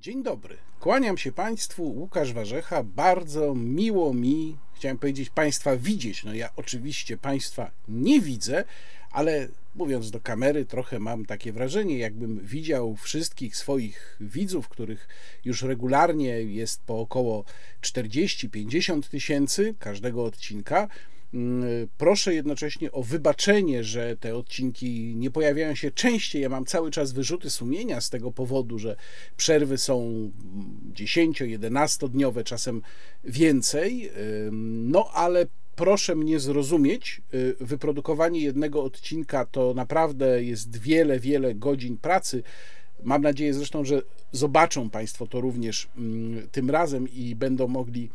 Dzień dobry. Kłaniam się Państwu, Łukasz Warzecha. Bardzo miło mi, chciałem powiedzieć, Państwa widzieć. No ja oczywiście Państwa nie widzę, ale mówiąc do kamery, trochę mam takie wrażenie, jakbym widział wszystkich swoich widzów, których już regularnie jest po około 40-50 tysięcy każdego odcinka proszę jednocześnie o wybaczenie, że te odcinki nie pojawiają się częściej. Ja mam cały czas wyrzuty sumienia z tego powodu, że przerwy są 10-11 dniowe, czasem więcej. No ale proszę mnie zrozumieć, y, wyprodukowanie jednego odcinka to naprawdę jest wiele, wiele godzin pracy. Mam nadzieję zresztą, że zobaczą Państwo to również mm, tym razem i będą mogli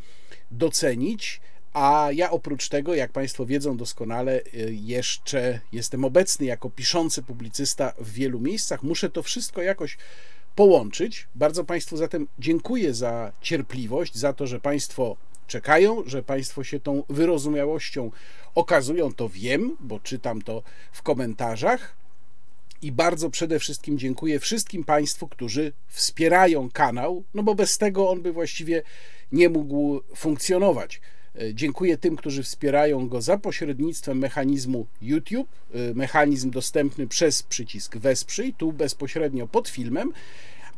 docenić. A ja oprócz tego, jak Państwo wiedzą doskonale, y, jeszcze jestem obecny jako piszący publicysta w wielu miejscach. Muszę to wszystko jakoś połączyć. Bardzo Państwu zatem dziękuję za cierpliwość, za to, że Państwo czekają, że Państwo się tą wyrozumiałością okazują. To wiem, bo czytam to w komentarzach. I bardzo przede wszystkim dziękuję wszystkim Państwu, którzy wspierają kanał, no bo bez tego on by właściwie nie mógł funkcjonować. E, dziękuję tym, którzy wspierają go za pośrednictwem mechanizmu YouTube, e, mechanizm dostępny przez przycisk Wesprzyj, tu bezpośrednio pod filmem.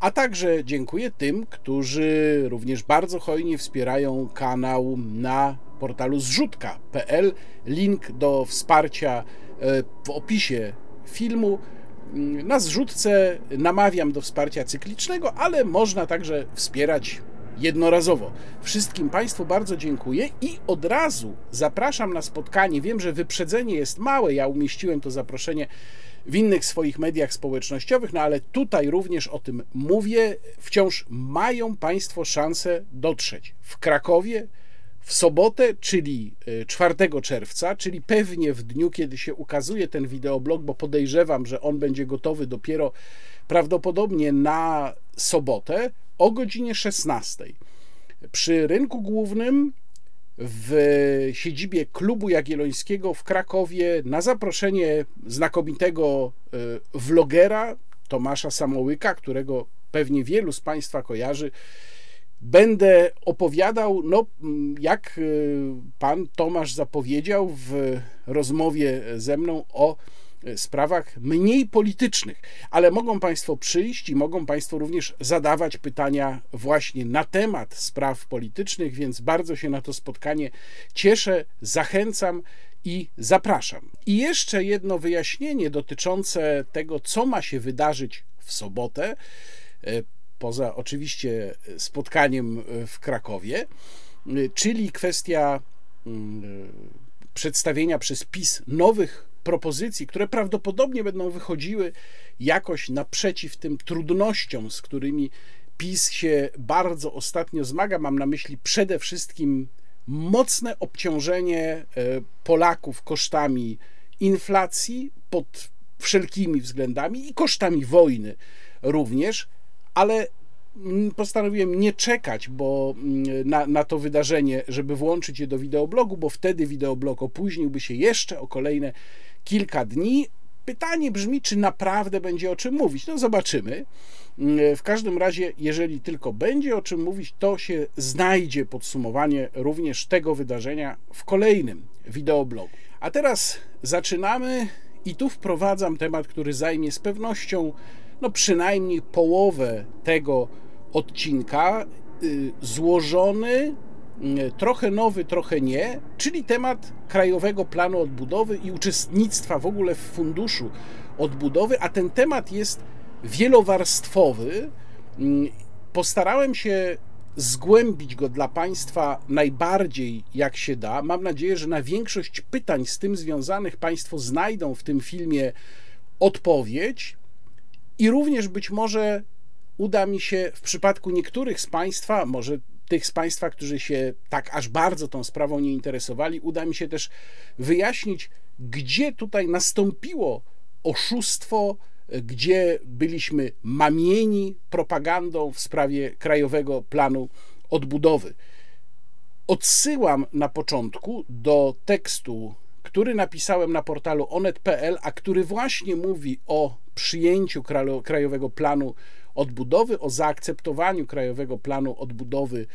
A także dziękuję tym, którzy również bardzo hojnie wspierają kanał na portalu zrzutka.pl. Link do wsparcia e, w opisie filmu. Mm, na zrzutce namawiam do wsparcia cyklicznego, ale można także wspierać jednorazowo. Wszystkim Państwu bardzo dziękuję i od razu zapraszam na spotkanie. Wiem, że wyprzedzenie jest małe, ja umieściłem to zaproszenie w innych swoich mediach społecznościowych, no ale tutaj również o tym mówię. Wciąż mają Państwo szansę dotrzeć w Krakowie w sobotę, czyli 4 e, czerwca, czyli pewnie w dniu, kiedy się ukazuje ten wideoblog, bo podejrzewam, że on będzie gotowy dopiero prawdopodobnie na sobotę o godzinie 16 przy rynku głównym w siedzibie klubu Jagiellońskiego w Krakowie na zaproszenie znakomitego e, vlogera Tomasza Samołyka, którego pewnie wielu z Państwa kojarzy. Będę opowiadał, no, jak e, pan Tomasz zapowiedział w rozmowie ze mną o sprawach mniej politycznych, ale mogą Państwo przyjść i mogą Państwo również zadawać pytania właśnie na temat spraw politycznych, więc bardzo się na to spotkanie cieszę, zachęcam i zapraszam. I jeszcze jedno wyjaśnienie dotyczące tego, co ma się wydarzyć w sobotę, e, poza oczywiście spotkaniem w Krakowie, e, czyli kwestia mm, e, przedstawienia przez PiS nowych propozycji, które prawdopodobnie będą wychodziły jakoś naprzeciw tym trudnościom, z którymi PiS się bardzo ostatnio zmaga. Mam na myśli przede wszystkim mocne obciążenie e, Polaków kosztami inflacji pod wszelkimi względami i kosztami wojny również, ale mm, postanowiłem nie czekać bo mm, na, na to wydarzenie, żeby włączyć je do wideoblogu, bo wtedy wideoblog opóźniłby się jeszcze o kolejne kilka dni. Pytanie brzmi, czy naprawdę będzie o czym mówić. No zobaczymy. W każdym razie, jeżeli tylko będzie o czym mówić, to się znajdzie podsumowanie również tego wydarzenia w kolejnym wideoblogu. A teraz zaczynamy i tu wprowadzam temat, który zajmie z pewnością no przynajmniej połowę tego odcinka, y, złożony Mm, trochę nowy, trochę nie, czyli temat Krajowego Planu Odbudowy i uczestnictwa w ogóle w funduszu odbudowy, a ten temat jest wielowarstwowy. Mm, postarałem się zgłębić go dla Państwa najbardziej jak się da. Mam nadzieję, że na większość pytań z tym związanych Państwo znajdą w tym filmie odpowiedź i również być może uda mi się w przypadku niektórych z Państwa, może tych z Państwa, którzy się tak aż bardzo tą sprawą nie interesowali, uda mi się też wyjaśnić, gdzie tutaj nastąpiło oszustwo, gdzie byliśmy mamieni propagandą w sprawie Krajowego Planu Odbudowy. Odsyłam na początku do tekstu, który napisałem na portalu onet.pl, a który właśnie mówi o przyjęciu Krajowego Planu Odbudowy, o zaakceptowaniu Krajowego Planu Odbudowy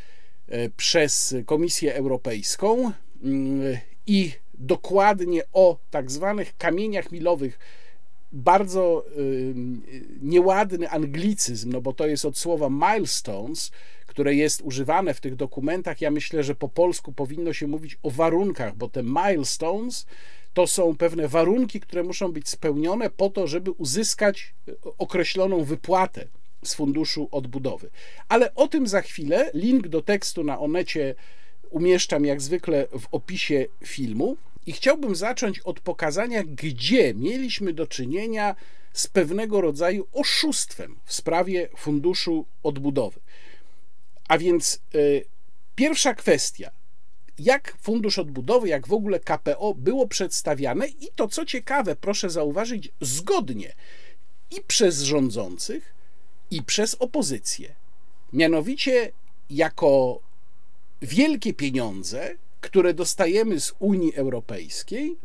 e, przez Komisję Europejską mm, i dokładnie o tak zwanych kamieniach milowych. Bardzo y, nieładny anglicyzm, no bo to jest od słowa milestones, które jest używane w tych dokumentach. Ja myślę, że po polsku powinno się mówić o warunkach, bo te milestones to są pewne warunki, które muszą być spełnione po to, żeby uzyskać e, określoną wypłatę z funduszu odbudowy. Ale o tym za chwilę. Link do tekstu na Onecie umieszczam jak zwykle w opisie filmu. I chciałbym zacząć od pokazania, gdzie mieliśmy do czynienia z pewnego rodzaju oszustwem w sprawie funduszu odbudowy. A więc y, pierwsza kwestia. Jak Fundusz Odbudowy, jak w ogóle KPO było przedstawiane i to co ciekawe, proszę zauważyć, zgodnie i przez rządzących, i przez opozycję. Mianowicie jako wielkie pieniądze, które dostajemy z Unii Europejskiej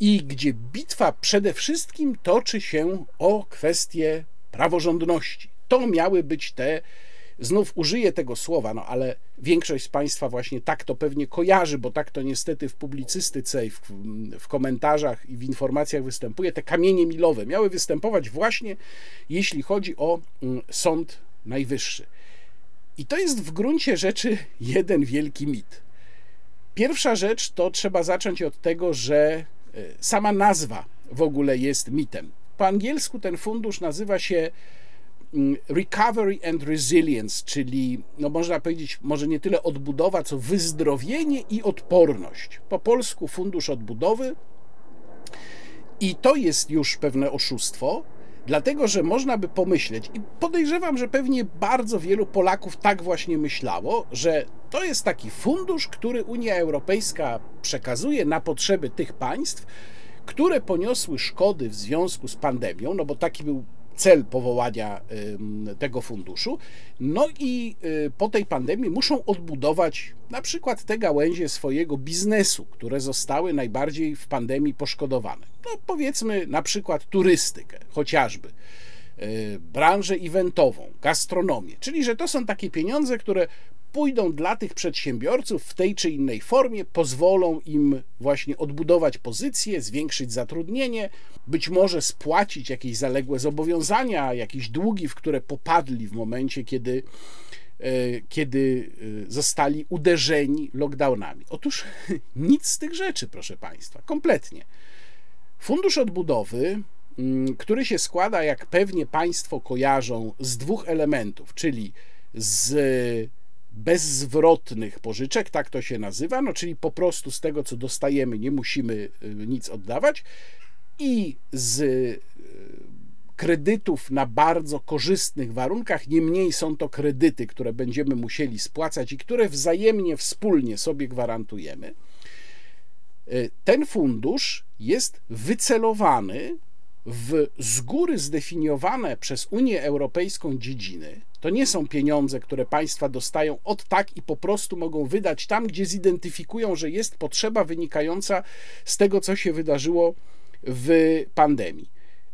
i gdzie bitwa przede wszystkim toczy się o kwestie praworządności. To miały być te Znów użyję tego słowa, no ale większość z Państwa właśnie tak to pewnie kojarzy, bo tak to niestety w publicystyce i w, w komentarzach i w informacjach występuje. Te kamienie milowe miały występować właśnie jeśli chodzi o mm, Sąd Najwyższy. I to jest w gruncie rzeczy jeden wielki mit. Pierwsza rzecz to trzeba zacząć od tego, że e, sama nazwa w ogóle jest mitem. Po angielsku ten fundusz nazywa się recovery and resilience, czyli no można powiedzieć, może nie tyle odbudowa, co wyzdrowienie i odporność. Po polsku Fundusz Odbudowy. I to jest już pewne oszustwo, dlatego że można by pomyśleć, i podejrzewam, że pewnie bardzo wielu Polaków tak właśnie myślało, że to jest taki fundusz, który Unia Europejska przekazuje na potrzeby tych państw, które poniosły szkody w związku z pandemią, no bo taki był cel powołania tego funduszu. No i y, po tej pandemii muszą odbudować na przykład te gałęzie swojego biznesu, które zostały najbardziej w pandemii poszkodowane. No powiedzmy na przykład turystykę chociażby y, branżę eventową, gastronomię. Czyli, że to są takie pieniądze, które pójdą dla tych przedsiębiorców w tej czy innej formie, pozwolą im właśnie odbudować pozycję, zwiększyć zatrudnienie, być może spłacić jakieś zaległe zobowiązania, jakieś długi, w które popadli w momencie, kiedy, e, kiedy e, zostali uderzeni lockdownami. Otóż nic z tych rzeczy, proszę Państwa, kompletnie. Fundusz odbudowy, mm, który się składa, jak pewnie Państwo kojarzą, z dwóch elementów, czyli z bezzwrotnych pożyczek, tak to się nazywa, no czyli po prostu z tego, co dostajemy, nie musimy y, nic oddawać i z y, kredytów na bardzo korzystnych warunkach, niemniej są to kredyty, które będziemy musieli spłacać i które wzajemnie, wspólnie sobie gwarantujemy. Y, ten fundusz jest wycelowany w z góry zdefiniowane przez Unię Europejską dziedziny. To nie są pieniądze, które państwa dostają od tak i po prostu mogą wydać tam, gdzie zidentyfikują, że jest potrzeba wynikająca z tego, co się wydarzyło w pandemii.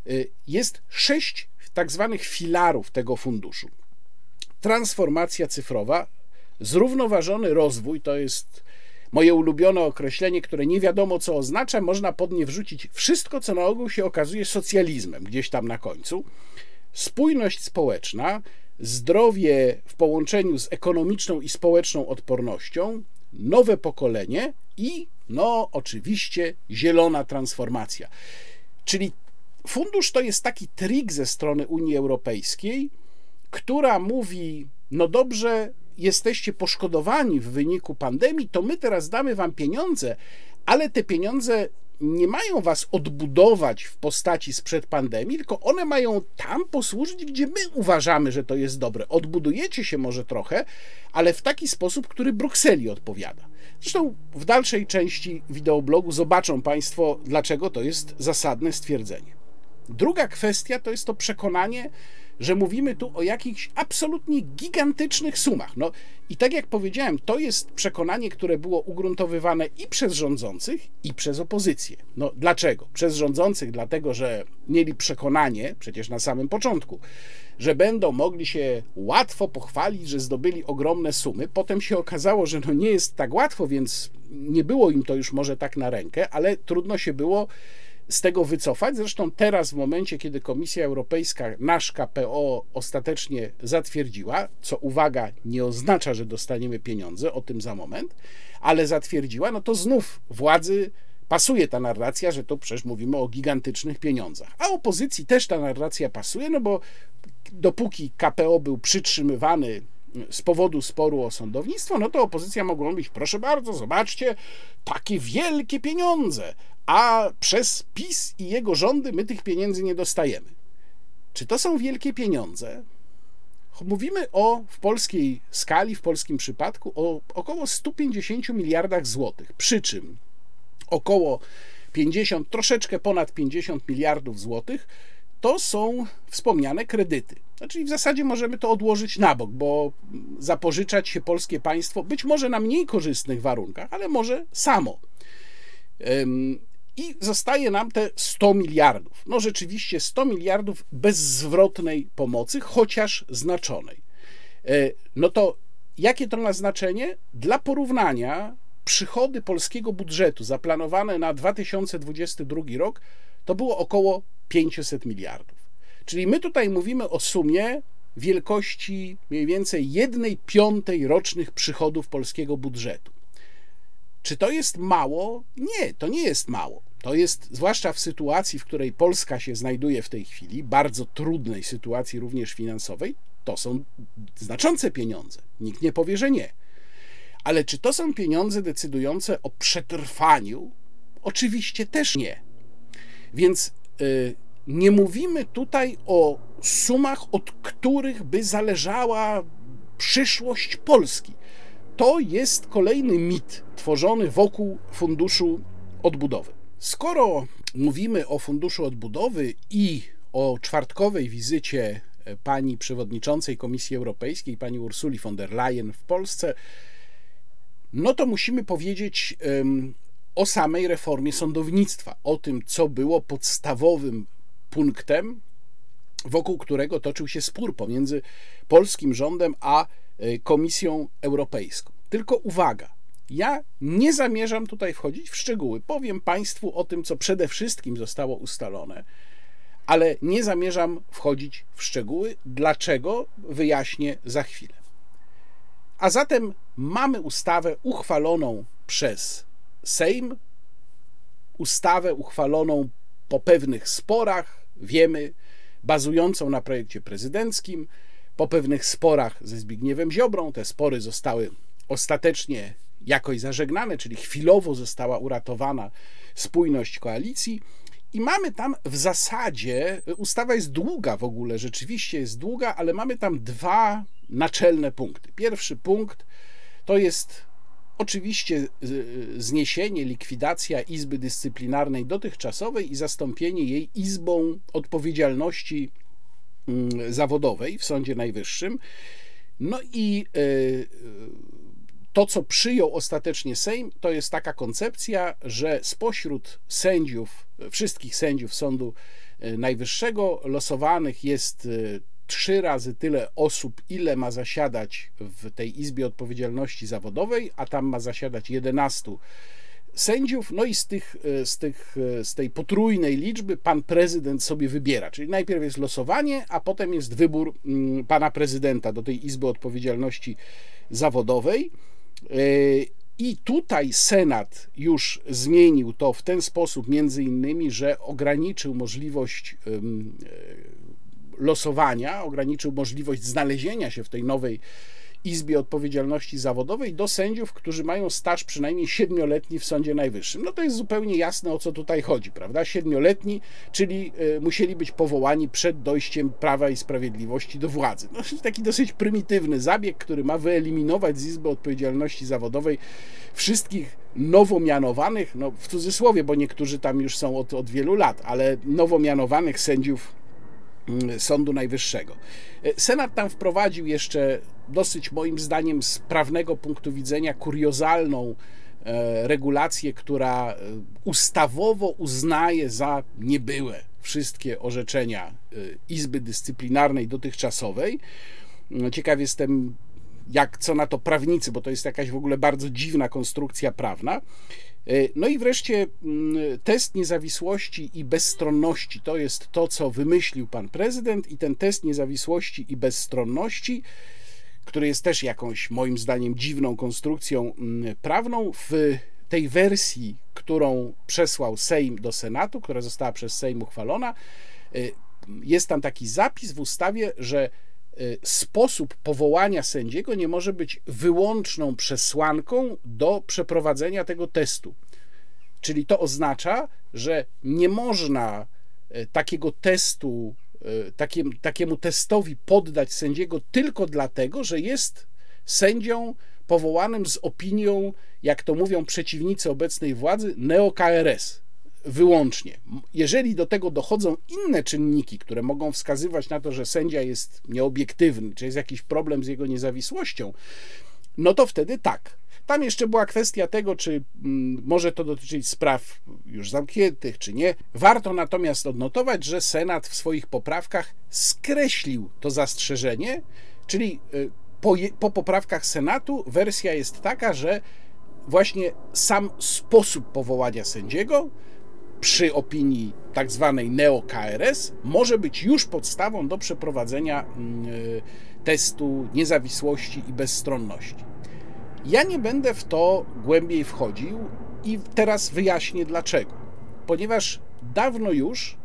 Y, jest sześć tak zwanych filarów tego funduszu. Transformacja cyfrowa, zrównoważony rozwój to jest Moje ulubione określenie, które nie wiadomo co oznacza, można pod nie wrzucić wszystko, co na ogół się okazuje socjalizmem, gdzieś tam na końcu. Spójność społeczna, zdrowie w połączeniu z ekonomiczną i społeczną odpornością, nowe pokolenie i, no, oczywiście, zielona transformacja. Czyli fundusz to jest taki trik ze strony Unii Europejskiej, która mówi: No dobrze, jesteście poszkodowani w wyniku pandemii, to my teraz damy wam pieniądze, ale te pieniądze nie mają was odbudować w postaci sprzed pandemii, tylko one mają tam posłużyć, gdzie my uważamy, że to jest dobre. Odbudujecie się może trochę, ale w taki sposób, który Brukseli odpowiada. Zresztą w dalszej części wideoblogu zobaczą Państwo, dlaczego to jest zasadne stwierdzenie. Druga kwestia to jest to przekonanie, że mówimy tu o jakichś absolutnie gigantycznych sumach. No i tak jak powiedziałem, to jest przekonanie, które było ugruntowywane i przez rządzących, i przez opozycję. No dlaczego? Przez rządzących, dlatego że mieli przekonanie, przecież na samym początku, że będą mogli się łatwo pochwalić, że zdobyli ogromne sumy. Potem się okazało, że no nie jest tak łatwo, więc nie było im to już może tak na rękę, ale trudno się było z tego wycofać. Zresztą teraz, w momencie, kiedy Komisja Europejska nasz KPO ostatecznie zatwierdziła, co uwaga, nie oznacza, że dostaniemy pieniądze, o tym za moment, ale zatwierdziła, no to znów władzy pasuje ta narracja, że to przecież mówimy o gigantycznych pieniądzach. A opozycji też ta narracja pasuje, no bo dopóki KPO był przytrzymywany z powodu sporu o sądownictwo, no to opozycja mogła mówić, proszę bardzo, zobaczcie, takie wielkie pieniądze, a przez PiS i jego rządy my tych pieniędzy nie dostajemy. Czy to są wielkie pieniądze? Mówimy o w polskiej skali, w polskim przypadku o około 150 miliardach złotych. Przy czym około 50, troszeczkę ponad 50 miliardów złotych to są wspomniane kredyty. Znaczy w zasadzie możemy to odłożyć na bok, bo zapożyczać się polskie państwo być może na mniej korzystnych warunkach, ale może samo. I zostaje nam te 100 miliardów. No rzeczywiście 100 miliardów bezzwrotnej pomocy, chociaż znaczonej. E, no to jakie to ma znaczenie? Dla porównania przychody polskiego budżetu zaplanowane na 2022 rok to było około 500 miliardów. Czyli my tutaj mówimy o sumie wielkości mniej więcej 1 piątej rocznych przychodów polskiego budżetu. Czy to jest mało? Nie, to nie jest mało. To jest, zwłaszcza w sytuacji, w której Polska się znajduje w tej chwili, bardzo trudnej sytuacji również finansowej, to są znaczące pieniądze. Nikt nie powie, że nie. Ale czy to są pieniądze decydujące o przetrwaniu? Oczywiście też nie. Więc y, nie mówimy tutaj o sumach, od których by zależała przyszłość Polski. To jest kolejny mit tworzony wokół Funduszu Odbudowy. Skoro mówimy o Funduszu Odbudowy i o czwartkowej wizycie pani przewodniczącej Komisji Europejskiej, pani Ursuli von der Leyen w Polsce, no to musimy powiedzieć o samej reformie sądownictwa, o tym, co było podstawowym punktem, wokół którego toczył się spór pomiędzy polskim rządem a e, Komisją Europejską. Tylko uwaga, ja nie zamierzam tutaj wchodzić w szczegóły. Powiem Państwu o tym, co przede wszystkim zostało ustalone, ale nie zamierzam wchodzić w szczegóły. Dlaczego? Wyjaśnię za chwilę. A zatem mamy ustawę uchwaloną przez Sejm, ustawę uchwaloną po pewnych sporach, wiemy, bazującą na projekcie prezydenckim, po pewnych sporach ze Zbigniewem Ziobrą. Te spory zostały ostatecznie jakoś zażegnane, czyli chwilowo została uratowana spójność koalicji. I mamy tam w zasadzie, ustawa jest długa w ogóle, rzeczywiście jest długa, ale mamy tam dwa naczelne punkty. Pierwszy punkt to jest oczywiście zniesienie, likwidacja Izby Dyscyplinarnej dotychczasowej i zastąpienie jej Izbą Odpowiedzialności Zawodowej w Sądzie Najwyższym. No i e, to, co przyjął ostatecznie Sejm, to jest taka koncepcja, że spośród sędziów, wszystkich sędziów Sądu e, Najwyższego losowanych jest e, trzy razy tyle osób, ile ma zasiadać w tej Izbie Odpowiedzialności Zawodowej, a tam ma zasiadać 11 sędziów, no i z, tych, e, z, tych, z tej potrójnej liczby pan prezydent sobie wybiera. Czyli najpierw jest losowanie, a potem jest wybór mm, pana prezydenta do tej Izby Odpowiedzialności Zawodowej. I tutaj Senat już zmienił to w ten sposób, między innymi, że ograniczył możliwość e, losowania, ograniczył możliwość znalezienia się w tej nowej Izbie Odpowiedzialności Zawodowej do sędziów, którzy mają staż przynajmniej siedmioletni w Sądzie Najwyższym. No to jest zupełnie jasne, o co tutaj chodzi, prawda? Siedmioletni, czyli y, musieli być powołani przed dojściem Prawa i Sprawiedliwości do władzy. No, taki dosyć prymitywny zabieg, który ma wyeliminować z Izby Odpowiedzialności Zawodowej wszystkich nowo mianowanych, no w cudzysłowie, bo niektórzy tam już są od, od wielu lat, ale nowo mianowanych sędziów Sądu Najwyższego. Senat tam wprowadził jeszcze dosyć moim zdaniem z prawnego punktu widzenia kuriozalną regulację, która ustawowo uznaje za niebyłe wszystkie orzeczenia Izby Dyscyplinarnej dotychczasowej. No, ciekaw jestem, jak co na to prawnicy, bo to jest jakaś w ogóle bardzo dziwna konstrukcja prawna. E, no i wreszcie mm, test niezawisłości i bezstronności. To jest to, co wymyślił pan prezydent, i ten test niezawisłości i bezstronności, który jest też jakąś moim zdaniem dziwną konstrukcją mm, prawną, w tej wersji, którą przesłał Sejm do Senatu, która została przez Sejm uchwalona, e, jest tam taki zapis w ustawie, że sposób powołania sędziego nie może być wyłączną przesłanką do przeprowadzenia tego testu. Czyli to oznacza, że nie można y, takiego testu, y, takim, takiemu testowi poddać sędziego tylko dlatego, że jest sędzią powołanym z opinią, jak to mówią przeciwnicy obecnej władzy, neo-KRS wyłącznie. Jeżeli do tego dochodzą inne czynniki, które mogą wskazywać na to, że sędzia jest nieobiektywny, czy jest jakiś problem z jego niezawisłością, no to wtedy tak. Tam jeszcze była kwestia tego, czy mm, może to dotyczyć spraw już zamkniętych, czy nie. Warto natomiast odnotować, że Senat w swoich poprawkach skreślił to zastrzeżenie, czyli y, po, po poprawkach Senatu wersja jest taka, że właśnie sam sposób powołania sędziego przy opinii tak zwanej neo-KRS może być już podstawą do przeprowadzenia mm, y, testu niezawisłości i bezstronności. Ja nie będę w to głębiej wchodził i teraz wyjaśnię dlaczego. Ponieważ dawno już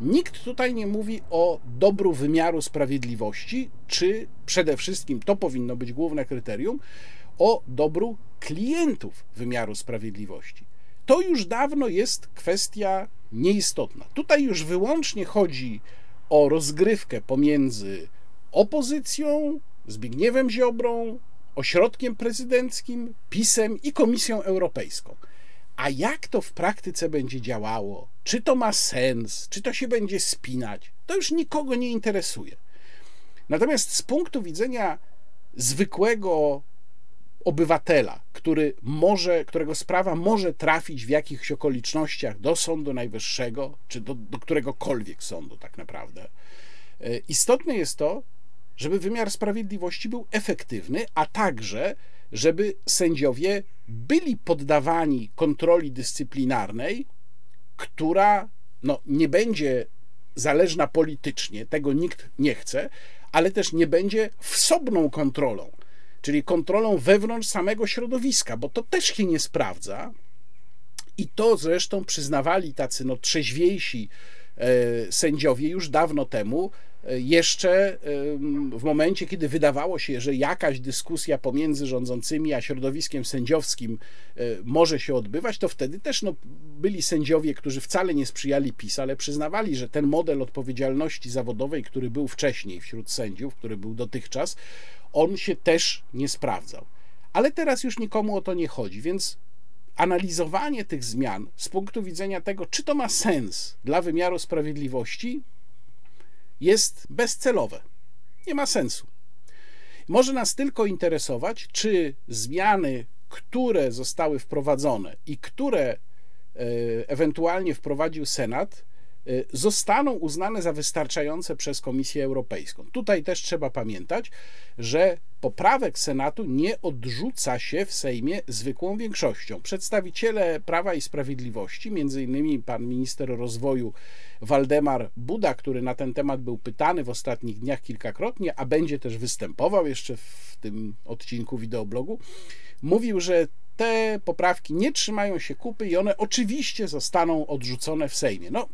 nikt tutaj nie mówi o dobru wymiaru sprawiedliwości, czy przede wszystkim to powinno być główne kryterium o dobru klientów wymiaru sprawiedliwości to już dawno jest kwestia nieistotna. Tutaj już wyłącznie chodzi o rozgrywkę pomiędzy opozycją, Zbigniewem Ziobrą, ośrodkiem prezydenckim, PiSem i Komisją Europejską. A jak to w praktyce będzie działało? Czy to ma sens? Czy to się będzie spinać? To już nikogo nie interesuje. Natomiast z punktu widzenia zwykłego obywatela, który może, którego sprawa może trafić w jakichś okolicznościach do Sądu Najwyższego, czy do, do któregokolwiek sądu, tak naprawdę. E, istotne jest to, żeby wymiar sprawiedliwości był efektywny, a także, żeby sędziowie byli poddawani kontroli dyscyplinarnej, która no, nie będzie zależna politycznie, tego nikt nie chce, ale też nie będzie wsobną kontrolą czyli kontrolą wewnątrz samego środowiska, bo to też się nie sprawdza. I to zresztą przyznawali tacy no, trzeźwiejsi e, sędziowie już dawno temu, e, jeszcze w momencie, kiedy wydawało się, że jakaś dyskusja pomiędzy rządzącymi a środowiskiem sędziowskim e, może się odbywać, to wtedy też no, byli sędziowie, którzy wcale nie sprzyjali PiS, ale przyznawali, że ten model odpowiedzialności zawodowej, który był wcześniej wśród sędziów, który był dotychczas, on się też nie sprawdzał. Ale teraz już nikomu o to nie chodzi, więc analizowanie tych zmian z punktu widzenia tego, czy to ma sens dla wymiaru sprawiedliwości, jest bezcelowe. Nie ma sensu. Może nas tylko interesować, czy zmiany, które zostały wprowadzone i które e, ewentualnie wprowadził Senat, zostaną uznane za wystarczające przez Komisję Europejską. Tutaj też trzeba pamiętać, że poprawek Senatu nie odrzuca się w Sejmie zwykłą większością. Przedstawiciele Prawa i Sprawiedliwości, innymi pan minister rozwoju Waldemar Buda, który na ten temat był pytany w ostatnich dniach kilkakrotnie, a będzie też występował jeszcze w tym odcinku wideoblogu, mówił, że te poprawki nie trzymają się kupy i one oczywiście zostaną odrzucone w Sejmie. No,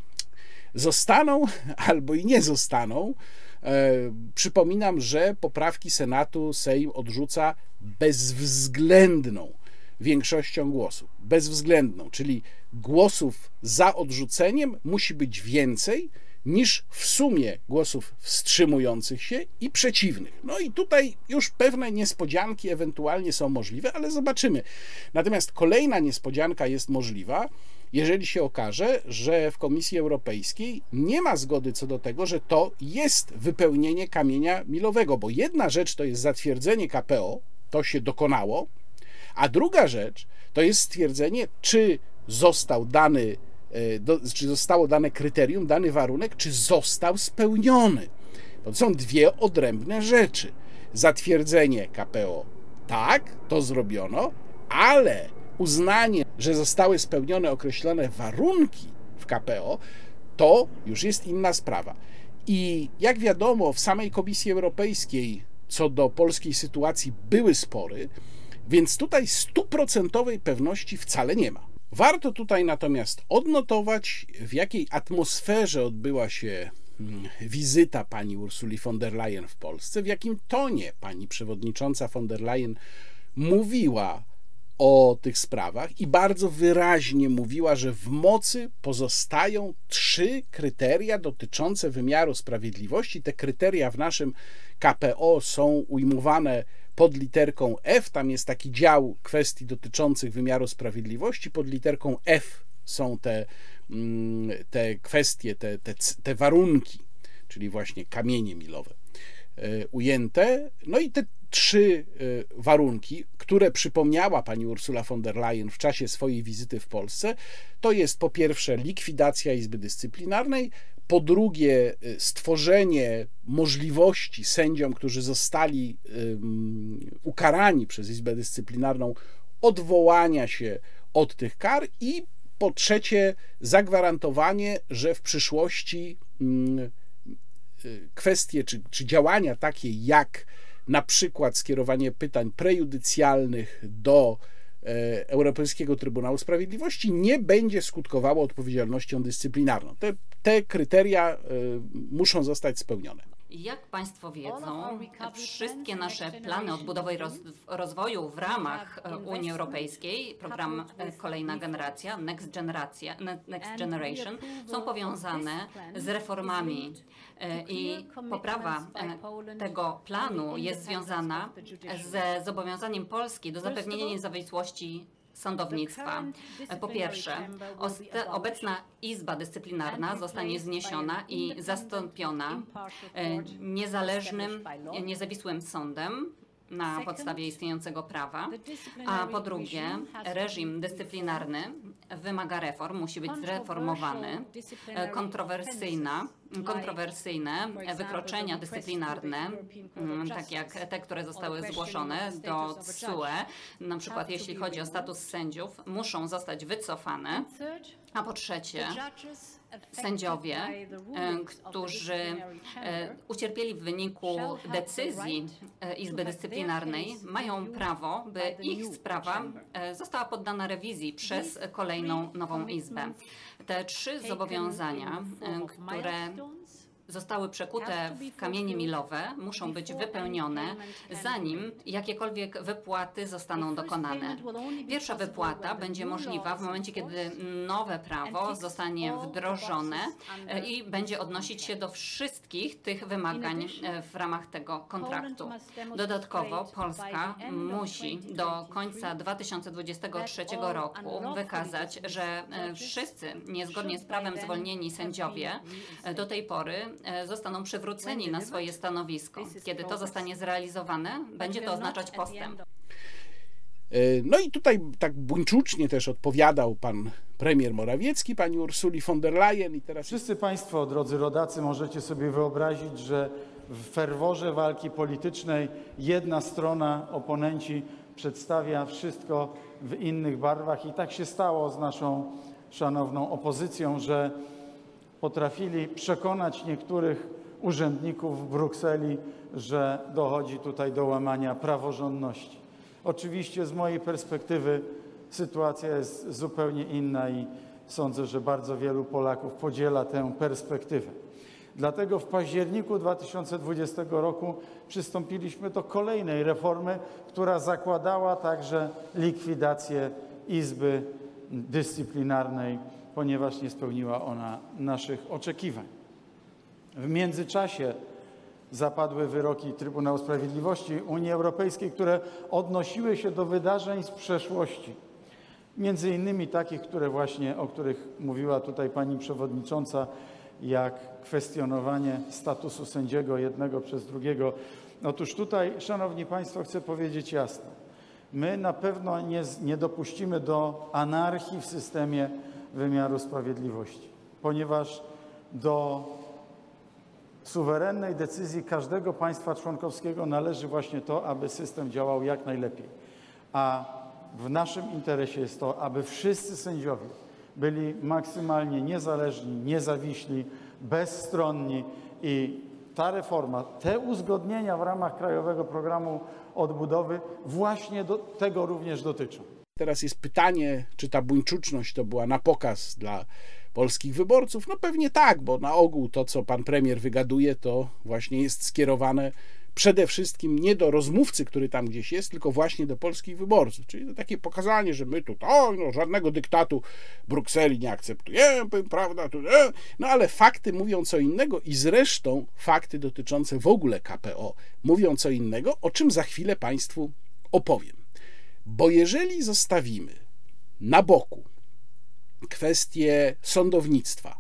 zostaną albo i nie zostaną. E, przypominam, że poprawki Senatu Sejm odrzuca bezwzględną większością głosów. Bezwzględną, czyli głosów za odrzuceniem musi być więcej niż w sumie głosów wstrzymujących się i przeciwnych. No i tutaj już pewne niespodzianki ewentualnie są możliwe, ale zobaczymy. Natomiast kolejna niespodzianka jest możliwa, jeżeli się okaże, że w Komisji Europejskiej nie ma zgody co do tego, że to jest wypełnienie kamienia milowego, bo jedna rzecz to jest zatwierdzenie KPO, to się dokonało, a druga rzecz to jest stwierdzenie, czy został dany, e, czy zostało dane kryterium, dany warunek, czy został spełniony. To są dwie odrębne rzeczy. Zatwierdzenie KPO, tak, to zrobiono, ale uznanie, że zostały spełnione określone warunki w KPO, to już jest inna sprawa. I jak wiadomo, w samej Komisji Europejskiej co do polskiej sytuacji były spory, więc tutaj stuprocentowej pewności wcale nie ma. Warto tutaj natomiast odnotować, w jakiej atmosferze odbyła się mm, wizyta pani Ursuli von der Leyen w Polsce, w jakim tonie pani przewodnicząca von der Leyen mówiła o tych sprawach i bardzo wyraźnie mówiła, że w mocy pozostają trzy kryteria dotyczące wymiaru sprawiedliwości. Te kryteria w naszym KPO są ujmowane pod literką F. Tam jest taki dział kwestii dotyczących wymiaru sprawiedliwości. Pod literką F są te, mm, te kwestie, te, te, te warunki, czyli właśnie kamienie milowe e, ujęte. No i te trzy y, warunki, które przypomniała pani Ursula von der Leyen w czasie swojej wizyty w Polsce, to jest po pierwsze likwidacja Izby Dyscyplinarnej, po drugie y, stworzenie możliwości sędziom, którzy zostali ukarani przez Izbę Dyscyplinarną, odwołania się od tych kar i po trzecie zagwarantowanie, że w przyszłości y, kwestie czy, czy działania takie jak na przykład skierowanie pytań prejudycjalnych do e, Europejskiego Trybunału Sprawiedliwości nie będzie skutkowało odpowiedzialnością dyscyplinarną. Te, te kryteria e, muszą zostać spełnione. Jak Państwo wiedzą, wszystkie nasze plany odbudowy i rozwoju w ramach e, Unii Europejskiej, program Kolejna Generacja, Next, Generacja, Next Generation, są powiązane z reformami i poprawa e, tego planu jest związana ze zobowiązaniem Polski do zapewnienia niezawisłości sądownictwa. Po pierwsze, obecna Izba Dyscyplinarna zostanie zniesiona i zastąpiona e, niezależnym, niezawisłym sądem, na podstawie istniejącego prawa, a po drugie reżim dyscyplinarny wymaga reform, musi być zreformowany, kontrowersyjna, kontrowersyjne wykroczenia dyscyplinarne, mm, tak jak te, które zostały zgłoszone do CUE, na przykład jeśli chodzi o status sędziów, muszą zostać wycofane, a po trzecie sędziowie, e, którzy e, ucierpieli w wyniku decyzji e, Izby Dyscyplinarnej, mają prawo, by ich sprawa została poddana rewizji przez kolejną nową Izbę. Te trzy zobowiązania, które zostały przekute w kamienie milowe, muszą być wypełnione, zanim jakiekolwiek wypłaty zostaną dokonane. Pierwsza wypłata będzie możliwa w momencie, kiedy nowe prawo zostanie wdrożone e, i będzie odnosić się do wszystkich tych wymagań e, w ramach tego kontraktu. Dodatkowo Polska musi do końca 2023 roku wykazać, że e, wszyscy niezgodnie z prawem zwolnieni sędziowie do tej pory zostaną przywróceni na swoje stanowisko. Kiedy to zostanie zrealizowane, będzie to oznaczać postęp. E, no i tutaj tak buńczucznie też odpowiadał pan premier Morawiecki, pani Ursuli von der Leyen i teraz... Wszyscy Państwo, drodzy rodacy, możecie sobie wyobrazić, że w ferworze walki politycznej jedna strona, oponenci przedstawia wszystko w innych barwach i tak się stało z naszą szanowną opozycją, że potrafili przekonać niektórych urzędników w Brukseli, że dochodzi tutaj do łamania praworządności. Oczywiście z mojej perspektywy sytuacja jest zupełnie inna i sądzę, że bardzo wielu Polaków podziela tę perspektywę. Dlatego w październiku 2020 roku przystąpiliśmy do kolejnej reformy, która zakładała także likwidację Izby Dyscyplinarnej ponieważ nie spełniła ona naszych oczekiwań. W międzyczasie zapadły wyroki Trybunału Sprawiedliwości Unii Europejskiej, które odnosiły się do wydarzeń z przeszłości. Między innymi takich, które właśnie, o których mówiła tutaj pani przewodnicząca, jak kwestionowanie statusu sędziego jednego przez drugiego. Otóż tutaj, szanowni państwo, chcę powiedzieć jasno. My na pewno nie, nie dopuścimy do anarchii w systemie wymiaru sprawiedliwości, ponieważ do suwerennej decyzji każdego państwa członkowskiego należy właśnie to, aby system działał jak najlepiej. A w naszym interesie jest to, aby wszyscy sędziowie byli maksymalnie niezależni, niezawiśli, bezstronni i ta reforma, te uzgodnienia w ramach Krajowego Programu Odbudowy właśnie do tego również dotyczą. Teraz jest pytanie, czy ta buńczuczność to była na pokaz dla polskich wyborców? No pewnie tak, bo na ogół to, co pan premier wygaduje, to właśnie jest skierowane przede wszystkim nie do rozmówcy, który tam gdzieś jest, tylko właśnie do polskich wyborców. Czyli to takie pokazanie, że my tutaj no, żadnego dyktatu Brukseli nie akceptujemy, prawda? No ale fakty mówią co innego i zresztą fakty dotyczące w ogóle KPO mówią co innego, o czym za chwilę Państwu opowiem. Bo jeżeli zostawimy na boku kwestie sądownictwa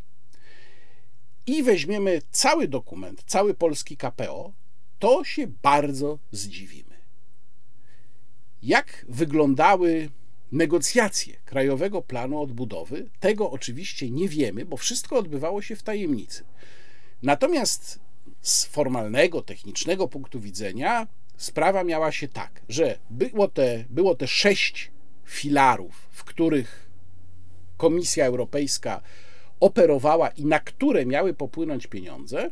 i weźmiemy cały dokument, cały polski KPO, to się bardzo zdziwimy. Jak wyglądały negocjacje Krajowego Planu Odbudowy, tego oczywiście nie wiemy, bo wszystko odbywało się w tajemnicy. Natomiast z formalnego, technicznego punktu widzenia sprawa miała się tak, że było te, było te sześć filarów, w których Komisja Europejska operowała i na które miały popłynąć pieniądze.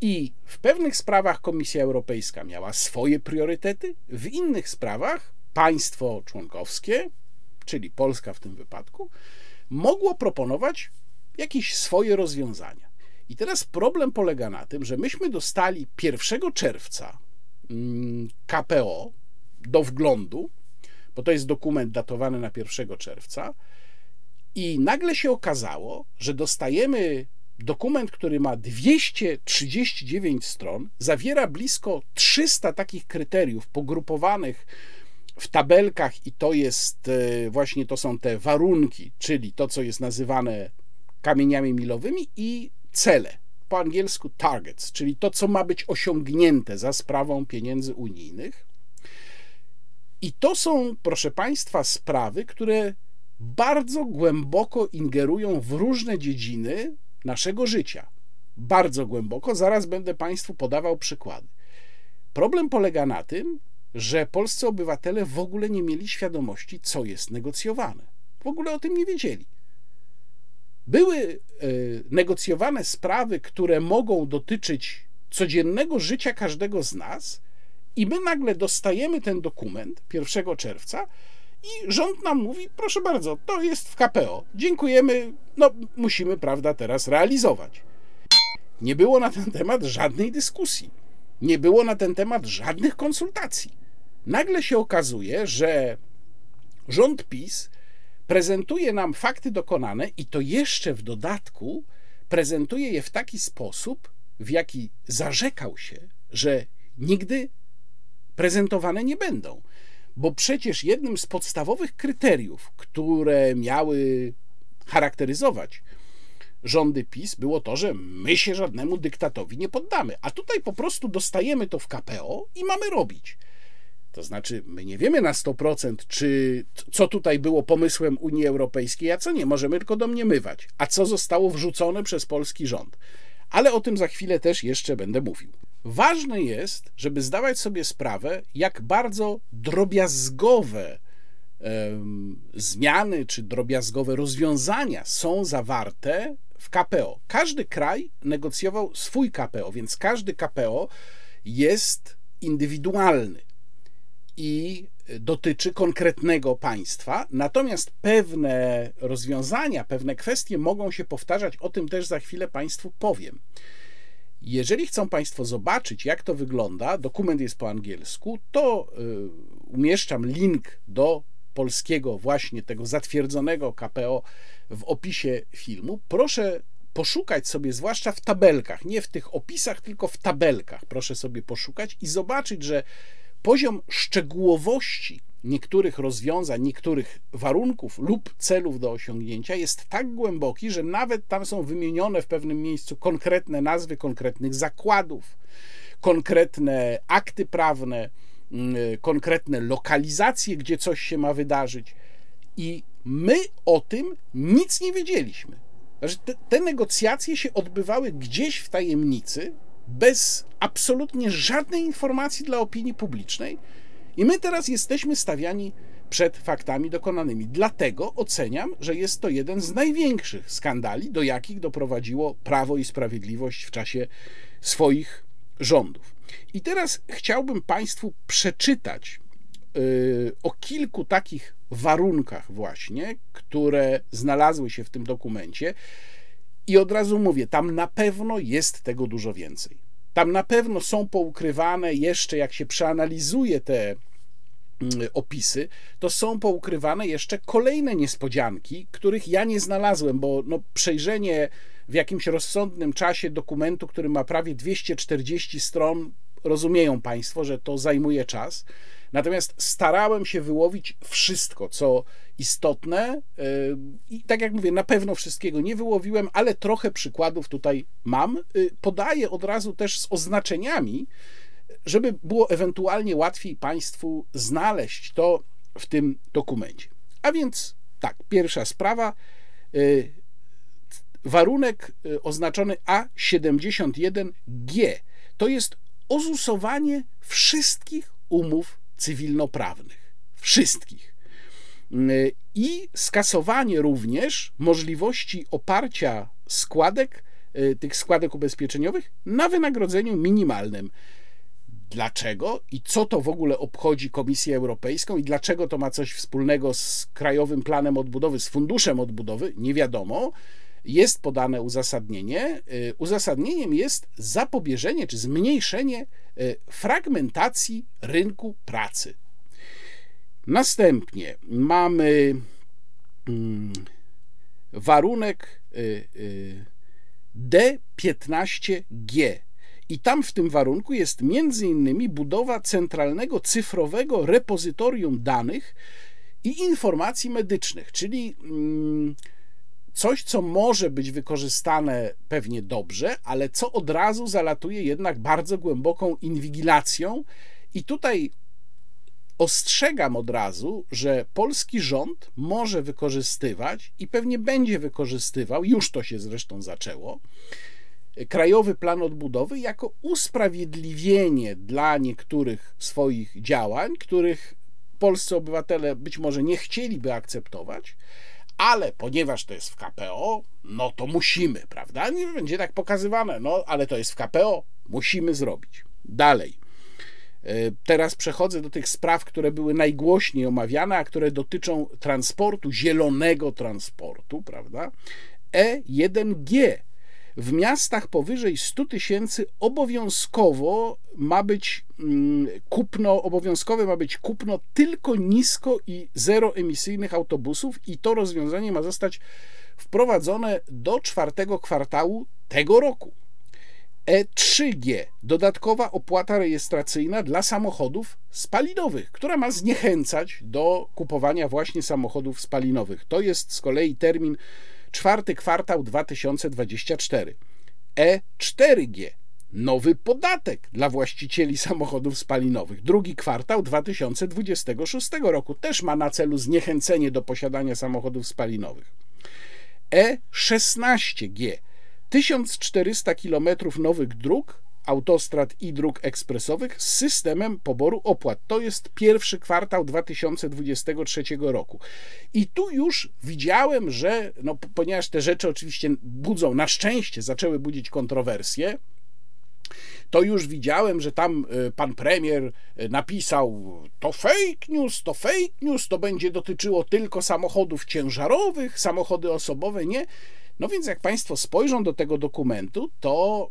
I w pewnych sprawach Komisja Europejska miała swoje priorytety, w innych sprawach państwo członkowskie, czyli Polska w tym wypadku, mogło proponować jakieś swoje rozwiązania. I teraz problem polega na tym, że myśmy dostali 1 czerwca KPO do wglądu, bo to jest dokument datowany na 1 czerwca, i nagle się okazało, że dostajemy dokument, który ma 239 stron, zawiera blisko 300 takich kryteriów pogrupowanych w tabelkach, i to jest e, właśnie to są te warunki, czyli to, co jest nazywane kamieniami milowymi, i cele. Po angielsku targets, czyli to, co ma być osiągnięte za sprawą pieniędzy unijnych. I to są, proszę Państwa, sprawy, które bardzo głęboko ingerują w różne dziedziny naszego życia. Bardzo głęboko, zaraz będę Państwu podawał przykłady. Problem polega na tym, że polscy obywatele w ogóle nie mieli świadomości, co jest negocjowane. W ogóle o tym nie wiedzieli. Były y, negocjowane sprawy, które mogą dotyczyć codziennego życia każdego z nas, i my nagle dostajemy ten dokument 1 czerwca i rząd nam mówi, proszę bardzo, to jest w KPO. Dziękujemy, no musimy, prawda, teraz realizować. Nie było na ten temat żadnej dyskusji. Nie było na ten temat żadnych konsultacji. Nagle się okazuje, że rząd PiS prezentuje nam fakty dokonane i to jeszcze w dodatku prezentuje je w taki sposób, w jaki zarzekał się, że nigdy prezentowane nie będą bo przecież jednym z podstawowych kryteriów, które miały charakteryzować rządy PiS, było to, że my się żadnemu dyktatowi nie poddamy. A tutaj po prostu dostajemy to w KPO i mamy robić. To znaczy, my nie wiemy na 100%, czy co tutaj było pomysłem Unii Europejskiej, a co nie, możemy tylko domniemywać, a co zostało wrzucone przez polski rząd. Ale o tym za chwilę też jeszcze będę mówił. Ważne jest, żeby zdawać sobie sprawę, jak bardzo drobiazgowe zmiany czy drobiazgowe rozwiązania są zawarte w KPO. Każdy kraj negocjował swój KPO, więc każdy KPO jest indywidualny i dotyczy konkretnego państwa, natomiast pewne rozwiązania, pewne kwestie mogą się powtarzać, o tym też za chwilę Państwu powiem. Jeżeli chcą Państwo zobaczyć, jak to wygląda, dokument jest po angielsku, to y, umieszczam link do polskiego, właśnie tego zatwierdzonego KPO w opisie filmu. Proszę poszukać sobie, zwłaszcza w tabelkach, nie w tych opisach, tylko w tabelkach, proszę sobie poszukać i zobaczyć, że poziom szczegółowości niektórych rozwiązań, niektórych warunków lub celów do osiągnięcia jest tak głęboki, że nawet tam są wymienione w pewnym miejscu konkretne nazwy konkretnych zakładów, konkretne akty prawne, mm, konkretne lokalizacje, gdzie coś się ma wydarzyć. I my o tym nic nie wiedzieliśmy. Znaczy, te negocjacje się odbywały gdzieś w tajemnicy, bez absolutnie żadnej informacji dla opinii publicznej. I my teraz jesteśmy stawiani przed faktami dokonanymi. Dlatego oceniam, że jest to jeden z największych skandali, do jakich doprowadziło Prawo i Sprawiedliwość w czasie swoich rządów. I teraz chciałbym Państwu przeczytać yy, o kilku takich warunkach, właśnie, które znalazły się w tym dokumencie. I od razu mówię, tam na pewno jest tego dużo więcej. Tam na pewno są poukrywane jeszcze, jak się przeanalizuje te mm, opisy, to są poukrywane jeszcze kolejne niespodzianki, których ja nie znalazłem, bo no, przejrzenie w jakimś rozsądnym czasie dokumentu, który ma prawie 240 stron, rozumieją Państwo, że to zajmuje czas. Natomiast starałem się wyłowić wszystko, co istotne. Yy, I tak jak mówię, na pewno wszystkiego nie wyłowiłem, ale trochę przykładów tutaj mam. Yy, podaję od razu też z oznaczeniami, żeby było ewentualnie łatwiej Państwu znaleźć to w tym dokumencie. A więc tak, pierwsza sprawa. Yy, warunek oznaczony A71G to jest ozusowanie wszystkich umów cywilnoprawnych. Wszystkich. I skasowanie również możliwości oparcia składek, y, tych składek ubezpieczeniowych na wynagrodzeniu minimalnym. Dlaczego i co to w ogóle obchodzi Komisję Europejską i dlaczego to ma coś wspólnego z Krajowym Planem Odbudowy, z Funduszem Odbudowy, nie wiadomo. Jest podane uzasadnienie. Y, uzasadnieniem jest zapobieżenie czy zmniejszenie y, fragmentacji rynku pracy. Następnie mamy mm, warunek y, D15G. I tam w tym warunku jest między innymi budowa centralnego cyfrowego repozytorium danych i informacji medycznych, czyli mm, coś, co może być wykorzystane pewnie dobrze, ale co od razu zalatuje jednak bardzo głęboką inwigilacją. I tutaj ostrzegam od razu, że polski rząd może wykorzystywać i pewnie będzie wykorzystywał, już to się zresztą zaczęło, Krajowy Plan Odbudowy jako usprawiedliwienie dla niektórych swoich działań, których polscy obywatele być może nie chcieliby akceptować, ale ponieważ to jest w KPO, no to musimy, prawda? Nie będzie tak pokazywane, no ale to jest w KPO, musimy zrobić. Dalej. E, teraz przechodzę do tych spraw, które były najgłośniej omawiane, a które dotyczą transportu, zielonego transportu, prawda? E1G w miastach powyżej 100 tysięcy obowiązkowo ma być mm, kupno, obowiązkowe ma być kupno tylko nisko i zeroemisyjnych autobusów i to rozwiązanie ma zostać wprowadzone do czwartego kwartału tego roku. E3G dodatkowa opłata rejestracyjna dla samochodów spalinowych, która ma zniechęcać do kupowania właśnie samochodów spalinowych. To jest z kolei termin czwarty kwartał 2024. E4G nowy podatek dla właścicieli samochodów spalinowych. Drugi kwartał 2026 roku też ma na celu zniechęcenie do posiadania samochodów spalinowych. E16G 1400 km nowych dróg autostrad i dróg ekspresowych z systemem poboru opłat. To jest pierwszy kwartał 2023 roku. I tu już widziałem, że no, ponieważ te rzeczy oczywiście budzą, na szczęście zaczęły budzić kontrowersje, to już widziałem, że tam y, pan premier y, napisał to fake news, to fake news, to będzie dotyczyło tylko samochodów ciężarowych, samochody osobowe nie. No więc jak Państwo spojrzą do tego dokumentu, to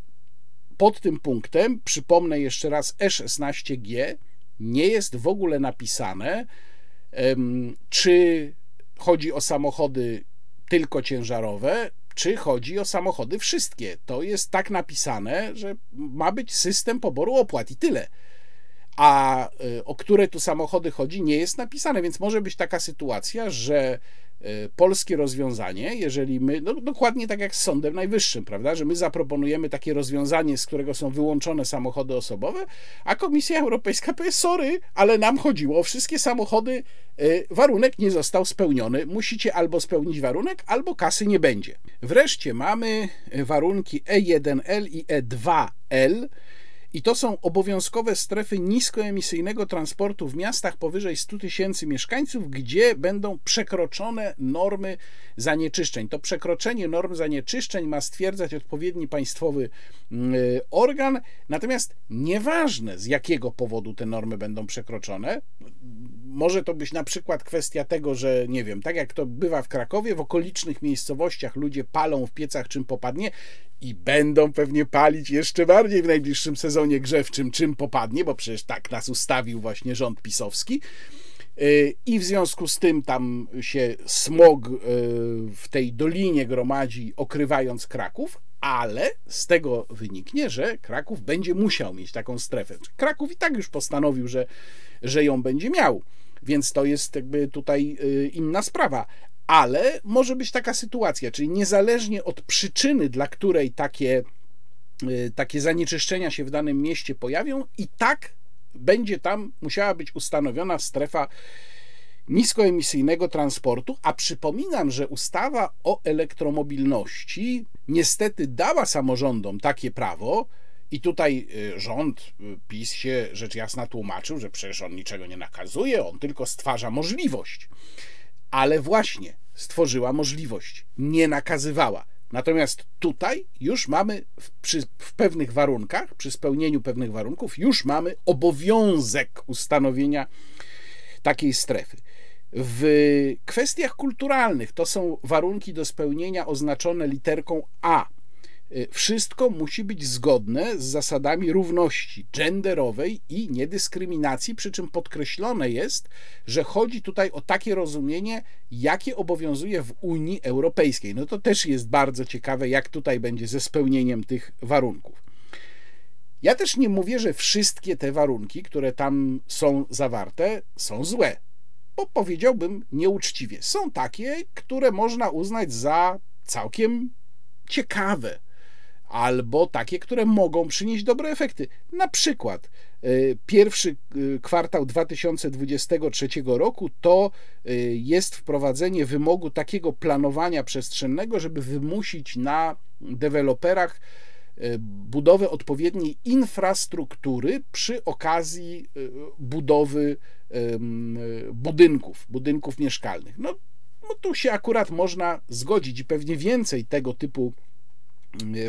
pod tym punktem, przypomnę jeszcze raz, E16G nie jest w ogóle napisane, czy chodzi o samochody tylko ciężarowe, czy chodzi o samochody wszystkie. To jest tak napisane, że ma być system poboru opłat i tyle. A y, o które tu samochody chodzi, nie jest napisane, więc może być taka sytuacja, że polskie rozwiązanie, jeżeli my, no dokładnie tak jak z Sądem Najwyższym, prawda, że my zaproponujemy takie rozwiązanie, z którego są wyłączone samochody osobowe, a Komisja Europejska powie, sorry, ale nam chodziło o wszystkie samochody, y, warunek nie został spełniony, musicie albo spełnić warunek, albo kasy nie będzie. Wreszcie mamy warunki E1L i E2L, i to są obowiązkowe strefy niskoemisyjnego transportu w miastach powyżej 100 tysięcy mieszkańców, gdzie będą przekroczone normy zanieczyszczeń. To przekroczenie norm zanieczyszczeń ma stwierdzać odpowiedni państwowy mm, organ, natomiast nieważne z jakiego powodu te normy będą przekroczone, może to być na przykład kwestia tego, że nie wiem, tak jak to bywa w Krakowie, w okolicznych miejscowościach ludzie palą w piecach czym popadnie i będą pewnie palić jeszcze bardziej w najbliższym sezonie grzewczym czym popadnie, bo przecież tak nas ustawił właśnie rząd pisowski. Y, I w związku z tym tam się smog y, w tej dolinie gromadzi, okrywając Kraków, ale z tego wyniknie, że Kraków będzie musiał mieć taką strefę. Kraków i tak już postanowił, że, że ją będzie miał. Więc to jest jakby tutaj y, inna sprawa. Ale może być taka sytuacja, czyli niezależnie od przyczyny, dla której takie, takie zanieczyszczenia się w danym mieście pojawią, i tak będzie tam musiała być ustanowiona strefa niskoemisyjnego transportu, a przypominam, że ustawa o elektromobilności niestety dała samorządom takie prawo, i tutaj y, rząd, y, PiS się rzecz jasna tłumaczył, że przecież on niczego nie nakazuje, on tylko stwarza możliwość. Ale właśnie stworzyła możliwość, nie nakazywała. Natomiast tutaj już mamy w, przy, w pewnych warunkach, przy spełnieniu pewnych warunków, już mamy obowiązek ustanowienia takiej strefy. W kwestiach kulturalnych to są warunki do spełnienia oznaczone literką A wszystko musi być zgodne z zasadami równości genderowej i niedyskryminacji, przy czym podkreślone jest, że chodzi tutaj o takie rozumienie, jakie obowiązuje w Unii Europejskiej. No to też jest bardzo ciekawe, jak tutaj będzie ze spełnieniem tych warunków. Ja też nie mówię, że wszystkie te warunki, które tam są zawarte, są złe, bo powiedziałbym nieuczciwie. Są takie, które można uznać za całkiem ciekawe albo takie, które mogą przynieść dobre efekty. Na przykład y, pierwszy y, kwartał 2023 roku to y, jest wprowadzenie wymogu takiego planowania przestrzennego, żeby wymusić na deweloperach budowę odpowiedniej infrastruktury przy okazji budowy budynków, budynków mieszkalnych. No, no tu się akurat można zgodzić i pewnie więcej tego typu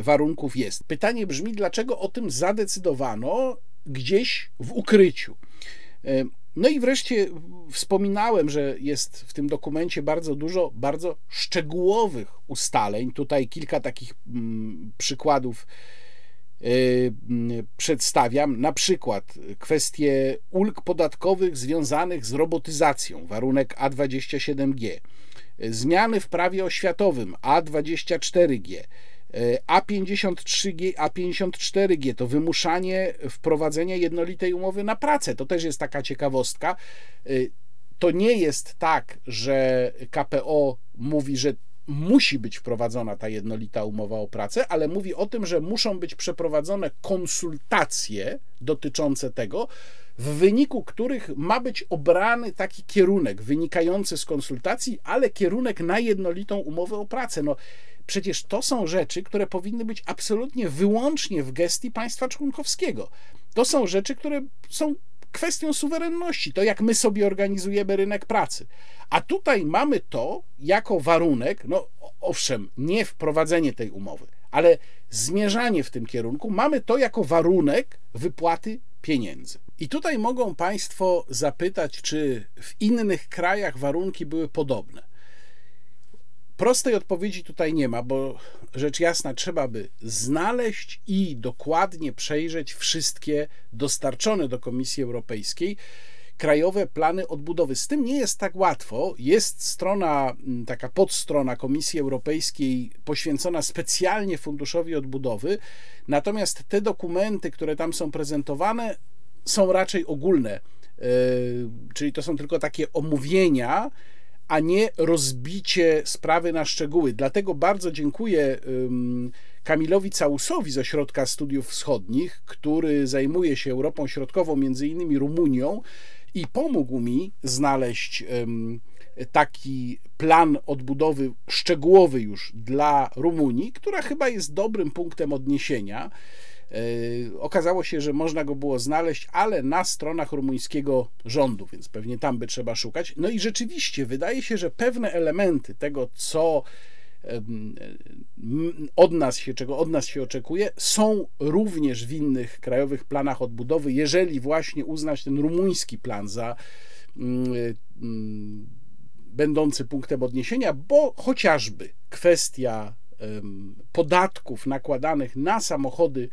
warunków jest. Pytanie brzmi, dlaczego o tym zadecydowano gdzieś w ukryciu? Y, no i wreszcie wspominałem, że jest w tym dokumencie bardzo dużo bardzo szczegółowych ustaleń. Tutaj kilka takich mm, przykładów y, mm, przedstawiam. Na przykład kwestie ulg podatkowych związanych z robotyzacją, warunek A27G, zmiany w prawie oświatowym A24G, a53G, A54G to wymuszanie wprowadzenia jednolitej umowy na pracę. To też jest taka ciekawostka. Y, to nie jest tak, że KPO mówi, że musi być wprowadzona ta jednolita umowa o pracę, ale mówi o tym, że muszą być przeprowadzone konsultacje dotyczące tego, w wyniku których ma być obrany taki kierunek wynikający z konsultacji, ale kierunek na jednolitą umowę o pracę. No, Przecież to są rzeczy, które powinny być absolutnie wyłącznie w gestii państwa członkowskiego. To są rzeczy, które są kwestią suwerenności, to jak my sobie organizujemy rynek pracy. A tutaj mamy to jako warunek, no owszem, nie wprowadzenie tej umowy, ale zmierzanie w tym kierunku, mamy to jako warunek wypłaty pieniędzy. I tutaj mogą Państwo zapytać, czy w innych krajach warunki były podobne. Prostej odpowiedzi tutaj nie ma, bo rzecz jasna, trzeba by znaleźć i dokładnie przejrzeć wszystkie dostarczone do Komisji Europejskiej krajowe plany odbudowy. Z tym nie jest tak łatwo. Jest strona, mm, taka podstrona Komisji Europejskiej poświęcona specjalnie Funduszowi Odbudowy, natomiast te dokumenty, które tam są prezentowane, są raczej ogólne, yy, czyli to są tylko takie omówienia, a nie rozbicie sprawy na szczegóły. Dlatego bardzo dziękuję Kamilowi Całusowi z Ośrodka Studiów Wschodnich, który zajmuje się Europą Środkową, między innymi Rumunią, i pomógł mi znaleźć taki plan odbudowy szczegółowy już dla Rumunii, która chyba jest dobrym punktem odniesienia. E, okazało się, że można go było znaleźć, ale na stronach rumuńskiego rządu, więc pewnie tam by trzeba szukać. No i rzeczywiście wydaje się, że pewne elementy tego, co od nas się, czego od nas się oczekuje, są również w innych krajowych planach odbudowy, jeżeli właśnie uznać ten rumuński plan za mm, mm, będący punktem odniesienia, bo chociażby kwestia podatków nakładanych na samochody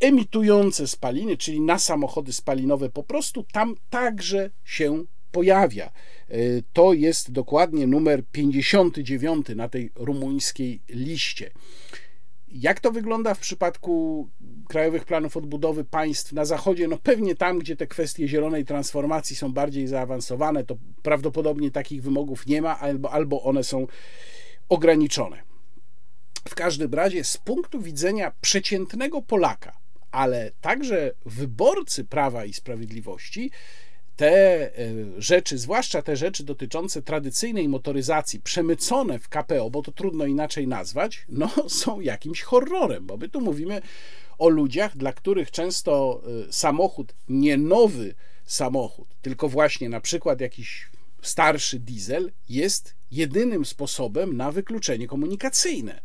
emitujące spaliny, czyli na samochody spalinowe, po prostu tam także się pojawia. E, to jest dokładnie numer 59 na tej rumuńskiej liście. Jak to wygląda w przypadku krajowych planów odbudowy państw na zachodzie? No pewnie tam, gdzie te kwestie zielonej transformacji są bardziej zaawansowane, to prawdopodobnie takich wymogów nie ma, albo, albo one są ograniczone. W każdym razie, z punktu widzenia przeciętnego Polaka, ale także wyborcy Prawa i Sprawiedliwości, te e, rzeczy, zwłaszcza te rzeczy dotyczące tradycyjnej motoryzacji, przemycone w KPO, bo to trudno inaczej nazwać, no są jakimś horrorem, bo my tu mówimy o ludziach, dla których często e, samochód, nie nowy samochód, tylko właśnie na przykład jakiś starszy diesel, jest jedynym sposobem na wykluczenie komunikacyjne.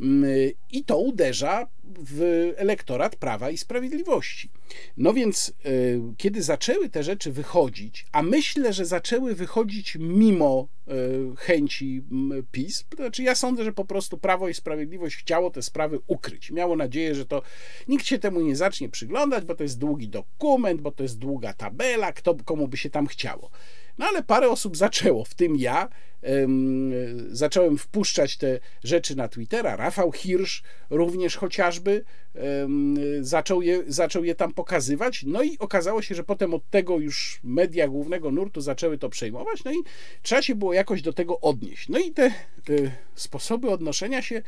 Mm, I to uderza w elektorat Prawa i Sprawiedliwości. No więc, y, kiedy zaczęły te rzeczy wychodzić, a myślę, że zaczęły wychodzić mimo y, chęci PiS, to znaczy ja sądzę, że po prostu Prawo i Sprawiedliwość chciało te sprawy ukryć. Miało nadzieję, że to nikt się temu nie zacznie przyglądać, bo to jest długi dokument, bo to jest długa tabela, kto, komu by się tam chciało. No ale parę osób zaczęło, w tym ja. Zacząłem wpuszczać te rzeczy na Twittera. Rafał Hirsch również chociażby zaczął je, zaczął je tam pokazywać. No i okazało się, że potem od tego już media głównego nurtu zaczęły to przejmować. No i trzeba się było jakoś do tego odnieść. No i te sposoby odnoszenia się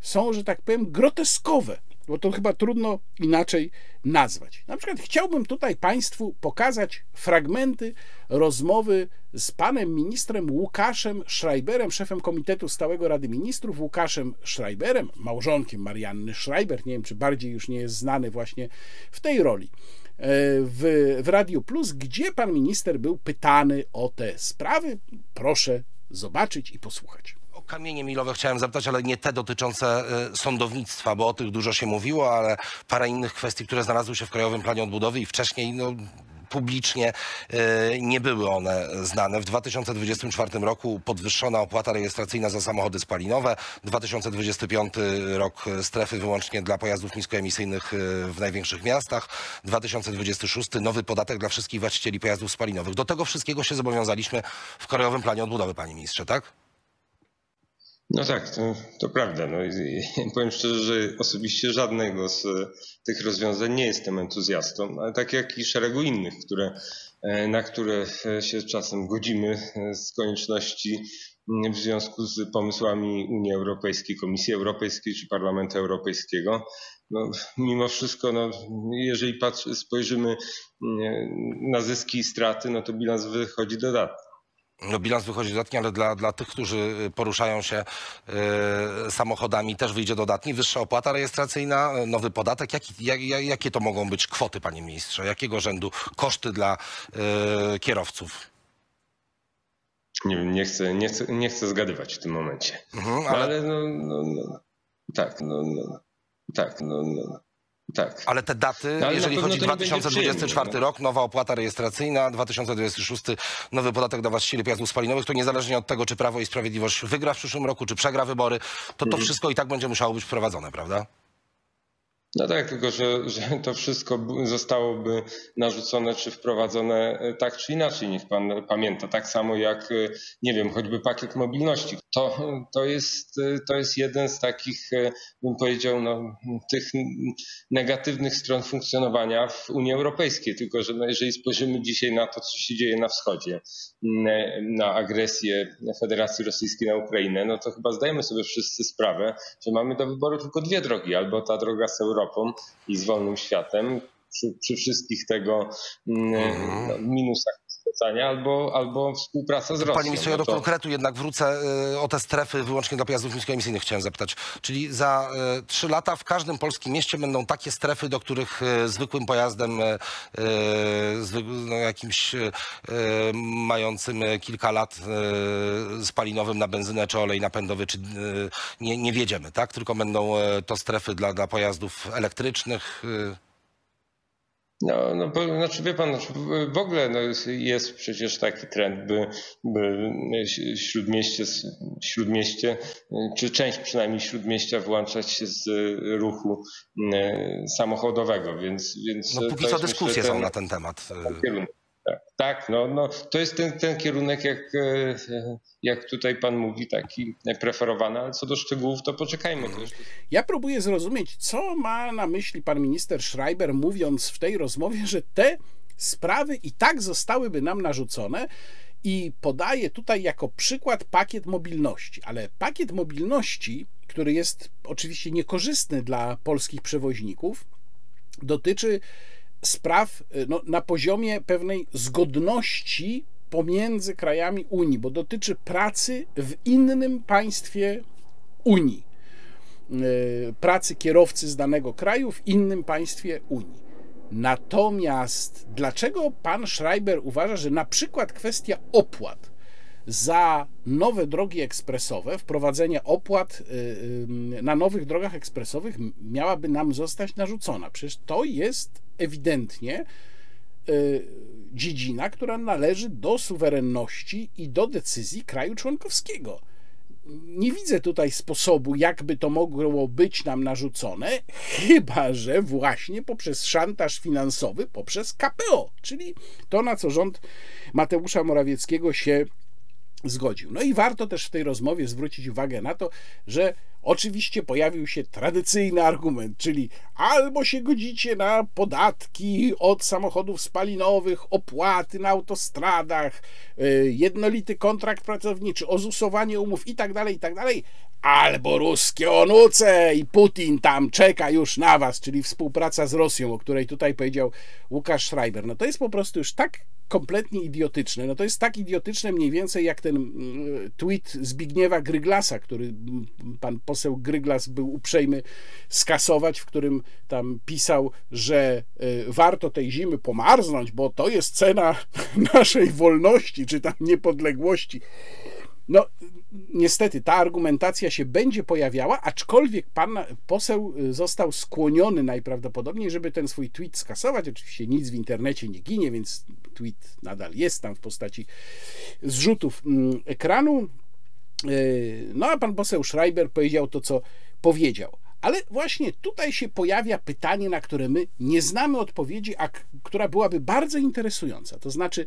są, że tak powiem, groteskowe bo to chyba trudno inaczej nazwać. Na przykład chciałbym tutaj Państwu pokazać fragmenty rozmowy z panem ministrem Łukaszem Schreiberem, szefem Komitetu Stałego Rady Ministrów, Łukaszem Schreiberem, małżonkiem Marianny Schreiber, nie wiem czy bardziej już nie jest znany właśnie w tej roli e, w, w Radio Plus, gdzie pan minister był pytany o te sprawy. Proszę zobaczyć i posłuchać kamienie milowe chciałem zapytać, ale nie te dotyczące y, sądownictwa, bo o tych dużo się mówiło, ale parę innych kwestii, które znalazły się w Krajowym Planie Odbudowy i wcześniej no, publicznie y, nie były one znane. W 2024 roku podwyższona opłata rejestracyjna za samochody spalinowe, 2025 rok strefy wyłącznie dla pojazdów niskoemisyjnych y, w największych miastach, 2026 nowy podatek dla wszystkich właścicieli pojazdów spalinowych. Do tego wszystkiego się zobowiązaliśmy w Krajowym Planie Odbudowy, panie ministrze, tak? No tak, to, to prawda. No, powiem szczerze, że osobiście żadnego z tych rozwiązań nie jestem entuzjastą, ale tak jak i szeregu innych, które, e, na które się czasem godzimy e, z konieczności w związku z pomysłami Unii Europejskiej, Komisji Europejskiej czy Parlamentu Europejskiego. No, mimo wszystko, no, jeżeli patrzy, spojrzymy na zyski i straty, no to bilans wychodzi dodatni no bilans wychodzi dodatni, ale dla, dla tych, którzy y, poruszają się y, samochodami też wyjdzie dodatni. Wyższa opłata rejestracyjna, nowy podatek. Jaki, jak, jakie to mogą być kwoty, panie ministrze? Jakiego rzędu koszty dla y, kierowców? Nie wiem, nie chcę, nie chcę, nie chcę zgadywać w tym momencie. Mhm, ale... ale no, no, no, tak, no, no, tak, no, no. Tak. Ale te daty, no, ale jeżeli chodzi o 2024 no. rok, nowa opłata rejestracyjna, 2026 nowy podatek dla właścicieli pojazdów spalinowych, to niezależnie od tego, czy Prawo i Sprawiedliwość wygra w przyszłym roku, czy przegra wybory, to to mhm. wszystko i tak będzie musiało być wprowadzone, prawda? No tak, tylko że, że to wszystko zostałoby narzucone czy wprowadzone e, tak czy inaczej, niech pan pamięta. Tak samo jak, e, nie wiem, choćby pakiet mobilności. To, to, jest, e, to jest jeden z takich, bym powiedział, no, tych negatywnych stron funkcjonowania w Unii Europejskiej. Tylko, że no, jeżeli spojrzymy dzisiaj na to, co się dzieje na wschodzie, na agresję Federacji Rosyjskiej na Ukrainę, no to chyba zdajemy sobie wszyscy sprawę, że mamy do wyboru tylko dwie drogi. Albo ta droga z Europą i z wolnym światem, przy, przy wszystkich tego mhm. no, minusach albo, albo współpraca z Rosją. Panie ministrze, ja do no konkretu jednak wrócę y, o te strefy wyłącznie dla pojazdów niskoemisyjnych chciałem zapytać. Czyli za y, trzy lata w każdym polskim mieście będą takie strefy, do których y, zwykłym pojazdem no, jakimś mającym kilka lat spalinowym na benzynę czy olej napędowy czy nie, nie wiedziemy, tak? Tylko będą to strefy dla, dla pojazdów elektrycznych. No, no bo, znaczy wie pan, w ogóle no jest, przecież taki trend, by, by śródmieście, śródmieście, czy część przynajmniej śródmieścia wyłączać się z ruchu e, samochodowego, więc... więc no póki co dyskusje są na ten temat. Kierunek. Tak, tak no, no, to jest ten, ten kierunek, jak, e, jak tutaj pan mówi, taki preferowany, ale co do szczegółów, to poczekajmy. To jeszcze... Ja próbuję zrozumieć, co ma na myśli pan minister Schreiber, mówiąc w tej rozmowie, że te sprawy i tak zostałyby nam narzucone. I podaje tutaj jako przykład pakiet mobilności, ale pakiet mobilności, który jest oczywiście niekorzystny dla polskich przewoźników, dotyczy spraw y, no, na poziomie pewnej zgodności pomiędzy krajami Unii, bo dotyczy pracy w innym państwie Unii. Y, pracy kierowcy z danego kraju w innym państwie Unii. Natomiast dlaczego pan Schreiber uważa, że na przykład kwestia opłat za nowe drogi ekspresowe, wprowadzenie opłat y, na nowych drogach ekspresowych miałaby nam zostać narzucona? Przecież to jest ewidentnie y, dziedzina, która należy do suwerenności i do decyzji kraju członkowskiego. Nie widzę tutaj sposobu, jakby to mogło być nam narzucone, chyba że właśnie poprzez szantaż finansowy, poprzez KPO, czyli to, na co rząd Mateusza Morawieckiego się zgodził. No i warto też w tej rozmowie zwrócić uwagę na to, że oczywiście pojawił się tradycyjny argument, czyli albo się godzicie na podatki od samochodów spalinowych, opłaty na autostradach, y, jednolity kontrakt pracowniczy, ozusowanie umów itd., tak itd., tak albo ruskie onuce i Putin tam czeka już na was, czyli współpraca z Rosją, o której tutaj powiedział Łukasz Schreiber. No to jest po prostu już tak kompletnie idiotyczne. No to jest tak idiotyczne mniej więcej jak ten mm, tweet Zbigniewa Gryglasa, który mm, pan poseł Gryglas był uprzejmy skasować, w którym tam pisał, że y, warto tej zimy pomarznąć, bo to jest cena naszej wolności czy tam niepodległości. No, niestety ta argumentacja się będzie pojawiała, aczkolwiek pan poseł y, został skłoniony najprawdopodobniej, żeby ten swój tweet skasować. Oczywiście nic w internecie nie ginie, więc tweet nadal jest tam w postaci zrzutów mm, ekranu. Y, no a pan poseł Schreiber powiedział to, co powiedział. Ale właśnie tutaj się pojawia pytanie, na które my nie znamy odpowiedzi, a która byłaby bardzo interesująca. To znaczy,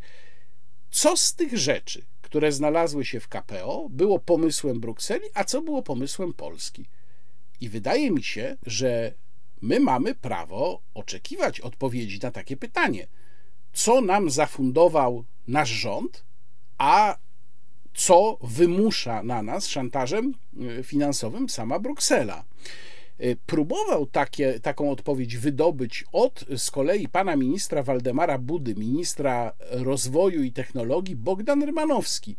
co z tych rzeczy, które znalazły się w KPO, było pomysłem Brukseli, a co było pomysłem Polski. I wydaje mi się, że my mamy prawo oczekiwać odpowiedzi na takie pytanie. Co nam zafundował nasz rząd, a co wymusza na nas szantażem y, finansowym sama Bruksela? Y, próbował takie, taką odpowiedź wydobyć od z kolei pana ministra Waldemara Budy, ministra rozwoju i technologii Bogdan Rymanowski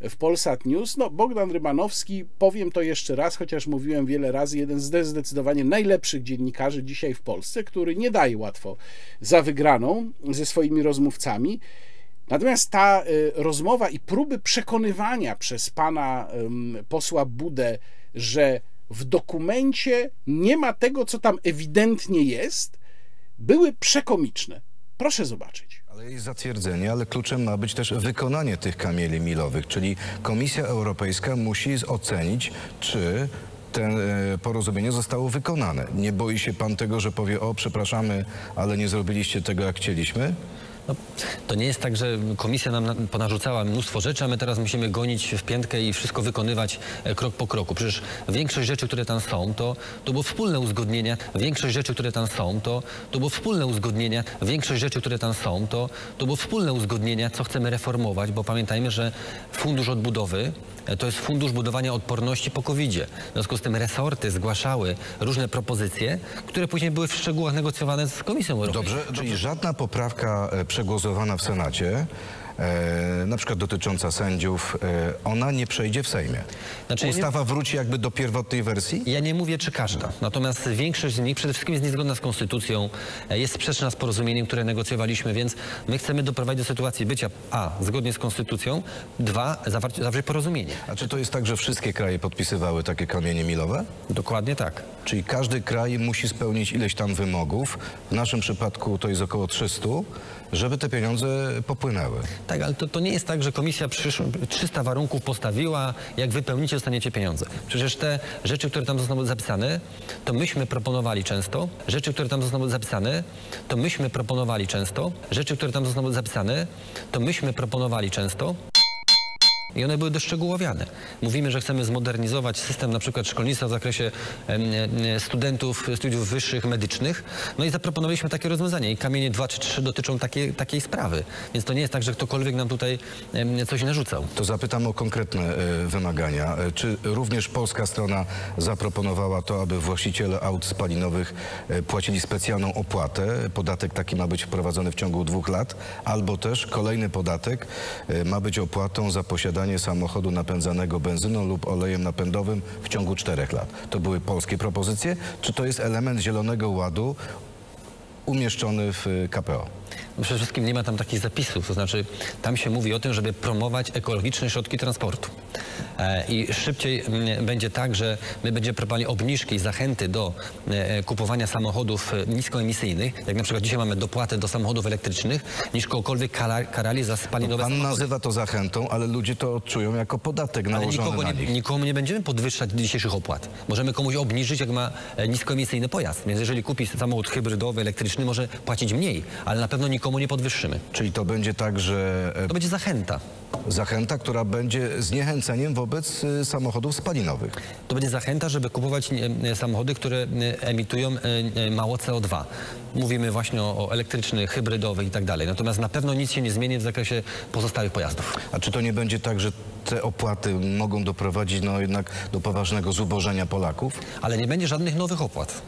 w Polsat News. No, Bogdan Rymanowski, powiem to jeszcze raz, chociaż mówiłem wiele razy, jeden z zdecydowanie najlepszych dziennikarzy dzisiaj w Polsce, który nie daje łatwo za wygraną ze swoimi rozmówcami. Natomiast ta y, rozmowa i próby przekonywania przez pana posła Budę, że w dokumencie nie ma tego, co tam ewidentnie jest, były przekomiczne. Proszę zobaczyć. Ale jest zatwierdzenie, ale kluczem ma być też wykonanie tych kamieli milowych, czyli Komisja Europejska musi ocenić, czy te e, porozumienie zostało wykonane. Nie boi się pan tego, że powie, o przepraszamy, ale nie zrobiliście tego, jak chcieliśmy? No, to nie jest tak, że komisja nam na- ponarzucała mnóstwo rzeczy, a my teraz musimy gonić w piętkę i wszystko wykonywać e, krok po kroku. Przecież większość rzeczy, które tam są, to, to było wspólne uzgodnienie. Większość rzeczy, które tam są, to, to było wspólne uzgodnienie. Większość rzeczy, które tam są, to, to było wspólne uzgodnienie, co chcemy reformować, bo pamiętajmy, że Fundusz Odbudowy to jest fundusz budowania odporności po COVID-zie. W związku z tym resorty zgłaszały różne propozycje, które później były w szczegółach negocjowane z Komisją Europejską. Dobrze, czyli żadna poprawka e, przegłosowana w Senacie, na przykład dotycząca sędziów, e, ona nie przejdzie w Sejmie. Znaczy, Ustawa wróci jakby do pierwotnej wersji? Ja nie mówię, czy każda. Natomiast większość z nich przede wszystkim jest niezgodna z konstytucją, e, jest sprzeczna z porozumieniem, które negocjowaliśmy, więc my chcemy doprowadzić do sytuacji bycia a. zgodnie z konstytucją, dwa. zawrzeć porozumienie. A czy to jest tak, że wszystkie kraje podpisywały takie kamienie milowe? Dokładnie tak. Czyli każdy kraj musi spełnić ileś tam wymogów. W naszym przypadku to jest około 300, żeby te pieniądze popłynęły. Tak, ale to, to nie jest tak, że komisja przysz, 300 warunków postawiła, jak wypełnicie, dostaniecie pieniądze. Przecież te rzeczy, które tam zostaną zapisane, to myśmy proponowali często, rzeczy, które tam zostaną zapisane, to myśmy proponowali często, rzeczy, które tam zostaną zapisane, to myśmy proponowali często. I one były doszczegółowiane. Mówimy, że chcemy zmodernizować system na przykład szkolnictwa w zakresie studentów studiów wyższych medycznych. No i zaproponowaliśmy takie rozwiązanie. I kamienie 2 czy 3 dotyczą takiej, takiej sprawy. Więc to nie jest tak, że ktokolwiek nam tutaj coś narzucał. To zapytam o konkretne e, wymagania. E, Czy również polska strona zaproponowała to, aby właściciele aut spalinowych e, płacili specjalną opłatę? Podatek taki ma być wprowadzony w ciągu dwóch lat, albo też kolejny podatek ma być opłatą za posiadanie samochodu napędzanego benzyną lub olejem napędowym w ciągu czterech lat. To były polskie propozycje, czy to jest element Zielonego Ładu umieszczony w e, KPO? No Przede wszystkim nie ma tam takich zapisów, to znaczy tam się mówi o tym, żeby promować ekologiczne środki transportu. E, I szybciej mm, będzie tak, że my będziemy proponowali obniżki i zachęty do e, kupowania samochodów e, niskoemisyjnych, jak na przykład dzisiaj mamy dopłaty do samochodów elektrycznych, niż kogokolwiek kara, karali za spalinowe Pan samochody. nazywa to zachętą, ale ludzie to odczują jako podatek nałożony nikogo na nie, nich. nikomu nie będziemy podwyższać dzisiejszych opłat. Możemy komuś obniżyć, jak ma e, niskoemisyjny pojazd. Więc jeżeli kupi samochód hybrydowy, elektryczny, może płacić mniej, ale na pewno nikomu nie podwyższymy. Czyli to będzie tak, że e, To będzie zachęta. zachęta, która będzie zniechęceniem wobec y, samochodów spalinowych. To będzie zachęta, żeby kupować e, samochody, które e, emitują e, e, mało CO2. Mówimy właśnie o, o elektrycznych, hybrydowych i tak dalej. Natomiast na pewno nic się nie zmieni w zakresie pozostałych pojazdów. A czy to nie będzie tak, że te opłaty mogą doprowadzić no jednak do poważnego zubożenia Polaków? Ale nie będzie żadnych nowych opłat.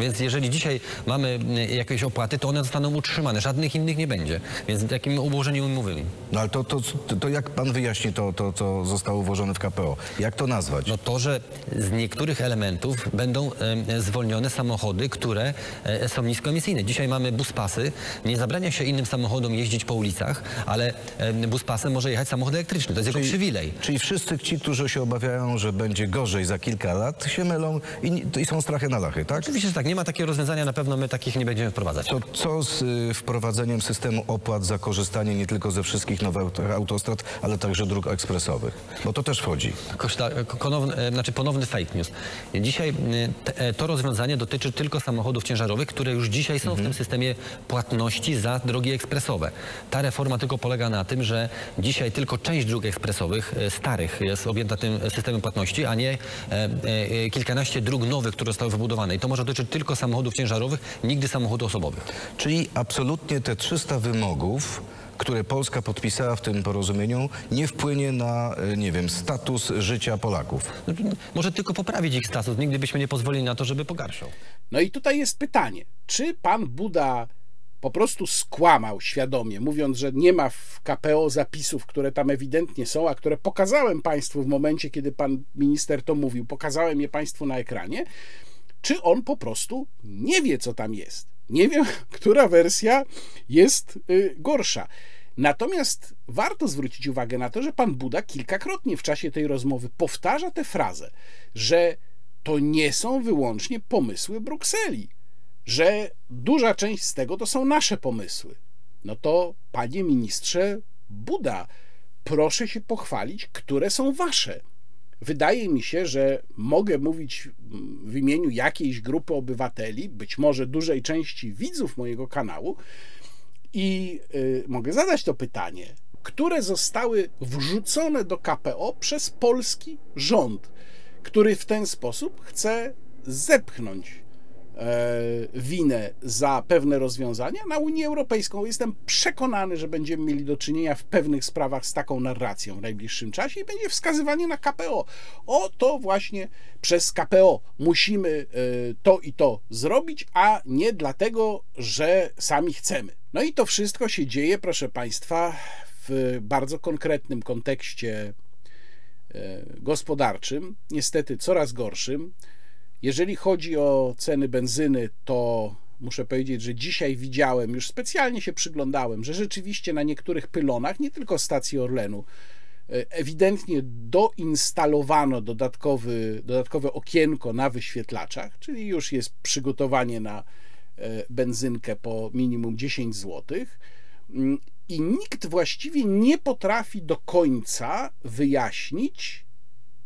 Więc jeżeli dzisiaj mamy e, jakieś opłaty, to one zostaną utrzymane. Żadnych innych nie będzie. Więc takim ułożeniu mówimy. No ale to, to, to jak pan wyjaśni to, to, co zostało włożone w KPO? Jak to nazwać? No to, że z niektórych elementów będą e, zwolnione samochody, które e, są niskoemisyjne. Dzisiaj mamy buspasy. Nie zabrania się innym samochodom jeździć po ulicach, ale e, buspasem może jechać samochód elektryczny. To jest jego przywilej. Czyli wszyscy ci, którzy się obawiają, że będzie gorzej za kilka lat, się mylą i, i są strachy na lachy, tak? Oczywiście, że tak. Nie ma takiego rozwiązania. Na pewno my takich nie będziemy wprowadzać. To co z y, wprowadzeniem systemu opłat za korzystanie nie tylko ze wszystkich nowych aut- autostrad, ale także dróg ekspresowych? Bo to też wchodzi. Koszta, konowny, e, znaczy ponowny fake news. Dzisiaj te, e, to rozwiązanie dotyczy tylko samochodów ciężarowych, które już dzisiaj są w tym systemie płatności za drogi ekspresowe. Ta reforma tylko polega na tym, że dzisiaj tylko część dróg ekspresowych e, starych jest objęta tym systemem płatności, a nie e, e, kilkanaście dróg nowych, które zostały wybudowane. I to może dotyczyć tylko samochodów ciężarowych, nigdy samochodów osobowych. Czyli absolutnie te 300 wymogów, które Polska podpisała w tym porozumieniu, nie wpłynie na, y, nie wiem, status życia Polaków. Może tylko poprawić ich status. Nigdy byśmy nie pozwolili na to, żeby pogarszał. No i tutaj jest pytanie, czy pan Buda po prostu skłamał świadomie, mówiąc, że nie ma w KPO zapisów, które tam ewidentnie są, a które pokazałem państwu w momencie, kiedy pan minister to mówił, pokazałem je państwu na ekranie, czy on po prostu nie wie, co tam jest. Nie wiem, która wersja jest y, gorsza. Natomiast warto zwrócić uwagę na to, że pan Buda kilkakrotnie w czasie tej rozmowy powtarza tę frazę, że to nie są wyłącznie pomysły Brukseli, że duża część z tego to są nasze pomysły. No to, panie ministrze Buda, proszę się pochwalić, które są wasze. Wydaje mi się, że mogę mówić w imieniu jakiejś grupy obywateli, być może dużej części widzów mojego kanału, i y, mogę zadać to pytanie, które zostały wrzucone do KPO przez polski rząd, który w ten sposób chce zepchnąć winę za pewne rozwiązania na Unię Europejską. Jestem przekonany, że będziemy mieli do czynienia w pewnych sprawach z taką narracją w najbliższym czasie i będzie wskazywanie na KPO. O to właśnie przez KPO musimy e, to i to zrobić, a nie dlatego, że sami chcemy. No i to wszystko się dzieje, proszę Państwa, w bardzo konkretnym kontekście e, gospodarczym, niestety coraz gorszym. Jeżeli chodzi o ceny benzyny, to muszę powiedzieć, że dzisiaj widziałem, już specjalnie się przyglądałem, że rzeczywiście na niektórych pylonach, nie tylko stacji Orlenu, e, ewidentnie doinstalowano dodatkowy, dodatkowe okienko na wyświetlaczach, czyli już jest przygotowanie na e, benzynkę po minimum 10 zł. I nikt właściwie nie potrafi do końca wyjaśnić,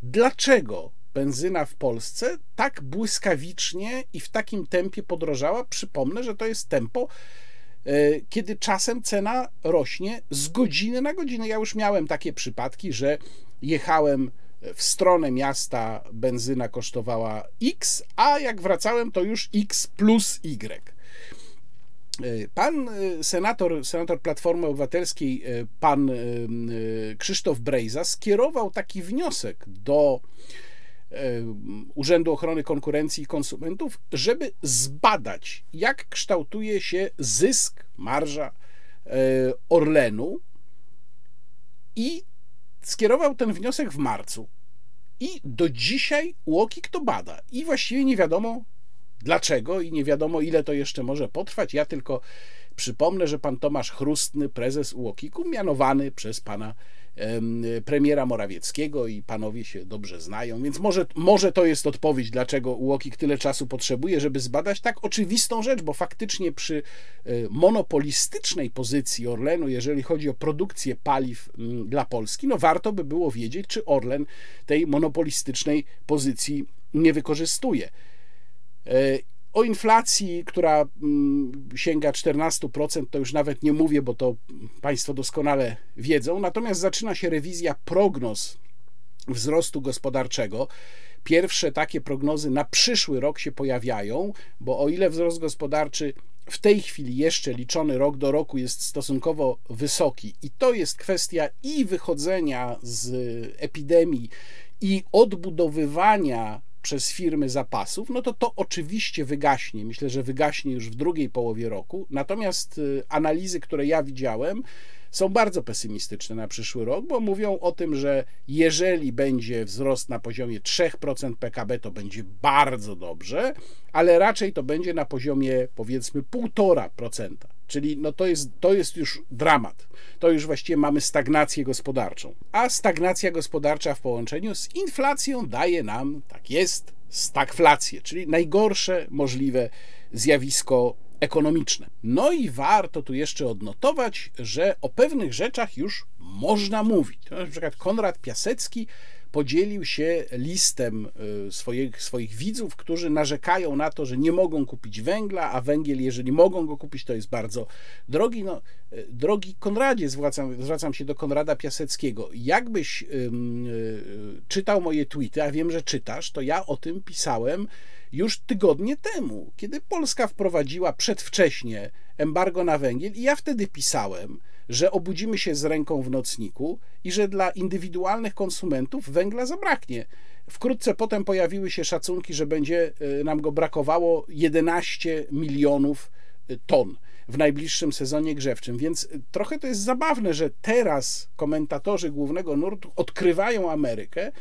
dlaczego benzyna w Polsce tak błyskawicznie i w takim tempie podrożała. Przypomnę, że to jest tempo, e, kiedy czasem cena rośnie z godziny na godzinę. Ja już miałem takie przypadki, że jechałem w stronę miasta, benzyna kosztowała X, a jak wracałem, to już X plus Y. Pan e, senator, senator Platformy Obywatelskiej, e, pan Krzysztof Brejza, skierował taki wniosek do Urzędu Ochrony Konkurencji i Konsumentów, żeby zbadać, jak kształtuje się zysk, marża e, Orlenu i skierował ten wniosek w marcu. I do dzisiaj UOKiK to bada. I właściwie nie wiadomo dlaczego i nie wiadomo ile to jeszcze może potrwać. Ja tylko przypomnę, że pan Tomasz Chrustny, prezes UOKiK-u, mianowany przez pana premiera Morawieckiego i panowie się dobrze znają, więc może, może to jest odpowiedź, dlaczego UOKiK tyle czasu potrzebuje, żeby zbadać tak oczywistą rzecz, bo faktycznie przy e, monopolistycznej pozycji Orlenu, jeżeli chodzi o produkcję paliw dla Polski, no warto by było wiedzieć, czy Orlen tej monopolistycznej pozycji nie wykorzystuje. O inflacji, która mm, sięga 14%, to już nawet nie mówię, bo to Państwo doskonale wiedzą. Natomiast zaczyna się rewizja prognoz wzrostu gospodarczego. Pierwsze takie prognozy na przyszły rok się pojawiają, bo o ile wzrost gospodarczy w tej chwili jeszcze liczony rok do roku jest stosunkowo wysoki, i to jest kwestia i wychodzenia z epidemii, i odbudowywania przez firmy zapasów, no to to oczywiście wygaśnie. Myślę, że wygaśnie już w drugiej połowie roku. Natomiast y, analizy, które ja widziałem, są bardzo pesymistyczne na przyszły rok, bo mówią o tym, że jeżeli będzie wzrost na poziomie 3% PKB, to będzie bardzo dobrze, ale raczej to będzie na poziomie powiedzmy 1,5%. Czyli no to, jest, to jest już dramat. To już właściwie mamy stagnację gospodarczą. A stagnacja gospodarcza w połączeniu z inflacją daje nam, tak jest, stagflację, czyli najgorsze możliwe zjawisko ekonomiczne. No i warto tu jeszcze odnotować, że o pewnych rzeczach już można mówić. Na przykład Konrad Piasecki podzielił się listem y, swoich, swoich widzów, którzy narzekają na to, że nie mogą kupić węgla, a węgiel, jeżeli mogą go kupić, to jest bardzo drogi. No, y, drogi Konradzie, zwracam, zwracam się do Konrada Piaseckiego. Jakbyś yy, czytał moje tweety, a wiem, że czytasz, to ja o tym pisałem już tygodnie temu, kiedy Polska wprowadziła przedwcześnie embargo na węgiel, i ja wtedy pisałem, że obudzimy się z ręką w nocniku i że dla indywidualnych konsumentów węgla zabraknie. Wkrótce potem pojawiły się szacunki, że będzie e, nam go brakowało 11 milionów e, ton w najbliższym sezonie grzewczym. Więc e, trochę to jest zabawne, że teraz komentatorzy głównego nurtu odkrywają Amerykę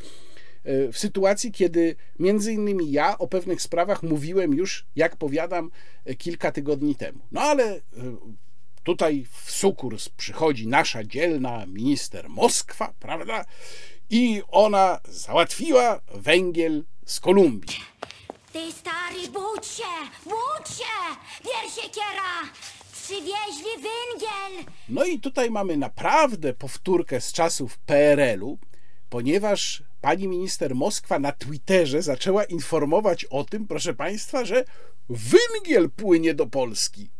w sytuacji, kiedy między innymi ja o pewnych sprawach mówiłem już, jak powiadam, kilka tygodni temu. No ale Tutaj w sukurs przychodzi nasza dzielna minister Moskwa, prawda? I ona załatwiła węgiel z Kolumbii. Ty stary, budź się, budź się! Wiersiekiera! Przywieźli węgiel! No i tutaj mamy naprawdę powtórkę z czasów PRL-u, ponieważ pani minister Moskwa na Twitterze zaczęła informować o tym, proszę państwa, że węgiel płynie do Polski.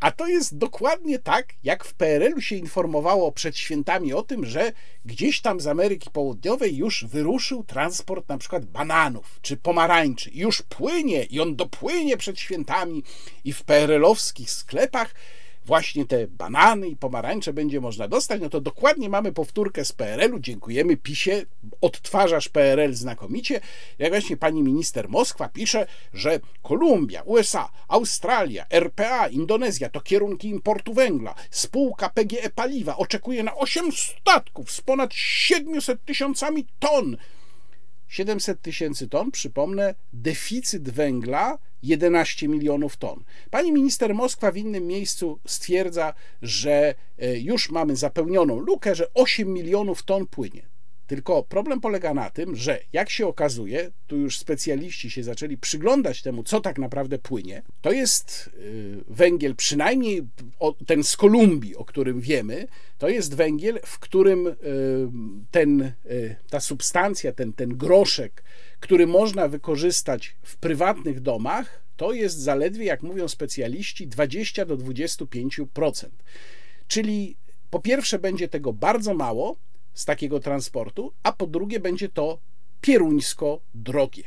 A to jest dokładnie tak, jak w PRL-u się informowało przed świętami o tym, że gdzieś tam z Ameryki Południowej już wyruszył transport na przykład bananów czy pomarańczy. Już płynie i on dopłynie przed świętami i w PRL-owskich sklepach właśnie te banany i pomarańcze będzie można dostać, no to dokładnie mamy powtórkę z PRL-u. Dziękujemy PiSie, odtwarzasz PRL znakomicie. Jak właśnie pani minister Moskwa pisze, że Kolumbia, USA, Australia, RPA, Indonezja to kierunki importu węgla. Spółka PGE Paliwa oczekuje na 8 statków z ponad 700 tysiącami ton 700 tysięcy ton, przypomnę, deficyt węgla 11 milionów ton. Pani minister Moskwa w innym miejscu stwierdza, że e, już mamy zapełnioną lukę, że 8 milionów ton płynie. Tylko problem polega na tym, że jak się okazuje, tu już specjaliści się zaczęli przyglądać temu, co tak naprawdę płynie, to jest y, węgiel, przynajmniej ten z Kolumbii, o którym wiemy, to jest węgiel, w którym y, ten, ta substancja, ten, ten groszek, który można wykorzystać w prywatnych domach, to jest zaledwie, jak mówią specjaliści, 20 do 25%. Czyli po pierwsze będzie tego bardzo mało, z takiego transportu, a po drugie będzie to pieruńsko drogie.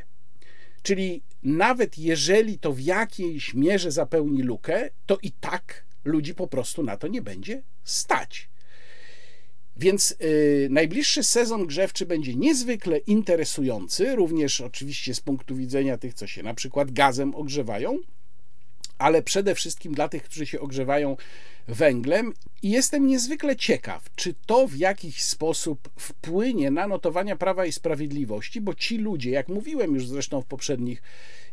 Czyli nawet jeżeli to w jakiejś mierze zapełni lukę, to i tak ludzi po prostu na to nie będzie stać. Więc yy, najbliższy sezon grzewczy będzie niezwykle interesujący, również oczywiście z punktu widzenia tych, co się na przykład gazem ogrzewają, ale przede wszystkim dla tych, którzy się ogrzewają węglem. I jestem niezwykle ciekaw, czy to w jakiś sposób wpłynie na notowania Prawa i Sprawiedliwości, bo ci ludzie, jak mówiłem już zresztą w poprzednich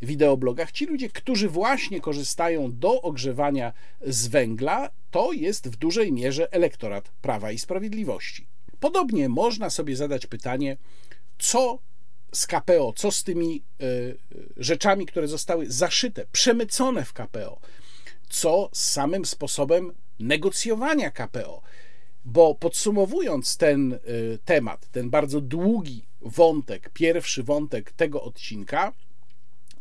wideoblogach, ci ludzie, którzy właśnie korzystają do ogrzewania z węgla, to jest w dużej mierze elektorat Prawa i Sprawiedliwości. Podobnie można sobie zadać pytanie, co z KPO, co z tymi y, rzeczami, które zostały zaszyte, przemycone w KPO, co z samym sposobem negocjowania KPO. Bo podsumowując ten y, temat, ten bardzo długi wątek, pierwszy wątek tego odcinka,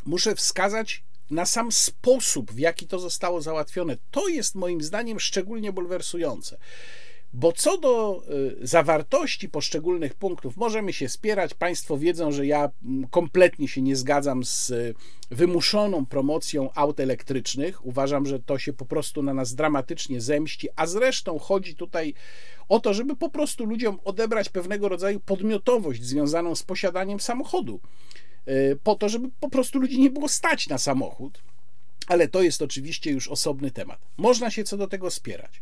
muszę wskazać na sam sposób, w jaki to zostało załatwione. To jest moim zdaniem szczególnie bulwersujące. Bo co do y, zawartości poszczególnych punktów, możemy się spierać. Państwo wiedzą, że ja mm, kompletnie się nie zgadzam z y, wymuszoną promocją aut elektrycznych. Uważam, że to się po prostu na nas dramatycznie zemści, a zresztą chodzi tutaj o to, żeby po prostu ludziom odebrać pewnego rodzaju podmiotowość związaną z posiadaniem samochodu. Y, po to, żeby po prostu ludzi nie było stać na samochód. Ale to jest oczywiście już osobny temat. Można się co do tego spierać.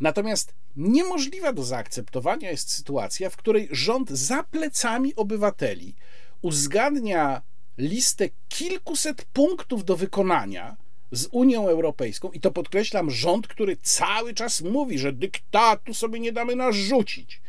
Natomiast niemożliwa do zaakceptowania jest sytuacja, w której rząd za plecami obywateli uzgadnia listę kilkuset punktów do wykonania z Unią Europejską, i to podkreślam, rząd, który cały czas mówi, że dyktatu sobie nie damy narzucić,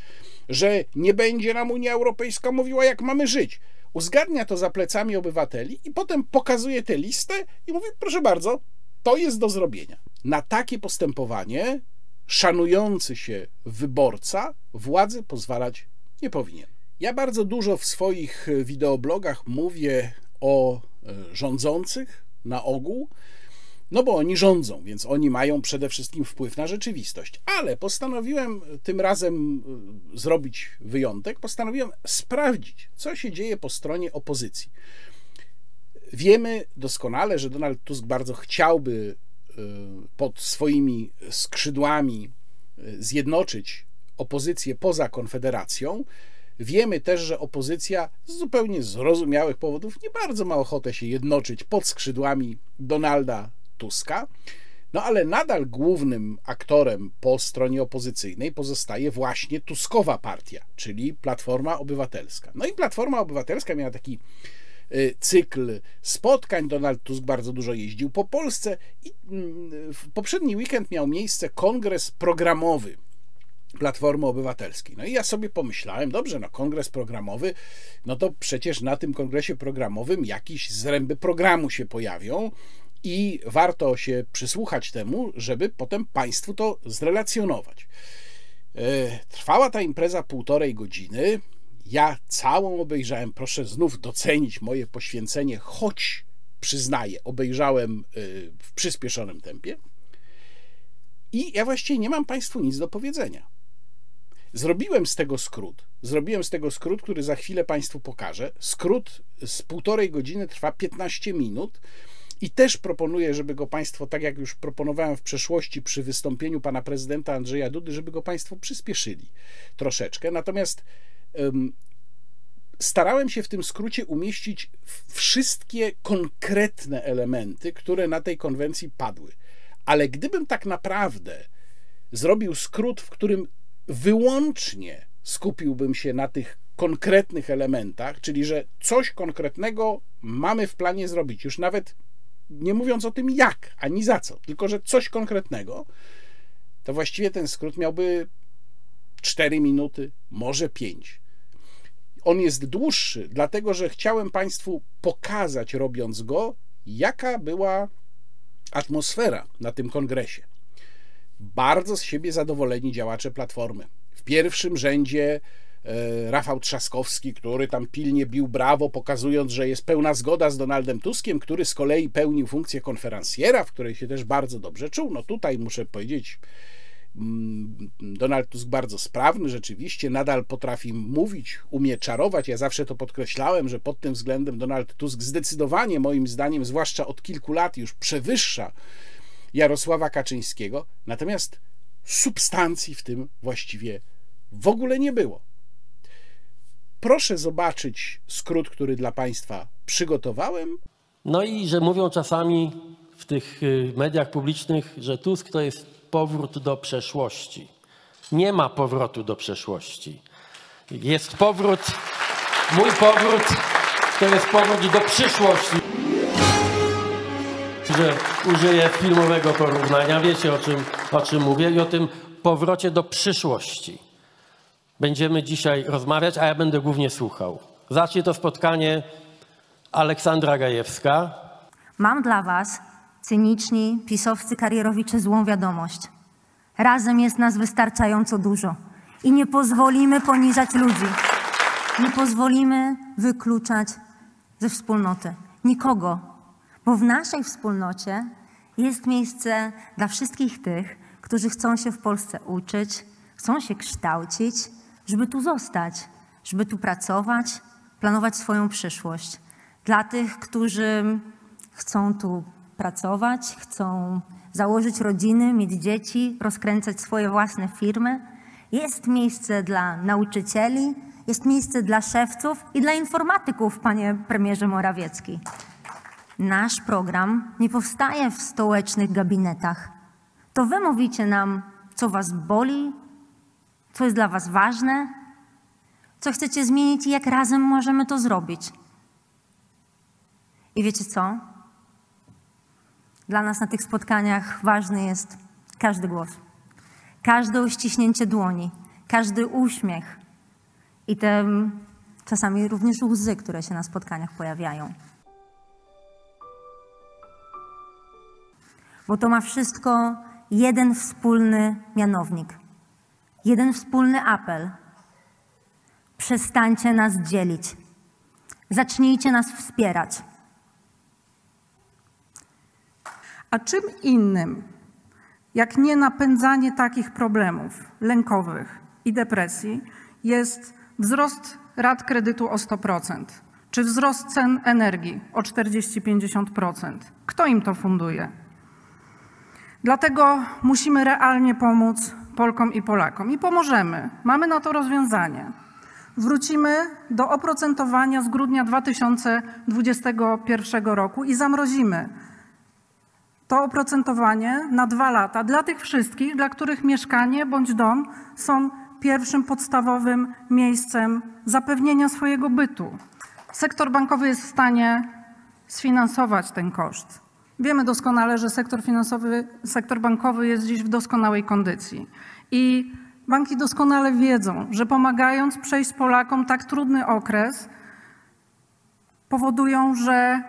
że nie będzie nam Unia Europejska mówiła, jak mamy żyć. Uzgadnia to za plecami obywateli i potem pokazuje tę listę i mówi: Proszę bardzo, to jest do zrobienia. Na takie postępowanie szanujący się wyborca władzy pozwalać nie powinien. Ja bardzo dużo w swoich wideoblogach mówię o e, rządzących na ogół, no bo oni rządzą, więc oni mają przede wszystkim wpływ na rzeczywistość. Ale postanowiłem tym razem e, zrobić wyjątek, postanowiłem sprawdzić, co się dzieje po stronie opozycji. Wiemy doskonale, że Donald Tusk bardzo chciałby pod swoimi skrzydłami y, zjednoczyć opozycję poza Konfederacją. Wiemy też, że opozycja z zupełnie zrozumiałych powodów nie bardzo ma ochotę się jednoczyć pod skrzydłami Donalda Tuska. No ale nadal głównym aktorem po stronie opozycyjnej pozostaje właśnie Tuskowa partia, czyli Platforma Obywatelska. No i Platforma Obywatelska miała taki Y, cykl spotkań. Donald Tusk bardzo dużo jeździł po Polsce i mm, w poprzedni weekend miał miejsce kongres programowy Platformy Obywatelskiej. No i ja sobie pomyślałem, dobrze, no kongres programowy, no to przecież na tym kongresie programowym jakieś zręby programu się pojawią i warto się przysłuchać temu, żeby potem Państwu to zrelacjonować. E, Trwała ta impreza półtorej godziny. Ja całą obejrzałem. Proszę znów docenić moje poświęcenie, choć przyznaję, obejrzałem y, w przyspieszonym tempie. I ja właściwie nie mam Państwu nic do powiedzenia. Zrobiłem z tego skrót. Zrobiłem z tego skrót, który za chwilę Państwu pokażę. Skrót z półtorej godziny trwa 15 minut. I też proponuję, żeby go Państwo, tak jak już proponowałem w przeszłości przy wystąpieniu pana prezydenta Andrzeja Dudy, żeby go Państwo przyspieszyli troszeczkę. Natomiast starałem się w tym skrócie umieścić wszystkie konkretne elementy, które na tej konwencji padły. Ale gdybym tak naprawdę zrobił skrót, w którym wyłącznie skupiłbym się na tych konkretnych elementach, czyli że coś konkretnego mamy w planie zrobić, już nawet nie mówiąc o tym jak, ani za co, tylko że coś konkretnego, to właściwie ten skrót miałby 4 minuty, może 5. On jest dłuższy, dlatego że chciałem Państwu pokazać, robiąc go, jaka była atmosfera na tym kongresie. Bardzo z siebie zadowoleni działacze Platformy. W pierwszym rzędzie e, Rafał Trzaskowski, który tam pilnie bił brawo, pokazując, że jest pełna zgoda z Donaldem Tuskiem, który z kolei pełnił funkcję konferencjera, w której się też bardzo dobrze czuł. No tutaj muszę powiedzieć, Donald Tusk bardzo sprawny, rzeczywiście nadal potrafi mówić, umie czarować. Ja zawsze to podkreślałem, że pod tym względem Donald Tusk zdecydowanie, moim zdaniem, zwłaszcza od kilku lat, już przewyższa Jarosława Kaczyńskiego. Natomiast substancji w tym właściwie w ogóle nie było. Proszę zobaczyć skrót, który dla Państwa przygotowałem. No i że mówią czasami w tych y, mediach publicznych, że Tusk to jest powrót do przeszłości. Nie ma powrotu do przeszłości. Jest powrót, mój powrót to jest powrót do przyszłości. Że użyję filmowego porównania, wiecie o czym, o czym mówię i o tym powrocie do przyszłości. Będziemy dzisiaj rozmawiać, a ja będę głównie słuchał. Zacznie to spotkanie Aleksandra Gajewska. Mam dla Was, cyniczni, pisowscy karierowicze, złą wiadomość. Razem jest nas wystarczająco dużo i nie pozwolimy poniżać ludzi. Nie pozwolimy wykluczać ze wspólnoty nikogo, bo w naszej wspólnocie jest miejsce dla wszystkich tych, którzy chcą się w Polsce uczyć, chcą się kształcić, żeby tu zostać, żeby tu pracować, planować swoją przyszłość. Dla tych, którzy chcą tu pracować, chcą założyć rodziny, mieć dzieci, rozkręcać swoje własne firmy. Jest miejsce dla nauczycieli, jest miejsce dla szewców i dla informatyków, panie premierze Morawiecki. Nasz program nie powstaje w stołecznych gabinetach. To wy mówicie nam, co was boli, co jest dla was ważne, co chcecie zmienić i jak razem możemy to zrobić. I wiecie co? Dla nas na tych spotkaniach ważny jest każdy głos, każde uściśnięcie dłoni, każdy uśmiech i te czasami również łzy, które się na spotkaniach pojawiają. Bo to ma wszystko jeden wspólny mianownik, jeden wspólny apel. Przestańcie nas dzielić. Zacznijcie nas wspierać. A czym innym, jak nie napędzanie takich problemów lękowych i depresji, jest wzrost rat kredytu o 100%, czy wzrost cen energii o 40-50%? Kto im to funduje? Dlatego musimy realnie pomóc Polkom i Polakom i pomożemy. Mamy na to rozwiązanie. Wrócimy do oprocentowania z grudnia 2021 roku i zamrozimy to oprocentowanie na dwa lata dla tych wszystkich, dla których mieszkanie bądź dom są pierwszym podstawowym miejscem zapewnienia swojego bytu. Sektor bankowy jest w stanie sfinansować ten koszt. Wiemy doskonale, że sektor finansowy, sektor bankowy jest dziś w doskonałej kondycji. I banki doskonale wiedzą, że pomagając przejść Polakom tak trudny okres, powodują, że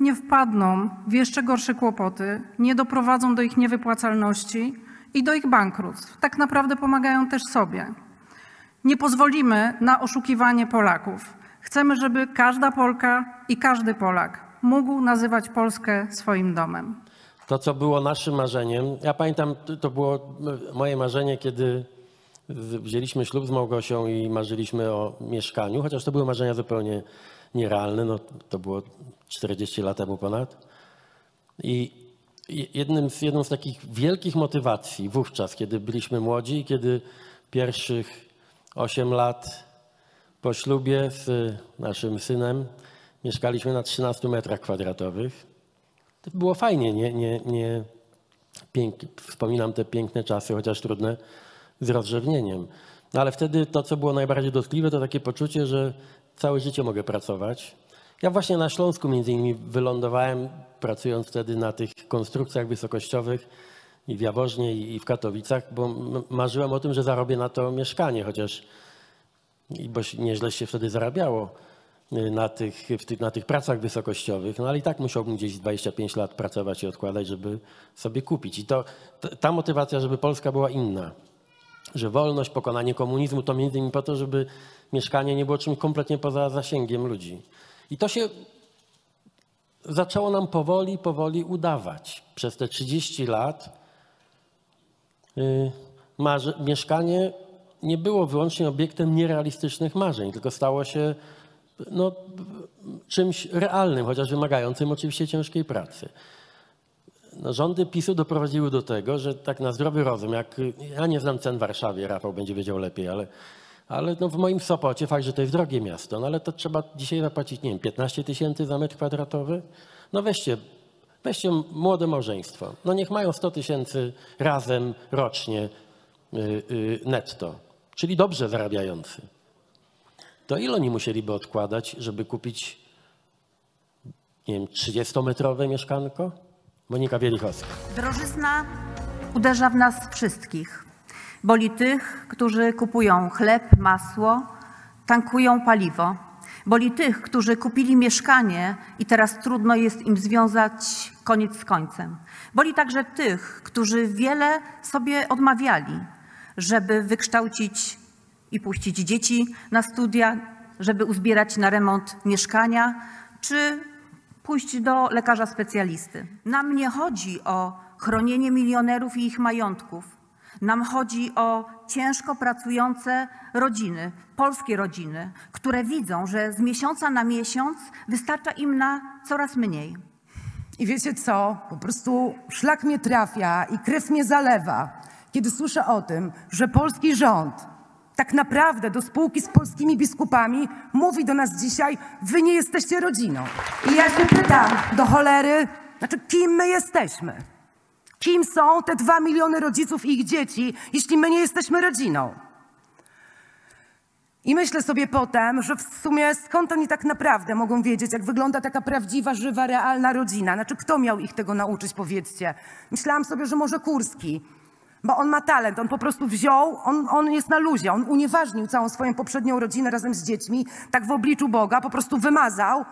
nie wpadną w jeszcze gorsze kłopoty, nie doprowadzą do ich niewypłacalności i do ich bankructw. Tak naprawdę pomagają też sobie. Nie pozwolimy na oszukiwanie Polaków. Chcemy, żeby każda Polka i każdy Polak mógł nazywać Polskę swoim domem. To, co było naszym marzeniem, ja pamiętam, to- było moje marzenie, kiedy wzięliśmy ślub z Małgosią i marzyliśmy o mieszkaniu, chociaż to były marzenia zupełnie nierealne, no, to było 40 lat temu ponad. I je- jednym z, jedną z takich wielkich motywacji wówczas, kiedy byliśmy młodzi kiedy pierwszych 8 lat po ślubie z naszym synem mieszkaliśmy na 13 metrach kwadratowych. To było fajnie, nie, nie, nie pięk, wspominam te piękne czasy, chociaż trudne, z rozrzewnieniem. No ale wtedy to, co było najbardziej dotkliwe, to takie poczucie, że całe życie mogę pracować. Ja właśnie na Śląsku między innymi wylądowałem, pracując wtedy na tych konstrukcjach wysokościowych i w Jaworznie i w Katowicach, bo marzyłem o tym, że zarobię na to mieszkanie, chociaż bo nieźle się wtedy zarabiało y, na tych, tych, na tych pracach wysokościowych, no ale i tak musiałbym gdzieś 25 lat pracować i odkładać, żeby sobie kupić. I to ta motywacja, żeby Polska była inna, że wolność, pokonanie komunizmu to między innymi po to, żeby mieszkanie nie było czymś kompletnie poza zasięgiem ludzi. I to się zaczęło nam powoli, powoli udawać. Przez te 30 lat y, mieszkanie nie było wyłącznie obiektem nierealistycznych marzeń, tylko stało się no, czymś realnym, chociaż wymagającym oczywiście ciężkiej pracy. No, rządy PiSu doprowadziły do tego, że tak na zdrowy rozum, jak ja nie znam cen w Warszawie, Rafał będzie wiedział lepiej, ale, ale no w moim Sopocie fakt, że to jest drogie miasto, no ale to trzeba dzisiaj zapłacić, nie wiem, 15 tysięcy za metr kwadratowy? No weźcie, weźcie młode małżeństwo, no niech mają 100 tysięcy razem rocznie y, y, netto, czyli dobrze zarabiający. To ile oni musieliby odkładać, żeby kupić, nie wiem, 30-metrowe mieszkanko? Monika Wielichowska. Drożyzna uderza w nas wszystkich. Boli tych, którzy kupują chleb, masło, tankują paliwo. Boli tych, którzy kupili mieszkanie i teraz trudno jest im związać koniec z końcem. Boli także tych, którzy wiele sobie odmawiali, żeby wykształcić i puścić dzieci na studia, żeby uzbierać na remont mieszkania, czy pójść do lekarza specjalisty. Nam nie chodzi o chronienie milionerów i ich majątków. Nam chodzi o ciężko pracujące rodziny, polskie rodziny, które widzą, że z miesiąca na miesiąc wystarcza im na coraz mniej. I wiecie co? Po prostu szlak mnie trafia i krew mnie zalewa, kiedy słyszę o tym, że polski rząd tak naprawdę do spółki z polskimi biskupami mówi do nas dzisiaj, wy nie jesteście rodziną. I ja się pytam, do cholery, znaczy kim my jesteśmy? Kim są te dwa miliony rodziców i ich dzieci, jeśli my nie jesteśmy rodziną? I myślę sobie potem, że w sumie skąd oni tak naprawdę mogą wiedzieć, jak wygląda taka prawdziwa, żywa, realna rodzina? Znaczy, kto miał ich tego nauczyć, powiedzcie? Myślałam sobie, że może Kurski, bo on ma talent, on po prostu wziął, on, on jest na luzie, on unieważnił całą swoją poprzednią rodzinę razem z dziećmi, tak w obliczu Boga, po prostu wymazał,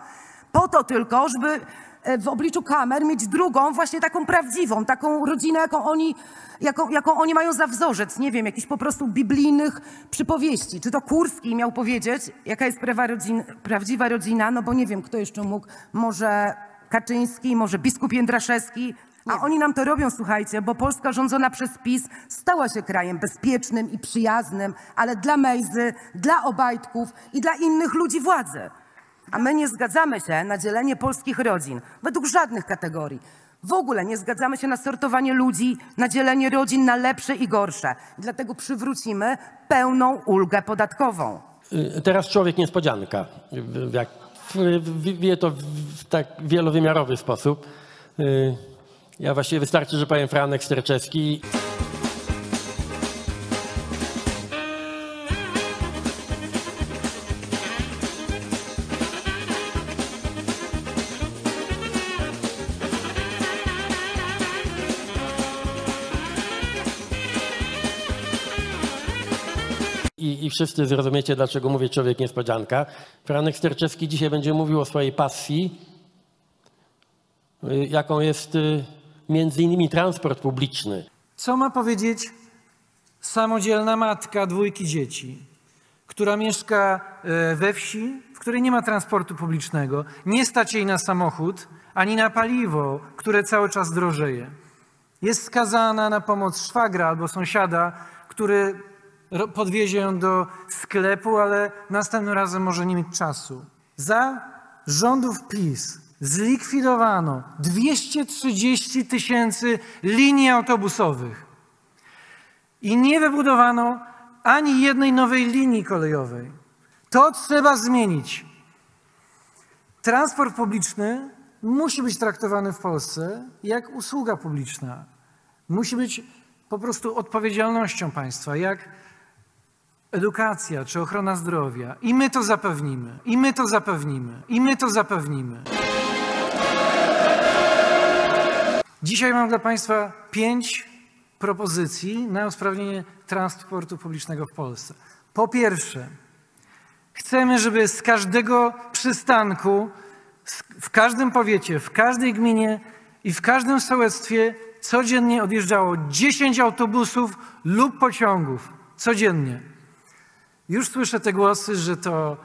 po to tylko, żeby e, w obliczu kamer mieć drugą, właśnie taką prawdziwą, taką rodzinę, jaką oni, jaką, jaką oni mają za wzorzec, nie wiem, jakichś po prostu biblijnych przypowieści. Czy to Kurski miał powiedzieć, jaka jest rodzin, prawdziwa rodzina, no bo nie wiem, kto jeszcze mógł, może Kaczyński, może biskup Jędraszewski, a oni nam to robią, słuchajcie, bo Polska rządzona przez PiS stała się krajem bezpiecznym i przyjaznym, ale dla Mejzy, dla Obajtków i dla innych ludzi władzy. A my nie zgadzamy się na dzielenie polskich rodzin według żadnych kategorii. W ogóle nie zgadzamy się na sortowanie ludzi, na dzielenie rodzin na lepsze i gorsze. Dlatego przywrócimy pełną ulgę podatkową. Y, Teraz człowiek niespodzianka. Jak, wie to w- w tak wielowymiarowy sposób. Y, Ja właściwie wystarczy, że powiem Franek Sterczewski. Wszyscy zrozumiecie, dlaczego mówię człowiek niespodzianka. Franek Sterczewski dzisiaj będzie mówił o swojej pasji, y, jaką jest y, między innymi transport publiczny. Co ma powiedzieć samodzielna matka dwójki dzieci, która mieszka e, we wsi, w której nie ma transportu publicznego, nie stać jej na samochód ani na paliwo, które cały czas drożeje. Jest skazana na pomoc szwagra albo sąsiada, który podwiezie ją do sklepu, ale następnym razem może nie mieć czasu. Za rządów PiS zlikwidowano 230 tysięcy linii autobusowych i nie wybudowano ani jednej nowej linii kolejowej. To trzeba zmienić. Transport publiczny musi być traktowany w Polsce jak usługa publiczna. Musi być po prostu odpowiedzialnością państwa, jak edukacja czy ochrona zdrowia. I my to zapewnimy, i my to zapewnimy, i my to zapewnimy. Dzisiaj mam dla Państwa pięć propozycji na usprawnienie transportu publicznego w Polsce. Po pierwsze, chcemy, żeby z każdego przystanku, w każdym powiecie, w każdej gminie i w każdym sołectwie codziennie odjeżdżało 10 autobusów lub pociągów. Codziennie. Już słyszę te głosy, że to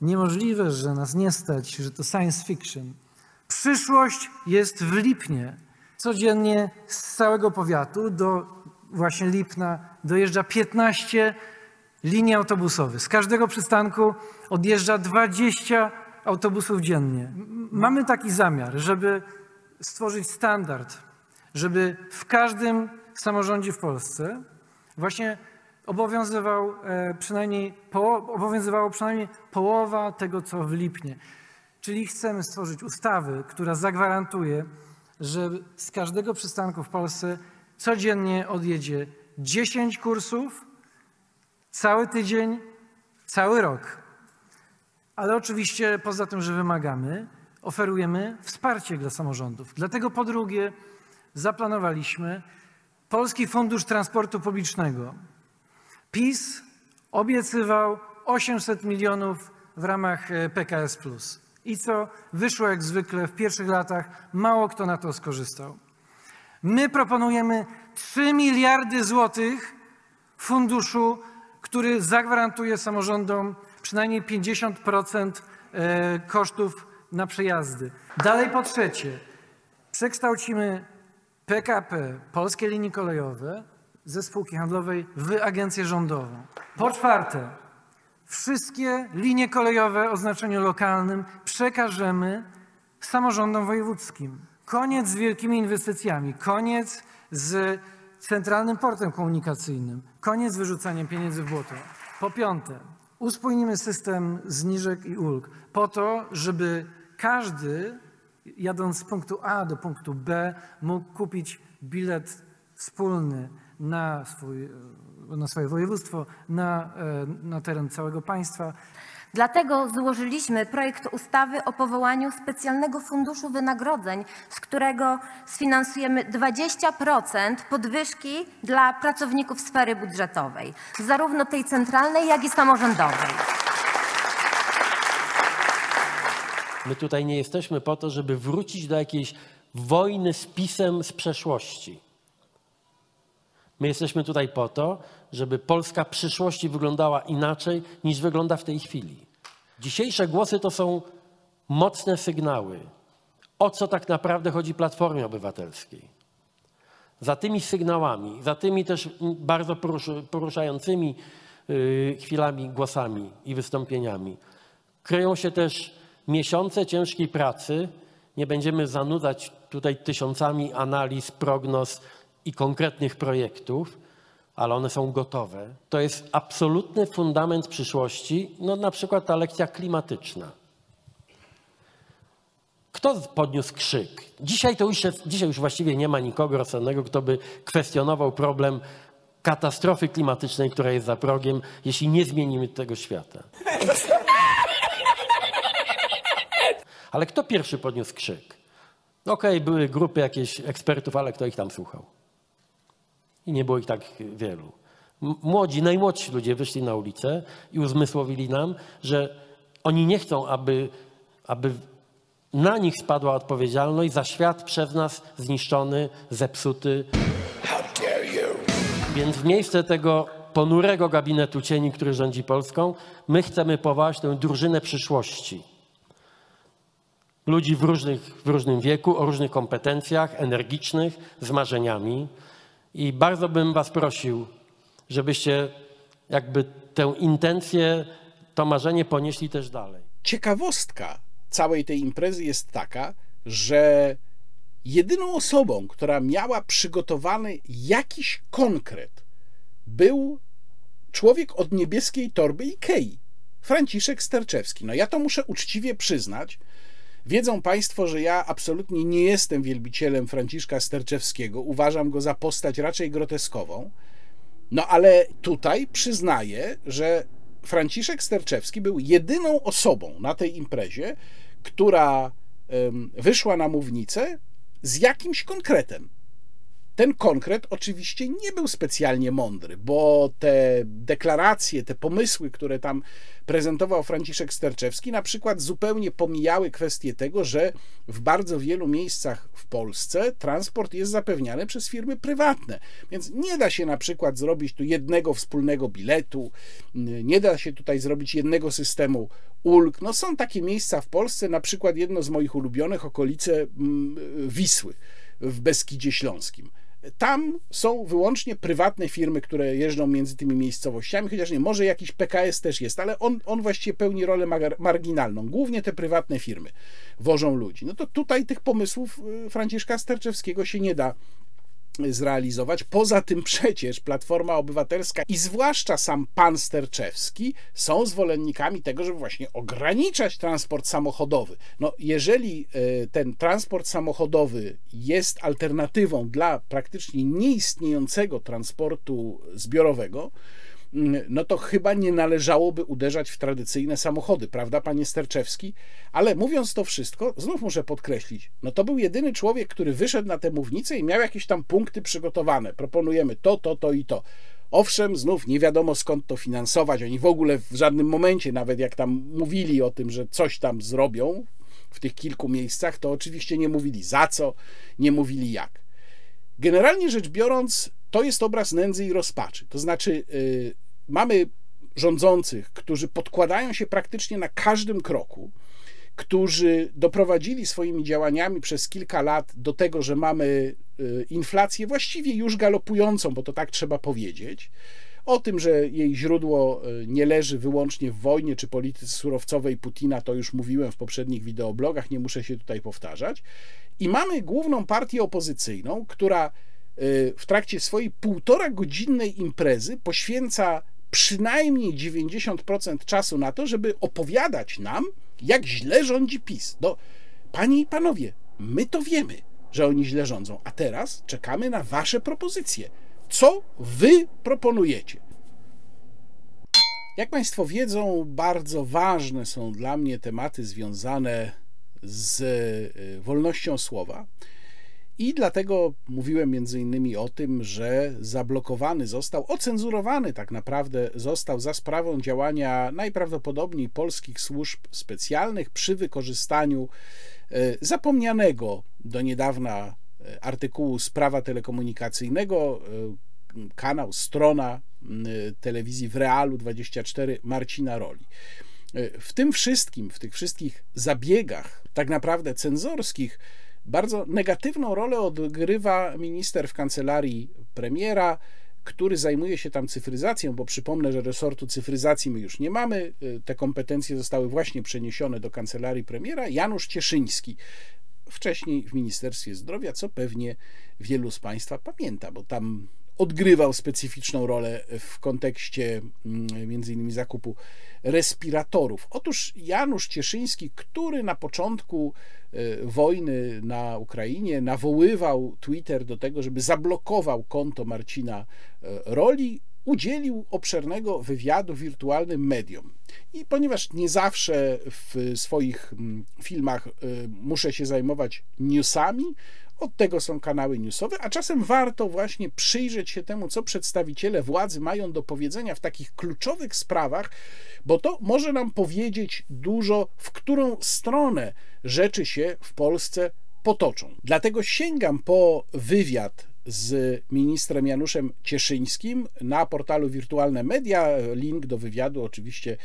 niemożliwe, że nas nie stać, że to science fiction. Przyszłość jest w Lipnie. Codziennie z całego powiatu do właśnie Lipna dojeżdża 15 linii autobusowych. Z każdego przystanku odjeżdża 20 autobusów dziennie. Mamy taki zamiar, żeby stworzyć standard, żeby w każdym samorządzie w Polsce właśnie obowiązywał e, przynajmniej obowiązywało przynajmniej połowa tego, co w Lipnie. Czyli chcemy stworzyć ustawę, która zagwarantuje, że z każdego przystanku w Polsce codziennie odjedzie 10 kursów, cały tydzień, cały rok. Ale oczywiście poza tym, że wymagamy, oferujemy wsparcie dla samorządów. Dlatego po drugie zaplanowaliśmy Polski Fundusz Transportu Publicznego. PiS obiecywał 800 milionów w ramach e, PKS. I co wyszło jak zwykle w pierwszych latach, mało kto na to skorzystał. My proponujemy 3 miliardy złotych funduszu, który zagwarantuje samorządom przynajmniej 50% e, kosztów na przejazdy. Dalej po trzecie, przekształcimy PKP, Polskie Linie Kolejowe, ze spółki handlowej w agencję rządową. Po czwarte, wszystkie linie kolejowe o znaczeniu lokalnym przekażemy samorządom wojewódzkim. Koniec z wielkimi inwestycjami, koniec z centralnym portem komunikacyjnym, koniec z wyrzucaniem pieniędzy w błoto. Po piąte, uspójnimy system zniżek i ulg po to, żeby każdy jadąc z punktu A do punktu B mógł kupić bilet wspólny na, swój, na swoje województwo, na, e, na teren całego państwa. Dlatego złożyliśmy projekt ustawy o powołaniu specjalnego funduszu wynagrodzeń, z którego sfinansujemy 20% podwyżki dla pracowników sfery budżetowej, zarówno tej centralnej, jak i samorządowej. My tutaj nie jesteśmy po to, żeby wrócić do jakiejś wojny z pisem z przeszłości. My jesteśmy tutaj po to, żeby Polska przyszłości wyglądała inaczej niż wygląda w tej chwili. Dzisiejsze głosy to są mocne sygnały, o co tak naprawdę chodzi Platformie Obywatelskiej. Za tymi sygnałami, za tymi też bardzo poruszającymi yy, chwilami, głosami i wystąpieniami kryją się też miesiące ciężkiej pracy. Nie będziemy zanudzać tutaj tysiącami analiz, prognoz i konkretnych projektów, ale one są gotowe. To jest absolutny fundament przyszłości, no na przykład ta lekcja klimatyczna. Kto podniósł krzyk? Dzisiaj to już, jest, dzisiaj już właściwie nie ma nikogo rozsądnego, kto by kwestionował problem katastrofy klimatycznej, która jest za progiem, jeśli nie zmienimy tego świata. Ale kto pierwszy podniósł krzyk? Okej, były grupy jakichś ekspertów, ale kto ich tam słuchał? I nie było ich tak wielu. Młodzi, najmłodsi ludzie wyszli na ulicę i uzmysłowili nam, że oni nie chcą, aby, aby na nich spadła odpowiedzialność za świat przez nas zniszczony, zepsuty. How dare Więc w miejsce tego ponurego gabinetu cieni, który rządzi Polską, my chcemy powołać tę drużynę przyszłości. Ludzi w, różnych, w różnym wieku, o różnych kompetencjach, energicznych, z marzeniami. I bardzo bym Was prosił, żebyście jakby tę intencję, to marzenie ponieśli też dalej. Ciekawostka całej tej imprezy jest taka, że jedyną osobą, która miała przygotowany jakiś konkret, był człowiek od niebieskiej torby Ikei, Franciszek Sterczewski. No ja to muszę uczciwie przyznać. Wiedzą Państwo, że ja absolutnie nie jestem wielbicielem Franciszka Sterczewskiego. Uważam go za postać raczej groteskową. No ale tutaj przyznaję, że Franciszek Sterczewski był jedyną osobą na tej imprezie, która wyszła na mównicę z jakimś konkretem. Ten konkret oczywiście nie był specjalnie mądry, bo te deklaracje, te pomysły, które tam prezentował Franciszek Sterczewski, na przykład zupełnie pomijały kwestię tego, że w bardzo wielu miejscach w Polsce transport jest zapewniany przez firmy prywatne. Więc nie da się na przykład zrobić tu jednego wspólnego biletu, nie da się tutaj zrobić jednego systemu ulg. No są takie miejsca w Polsce, na przykład jedno z moich ulubionych, okolice Wisły w Beskidzie Śląskim. Tam są wyłącznie prywatne firmy, które jeżdżą między tymi miejscowościami, chociaż nie, może jakiś PKS też jest, ale on, on właściwie pełni rolę marginalną. Głównie te prywatne firmy wożą ludzi. No to tutaj tych pomysłów y, Franciszka Sterczewskiego się nie da zrealizować. Poza tym przecież Platforma Obywatelska i zwłaszcza sam pan Sterczewski są zwolennikami tego, żeby właśnie ograniczać transport samochodowy. No, jeżeli e, ten transport samochodowy jest alternatywą dla praktycznie nieistniejącego transportu zbiorowego, no to chyba nie należałoby uderzać w tradycyjne samochody, prawda, panie Sterczewski? Ale mówiąc to wszystko, znów muszę podkreślić, no to był jedyny człowiek, który wyszedł na tę mównicę i miał jakieś tam punkty przygotowane. Proponujemy to, to, to i to. Owszem, znów nie wiadomo skąd to finansować. Oni w ogóle w żadnym momencie, nawet jak tam mówili o tym, że coś tam zrobią w tych kilku miejscach, to oczywiście nie mówili za co, nie mówili jak. Generalnie rzecz biorąc, to jest obraz nędzy i rozpaczy. To znaczy, yy, mamy rządzących, którzy podkładają się praktycznie na każdym kroku, którzy doprowadzili swoimi działaniami przez kilka lat do tego, że mamy yy, inflację właściwie już galopującą, bo to tak trzeba powiedzieć. O tym, że jej źródło yy, nie leży wyłącznie w wojnie czy polityce surowcowej Putina, to już mówiłem w poprzednich wideoblogach, nie muszę się tutaj powtarzać. I mamy główną partię opozycyjną, która Y, w trakcie swojej półtora godzinnej imprezy poświęca przynajmniej 90% czasu na to, żeby opowiadać nam, jak źle rządzi PiS. No, panie i panowie, my to wiemy, że oni źle rządzą, a teraz czekamy na wasze propozycje. Co wy proponujecie? Jak Państwo wiedzą, bardzo ważne są dla mnie tematy związane z y, wolnością słowa. I dlatego mówiłem między innymi o tym, że zablokowany został, ocenzurowany tak naprawdę został za sprawą działania najprawdopodobniej polskich służb specjalnych przy wykorzystaniu e, zapomnianego do niedawna e, artykułu z prawa telekomunikacyjnego, e, kanał, strona telewizji w Realu 24 Marcina Roli. W tym wszystkim, w tych wszystkich zabiegach tak naprawdę cenzorskich, bardzo negatywną rolę odgrywa minister w kancelarii premiera, który zajmuje się tam cyfryzacją, bo przypomnę, że resortu cyfryzacji my już nie mamy. Te kompetencje zostały właśnie przeniesione do kancelarii premiera. Janusz Cieszyński, wcześniej w Ministerstwie Zdrowia, co pewnie wielu z Państwa pamięta, bo tam odgrywał specyficzną rolę w kontekście mm, między innymi zakupu respiratorów. Otóż Janusz Cieszyński, który na początku wojny na Ukrainie nawoływał Twitter do tego, żeby zablokował konto Marcina e, Roli, udzielił obszernego wywiadu wirtualnym mediom. I ponieważ nie zawsze w swoich mm, filmach e, muszę się zajmować newsami, od tego są kanały newsowe, a czasem warto właśnie przyjrzeć się temu, co przedstawiciele władzy mają do powiedzenia w takich kluczowych sprawach, bo to może nam powiedzieć dużo, w którą stronę rzeczy się w Polsce potoczą. Dlatego sięgam po wywiad z ministrem Januszem Cieszyńskim na portalu Wirtualne Media. Link do wywiadu oczywiście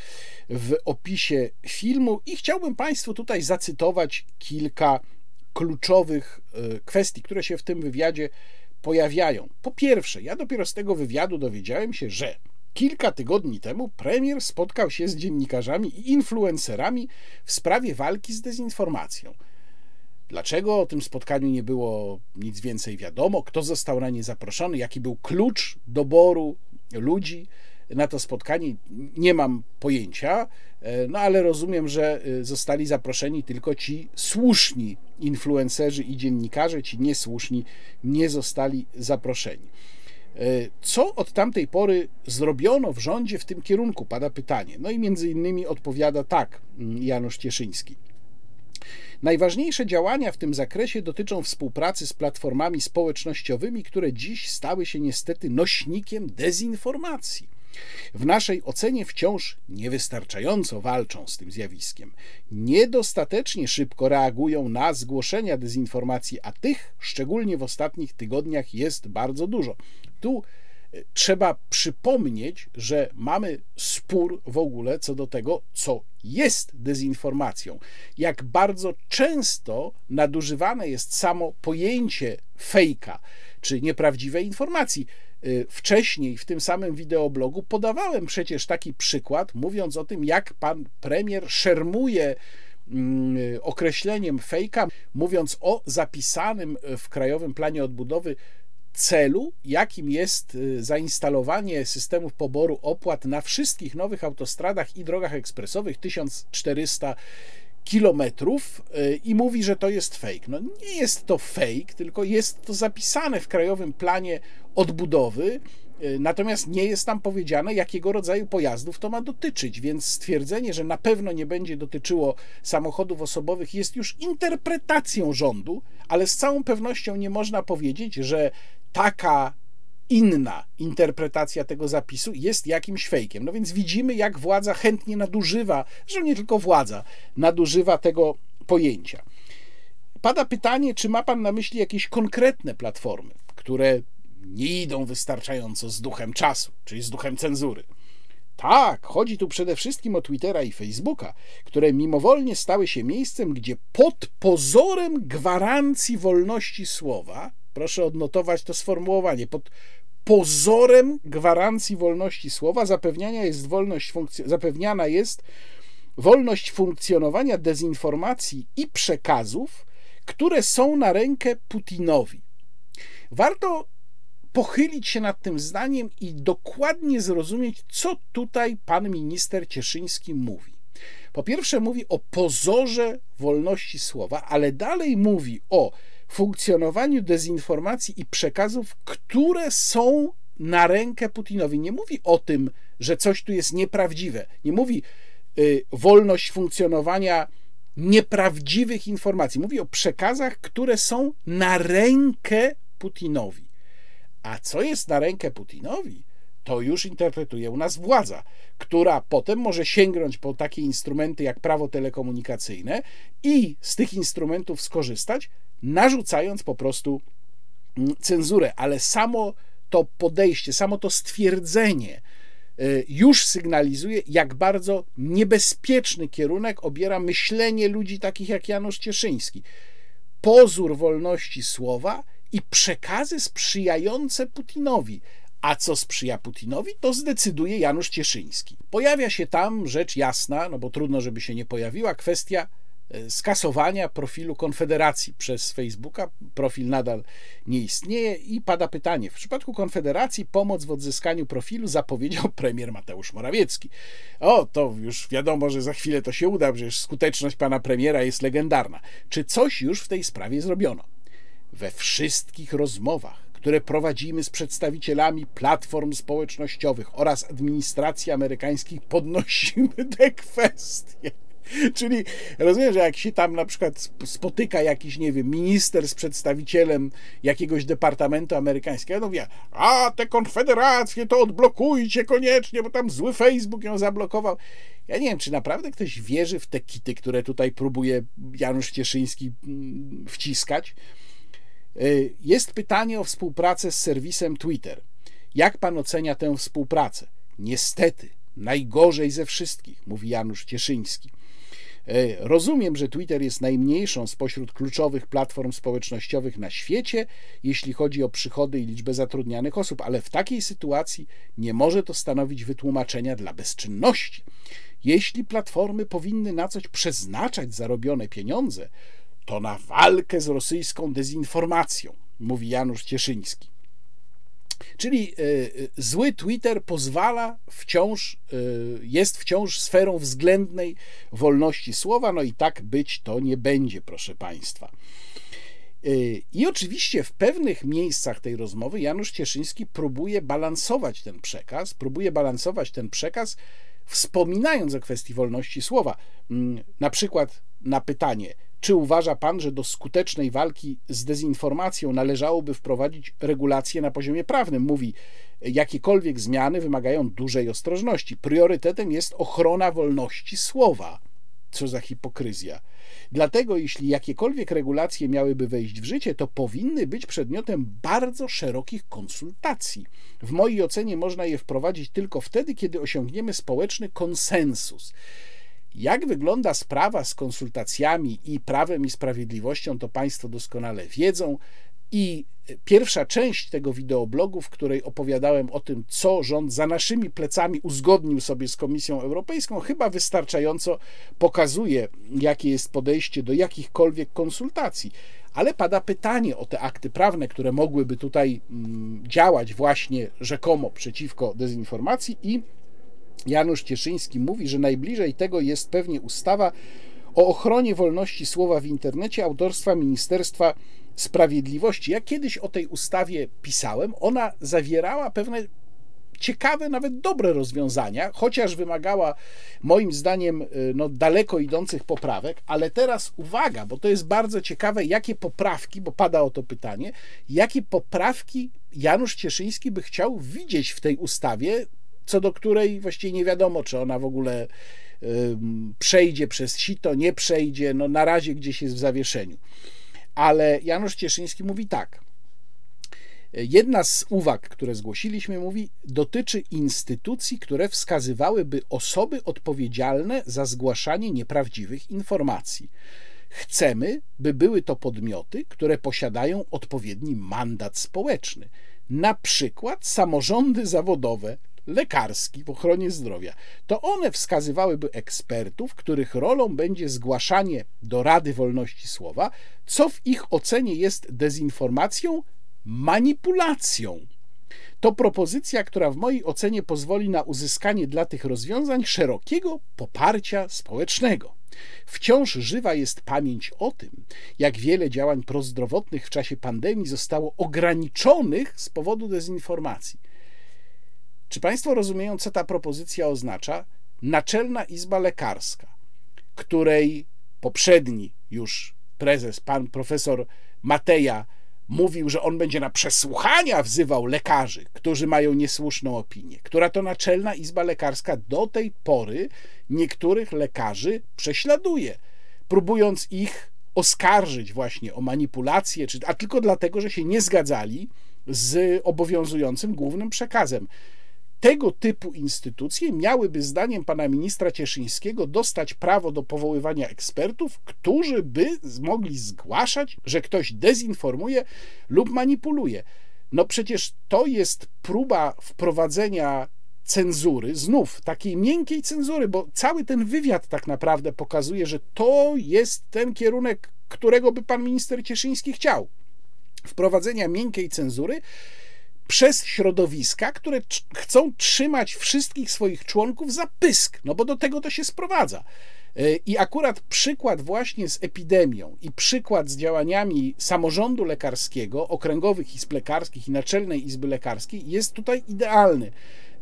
w opisie filmu i chciałbym Państwu tutaj zacytować kilka kluczowych e, kwestii, które się w tym wywiadzie pojawiają. Po pierwsze, ja dopiero z tego wywiadu dowiedziałem się, że kilka tygodni temu premier spotkał się z dziennikarzami i influencerami w sprawie walki z dezinformacją. Dlaczego o tym spotkaniu nie było nic więcej wiadomo? Kto został na nie zaproszony? Jaki był klucz doboru ludzi na to spotkanie? Nie mam pojęcia, e, no ale rozumiem, że e, zostali zaproszeni tylko ci słuszni influencerzy i dziennikarze, ci niesłuszni nie zostali zaproszeni. E, co od tamtej pory zrobiono w rządzie w tym kierunku? Pada pytanie. No i między innymi odpowiada tak mm, Janusz Cieszyński. Najważniejsze działania w tym zakresie dotyczą współpracy z platformami społecznościowymi, które dziś stały się niestety nośnikiem dezinformacji. W naszej ocenie wciąż niewystarczająco walczą z tym zjawiskiem. Niedostatecznie szybko reagują na zgłoszenia dezinformacji, a tych, szczególnie w ostatnich tygodniach, jest bardzo dużo. Tu e, trzeba przypomnieć, że mamy spór w ogóle co do tego, co jest dezinformacją. Jak bardzo często nadużywane jest samo pojęcie fejka czy nieprawdziwej informacji. Y, wcześniej w tym samym wideoblogu podawałem przecież taki przykład, mówiąc o tym, jak pan premier szermuje mm, określeniem fejka, mówiąc o zapisanym w Krajowym Planie Odbudowy celu, jakim jest y, zainstalowanie systemów poboru opłat na wszystkich nowych autostradach i drogach ekspresowych 1400 kilometrów y, i mówi, że to jest fake. No nie jest to fake, tylko jest to zapisane w Krajowym Planie Odbudowy, y, natomiast nie jest tam powiedziane, jakiego rodzaju pojazdów to ma dotyczyć, więc stwierdzenie, że na pewno nie będzie dotyczyło samochodów osobowych jest już interpretacją rządu, ale z całą pewnością nie można powiedzieć, że taka inna interpretacja tego zapisu jest jakimś fejkiem. No więc widzimy, jak władza chętnie nadużywa, że nie tylko władza, nadużywa tego pojęcia. Pada pytanie, czy ma Pan na myśli jakieś konkretne platformy, które nie idą wystarczająco z duchem czasu, czyli z duchem cenzury. Tak, chodzi tu przede wszystkim o Twittera i Facebooka, które mimowolnie stały się miejscem, gdzie pod pozorem gwarancji wolności słowa Proszę odnotować to sformułowanie. Pod pozorem gwarancji wolności słowa zapewniania jest wolność zapewniana jest wolność funkcjonowania dezinformacji i przekazów, które są na rękę Putinowi. Warto pochylić się nad tym zdaniem i dokładnie zrozumieć, co tutaj pan minister Cieszyński mówi. Po pierwsze, mówi o pozorze wolności słowa, ale dalej mówi o funkcjonowaniu dezinformacji i przekazów, które są na rękę Putinowi. Nie mówi o tym, że coś tu jest nieprawdziwe. Nie mówi y, wolność funkcjonowania nieprawdziwych informacji. Mówi o przekazach, które są na rękę Putinowi. A co jest na rękę Putinowi? To już interpretuje u nas władza, która potem może sięgnąć po takie instrumenty jak prawo telekomunikacyjne i z tych instrumentów skorzystać, narzucając po prostu mm, cenzurę, ale samo to podejście, samo to stwierdzenie y, już sygnalizuje, jak bardzo niebezpieczny kierunek obiera myślenie ludzi takich jak Janusz Cieszyński. Pozór wolności słowa i przekazy sprzyjające Putinowi. A co sprzyja Putinowi, to zdecyduje Janusz Cieszyński. Pojawia się tam rzecz jasna, no bo trudno, żeby się nie pojawiła, kwestia skasowania profilu Konfederacji przez Facebooka. Profil nadal nie istnieje i pada pytanie. W przypadku Konfederacji pomoc w odzyskaniu profilu zapowiedział premier Mateusz Morawiecki. O, to już wiadomo, że za chwilę to się uda, przecież skuteczność pana premiera jest legendarna. Czy coś już w tej sprawie zrobiono? We wszystkich rozmowach które prowadzimy z przedstawicielami platform społecznościowych oraz administracji amerykańskiej, podnosimy te kwestie. Czyli rozumiem, że jak się tam na przykład spotyka jakiś, nie wiem, minister z przedstawicielem jakiegoś departamentu amerykańskiego, no wie, a te konfederacje to odblokujcie koniecznie, bo tam zły Facebook ją zablokował. Ja nie wiem, czy naprawdę ktoś wierzy w te kity, które tutaj próbuje Janusz Cieszyński mm, wciskać. Jest pytanie o współpracę z serwisem Twitter. Jak pan ocenia tę współpracę? Niestety, najgorzej ze wszystkich, mówi Janusz Cieszyński. Rozumiem, że Twitter jest najmniejszą spośród kluczowych platform społecznościowych na świecie, jeśli chodzi o przychody i liczbę zatrudnianych osób, ale w takiej sytuacji nie może to stanowić wytłumaczenia dla bezczynności. Jeśli platformy powinny na coś przeznaczać zarobione pieniądze, to na walkę z rosyjską dezinformacją, mówi Janusz Cieszyński. Czyli e, e, zły Twitter pozwala wciąż, e, jest wciąż sferą względnej wolności słowa, no i tak być to nie będzie, proszę Państwa. I oczywiście w pewnych miejscach tej rozmowy Janusz Cieszyński próbuje balansować ten przekaz, próbuje balansować ten przekaz, wspominając o kwestii wolności słowa. Mm, na przykład na pytanie, czy uważa pan, że do skutecznej walki z dezinformacją należałoby wprowadzić regulacje na poziomie prawnym? Mówi, jakiekolwiek zmiany wymagają dużej ostrożności. Priorytetem jest ochrona wolności słowa. Co za hipokryzja. Dlatego, jeśli jakiekolwiek regulacje miałyby wejść w życie, to powinny być przedmiotem bardzo szerokich konsultacji. W mojej ocenie można je wprowadzić tylko wtedy, kiedy osiągniemy społeczny konsensus. Jak wygląda sprawa z konsultacjami i prawem i sprawiedliwością, to Państwo doskonale wiedzą. I pierwsza część tego wideoblogu, w której opowiadałem o tym, co rząd za naszymi plecami uzgodnił sobie z Komisją Europejską, chyba wystarczająco pokazuje, jakie jest podejście do jakichkolwiek konsultacji. Ale pada pytanie o te akty prawne, które mogłyby tutaj mm, działać właśnie rzekomo przeciwko dezinformacji i Janusz Cieszyński mówi, że najbliżej tego jest pewnie ustawa o ochronie wolności słowa w internecie autorstwa Ministerstwa Sprawiedliwości. Ja kiedyś o tej ustawie pisałem. Ona zawierała pewne ciekawe, nawet dobre rozwiązania, chociaż wymagała moim zdaniem y, no, daleko idących poprawek, ale teraz uwaga, bo to jest bardzo ciekawe, jakie poprawki, bo pada o to pytanie, jakie poprawki Janusz Cieszyński by chciał widzieć w tej ustawie, co do której właściwie nie wiadomo, czy ona w ogóle przejdzie przez sito, nie przejdzie, no na razie gdzieś jest w zawieszeniu. Ale Janusz Cieszyński mówi tak. Jedna z uwag, które zgłosiliśmy, mówi, dotyczy instytucji, które wskazywałyby osoby odpowiedzialne za zgłaszanie nieprawdziwych informacji. Chcemy, by były to podmioty, które posiadają odpowiedni mandat społeczny, na przykład samorządy zawodowe, lekarski w ochronie zdrowia, to one wskazywałyby ekspertów, których rolą będzie zgłaszanie do Rady Wolności Słowa, co w ich ocenie jest dezinformacją, manipulacją. To propozycja, która w mojej ocenie pozwoli na uzyskanie dla tych rozwiązań szerokiego poparcia społecznego. Wciąż żywa jest pamięć o tym, jak wiele działań prozdrowotnych w czasie pandemii zostało ograniczonych z powodu dezinformacji. Czy Państwo rozumieją, co ta propozycja oznacza? Naczelna Izba Lekarska, której poprzedni już prezes, pan profesor Mateja, mówił, że on będzie na przesłuchania wzywał lekarzy, którzy mają niesłuszną opinię, która to Naczelna Izba Lekarska do tej pory niektórych lekarzy prześladuje, próbując ich oskarżyć właśnie o manipulację, a tylko dlatego, że się nie zgadzali z obowiązującym głównym przekazem tego typu instytucje miałyby, zdaniem pana ministra Cieszyńskiego, dostać prawo do powoływania ekspertów, którzy by mogli zgłaszać, że ktoś dezinformuje lub manipuluje. No przecież to jest próba wprowadzenia cenzury, znów takiej miękkiej cenzury, bo cały ten wywiad tak naprawdę pokazuje, że to jest ten kierunek, którego by pan minister Cieszyński chciał. Wprowadzenia miękkiej cenzury, przez środowiska, które chcą trzymać wszystkich swoich członków za pysk, no bo do tego to się sprowadza. E, I akurat przykład właśnie z epidemią i przykład z działaniami samorządu lekarskiego, okręgowych izb lekarskich i Naczelnej Izby Lekarskiej jest tutaj idealny.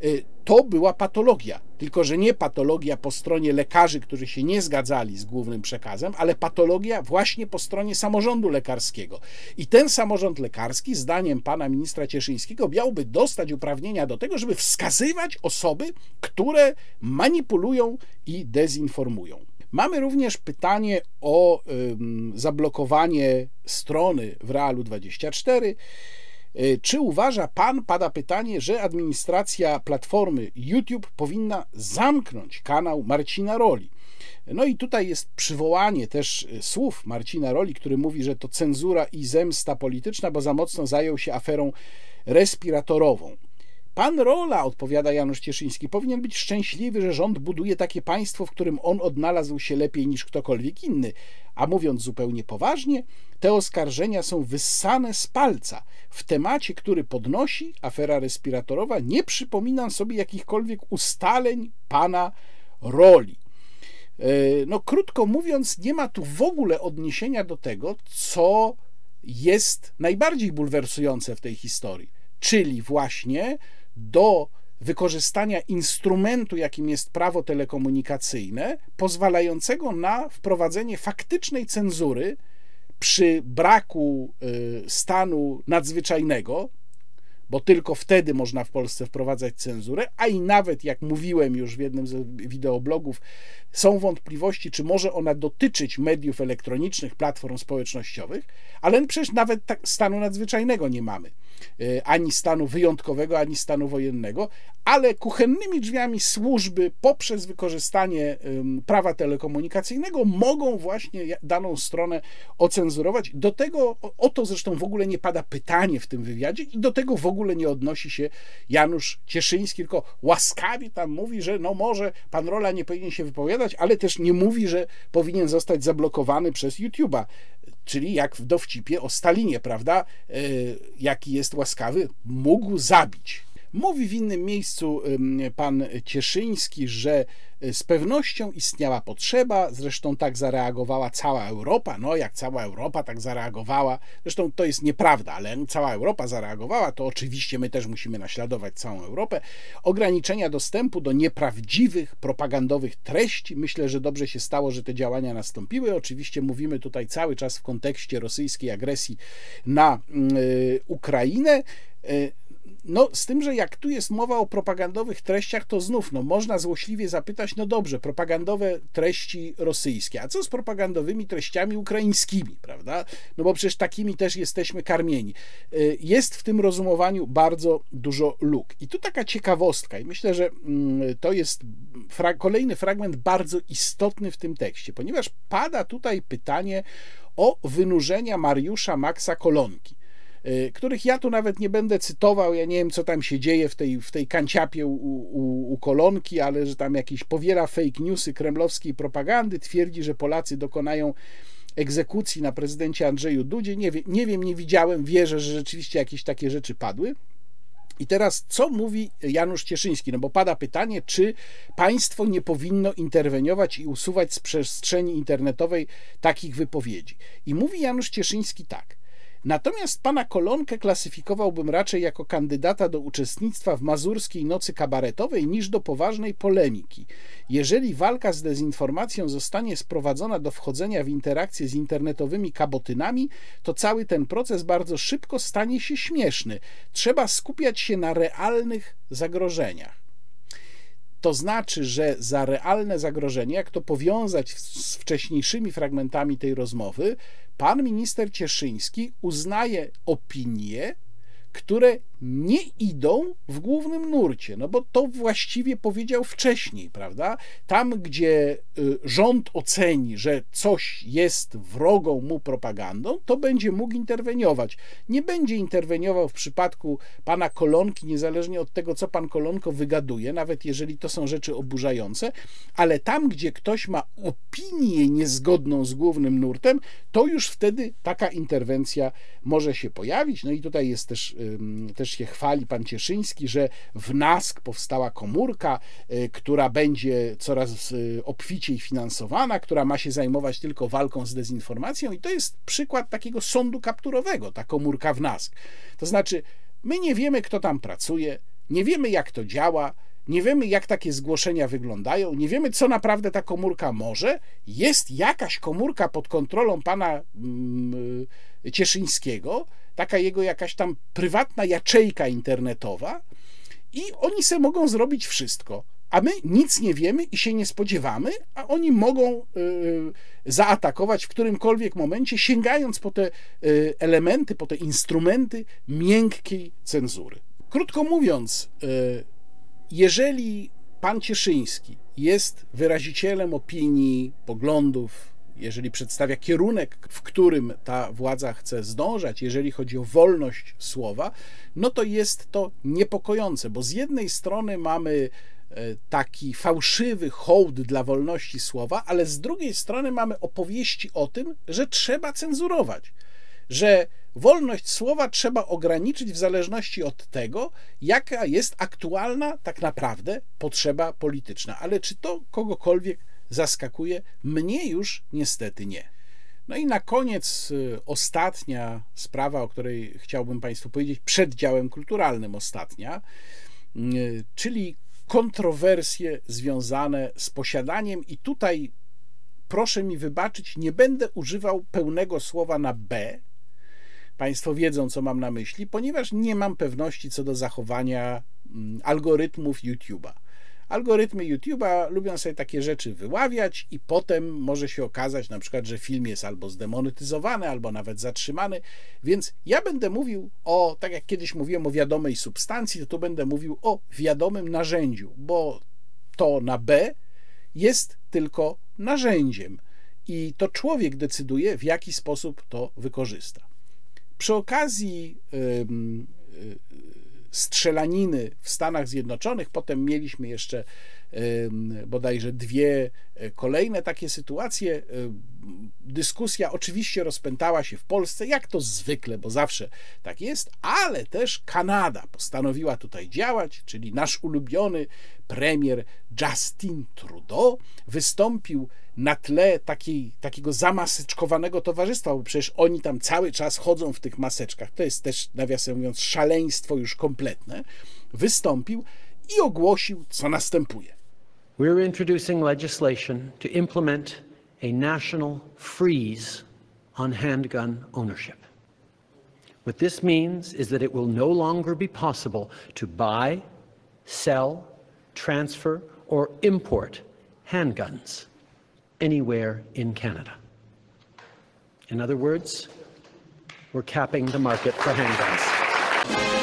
Y, to była patologia. Tylko, że nie patologia po stronie lekarzy, którzy się nie zgadzali z głównym przekazem, ale patologia właśnie po stronie samorządu lekarskiego. I ten samorząd lekarski, zdaniem pana ministra Cieszyńskiego, miałby dostać uprawnienia do tego, żeby wskazywać osoby, które manipulują i dezinformują. Mamy również pytanie o zablokowanie strony w Realu 24. Y, czy uważa pan, pada pytanie, że administracja platformy YouTube powinna zamknąć kanał Marcina Roli? No i tutaj jest przywołanie też y, słów Marcina Roli, który mówi, że to cenzura i zemsta polityczna, bo za mocno zajął się aferą respiratorową. Pan Rola, odpowiada Janusz Cieszyński, powinien być szczęśliwy, że rząd buduje takie państwo, w którym on odnalazł się lepiej niż ktokolwiek inny. A mówiąc zupełnie poważnie, te oskarżenia są wyssane z palca. W temacie, który podnosi afera respiratorowa, nie przypominam sobie jakichkolwiek ustaleń pana Roli. E, no, krótko mówiąc, nie ma tu w ogóle odniesienia do tego, co jest najbardziej bulwersujące w tej historii, czyli właśnie do wykorzystania instrumentu, jakim jest prawo telekomunikacyjne, pozwalającego na wprowadzenie faktycznej cenzury przy braku y, stanu nadzwyczajnego, bo tylko wtedy można w Polsce wprowadzać cenzurę, a i nawet, jak mówiłem już w jednym z wideoblogów, są wątpliwości, czy może ona dotyczyć mediów elektronicznych, platform społecznościowych, ale przecież nawet tak stanu nadzwyczajnego nie mamy. E, ani stanu wyjątkowego, ani stanu wojennego, ale kuchennymi drzwiami służby poprzez wykorzystanie prawa telekomunikacyjnego mogą właśnie daną stronę ocenzurować. Do tego, o to zresztą w ogóle nie pada pytanie w tym wywiadzie i do tego w ogóle nie odnosi się Janusz Cieszyński, tylko łaskawie tam mówi, że no może pan Rola nie powinien się wypowiadać, ale też nie mówi, że powinien zostać zablokowany przez YouTube'a czyli jak w dowcipie o Stalinie, prawda? E, jaki jest łaskawy, mógł zabić. Mówi w innym miejscu pan Cieszyński, że e, z pewnością istniała potrzeba, zresztą tak zareagowała cała Europa. No, jak cała Europa tak zareagowała, zresztą to jest nieprawda, ale cała Europa zareagowała, to oczywiście my też musimy naśladować całą Europę. Ograniczenia dostępu do nieprawdziwych, propagandowych treści. Myślę, że dobrze się stało, że te działania nastąpiły. Oczywiście mówimy tutaj cały czas w kontekście rosyjskiej agresji na y, Ukrainę. No, z tym, że jak tu jest mowa o propagandowych treściach, to znów no, można złośliwie zapytać, no dobrze, propagandowe treści rosyjskie, a co z propagandowymi treściami ukraińskimi, prawda? No bo przecież takimi też jesteśmy karmieni. Y, jest w tym rozumowaniu bardzo dużo luk. I tu taka ciekawostka, i myślę, że mm, to jest fra kolejny fragment bardzo istotny w tym tekście, ponieważ pada tutaj pytanie o wynurzenia Mariusza Maxa Kolonki. Y, których ja tu nawet nie będę cytował. Ja nie wiem, co tam się dzieje w tej, w tej kanciapie u, u, u kolonki, ale że tam jakieś powiela fake newsy kremlowskiej propagandy, twierdzi, że Polacy dokonają egzekucji na prezydencie Andrzeju Dudzie. Nie, wie, nie wiem, nie widziałem, wierzę, że rzeczywiście jakieś takie rzeczy padły. I teraz, co mówi Janusz Cieszyński? No bo pada pytanie, czy państwo nie powinno interweniować i usuwać z przestrzeni internetowej takich wypowiedzi. I mówi Janusz Cieszyński tak. Natomiast pana Kolonkę klasyfikowałbym raczej jako kandydata do uczestnictwa w mazurskiej nocy kabaretowej niż do poważnej polemiki. Jeżeli walka z dezinformacją zostanie sprowadzona do wchodzenia w interakcję z internetowymi kabotynami, to cały ten proces bardzo szybko stanie się śmieszny. Trzeba skupiać się na realnych zagrożeniach. To znaczy, że za realne zagrożenie, jak to powiązać z wcześniejszymi fragmentami tej rozmowy, pan minister Cieszyński uznaje opinię, które nie idą w głównym nurcie, no bo to właściwie powiedział wcześniej, prawda? Tam, gdzie y, rząd oceni, że coś jest wrogą mu propagandą, to będzie mógł interweniować. Nie będzie interweniował w przypadku pana Kolonki, niezależnie od tego, co pan Kolonko wygaduje, nawet jeżeli to są rzeczy oburzające, ale tam, gdzie ktoś ma opinię niezgodną z głównym nurtem, to już wtedy taka interwencja może się pojawić. No i tutaj jest też, też się chwali pan Cieszyński, że w NASK powstała komórka, y, która będzie coraz y, obficiej finansowana, która ma się zajmować tylko walką z dezinformacją i to jest przykład takiego sądu kapturowego, ta komórka w NASK. To znaczy, my nie wiemy, kto tam pracuje, nie wiemy, jak to działa, nie wiemy, jak takie zgłoszenia wyglądają, nie wiemy, co naprawdę ta komórka może. Jest jakaś komórka pod kontrolą pana mm, Cieszyńskiego, taka jego jakaś tam prywatna jaczejka internetowa, i oni se mogą zrobić wszystko. a my nic nie wiemy i się nie spodziewamy, a oni mogą zaatakować w którymkolwiek momencie, sięgając po te elementy, po te instrumenty miękkiej cenzury. Krótko mówiąc, jeżeli pan Cieszyński jest wyrazicielem opinii, poglądów, jeżeli przedstawia kierunek, w którym ta władza chce zdążać, jeżeli chodzi o wolność słowa, no to jest to niepokojące, bo z jednej strony mamy e, taki fałszywy hołd dla wolności słowa, ale z drugiej strony mamy opowieści o tym, że trzeba cenzurować, że wolność słowa trzeba ograniczyć w zależności od tego, jaka jest aktualna tak naprawdę potrzeba polityczna. Ale czy to kogokolwiek zaskakuje? Mnie już niestety nie. No i na koniec y, ostatnia sprawa, o której chciałbym Państwu powiedzieć, przed działem kulturalnym ostatnia, y, czyli kontrowersje związane z posiadaniem, i tutaj proszę mi wybaczyć, nie będę używał pełnego słowa na B, Państwo wiedzą, co mam na myśli, ponieważ nie mam pewności co do zachowania mm, algorytmów YouTube'a. Algorytmy YouTube'a lubią sobie takie rzeczy wyławiać i potem może się okazać na przykład, że film jest albo zdemonetyzowany, albo nawet zatrzymany, więc ja będę mówił o, tak jak kiedyś mówiłem o wiadomej substancji, to tu będę mówił o wiadomym narzędziu, bo to na B jest tylko narzędziem i to człowiek decyduje, w jaki sposób to wykorzysta. Przy okazji strzelaniny w Stanach Zjednoczonych, potem mieliśmy jeszcze bodajże dwie e, kolejne takie sytuacje. Dyskusja oczywiście rozpętała się w Polsce, jak to zwykle, bo zawsze tak jest, ale też Kanada postanowiła tutaj działać, czyli nasz ulubiony premier Justin Trudeau wystąpił na tle takiej, takiego zamaseczkowanego towarzystwa, bo przecież oni tam cały czas chodzą w tych maseczkach. To jest też, nawiasem mówiąc, szaleństwo już kompletne. Wystąpił i ogłosił, co następuje. We're introducing legislation to implement a national freeze on handgun ownership. What this means is that it will no longer be possible to buy, sell, transfer, or import handguns anywhere in Canada. In other words, we're capping the market for handguns.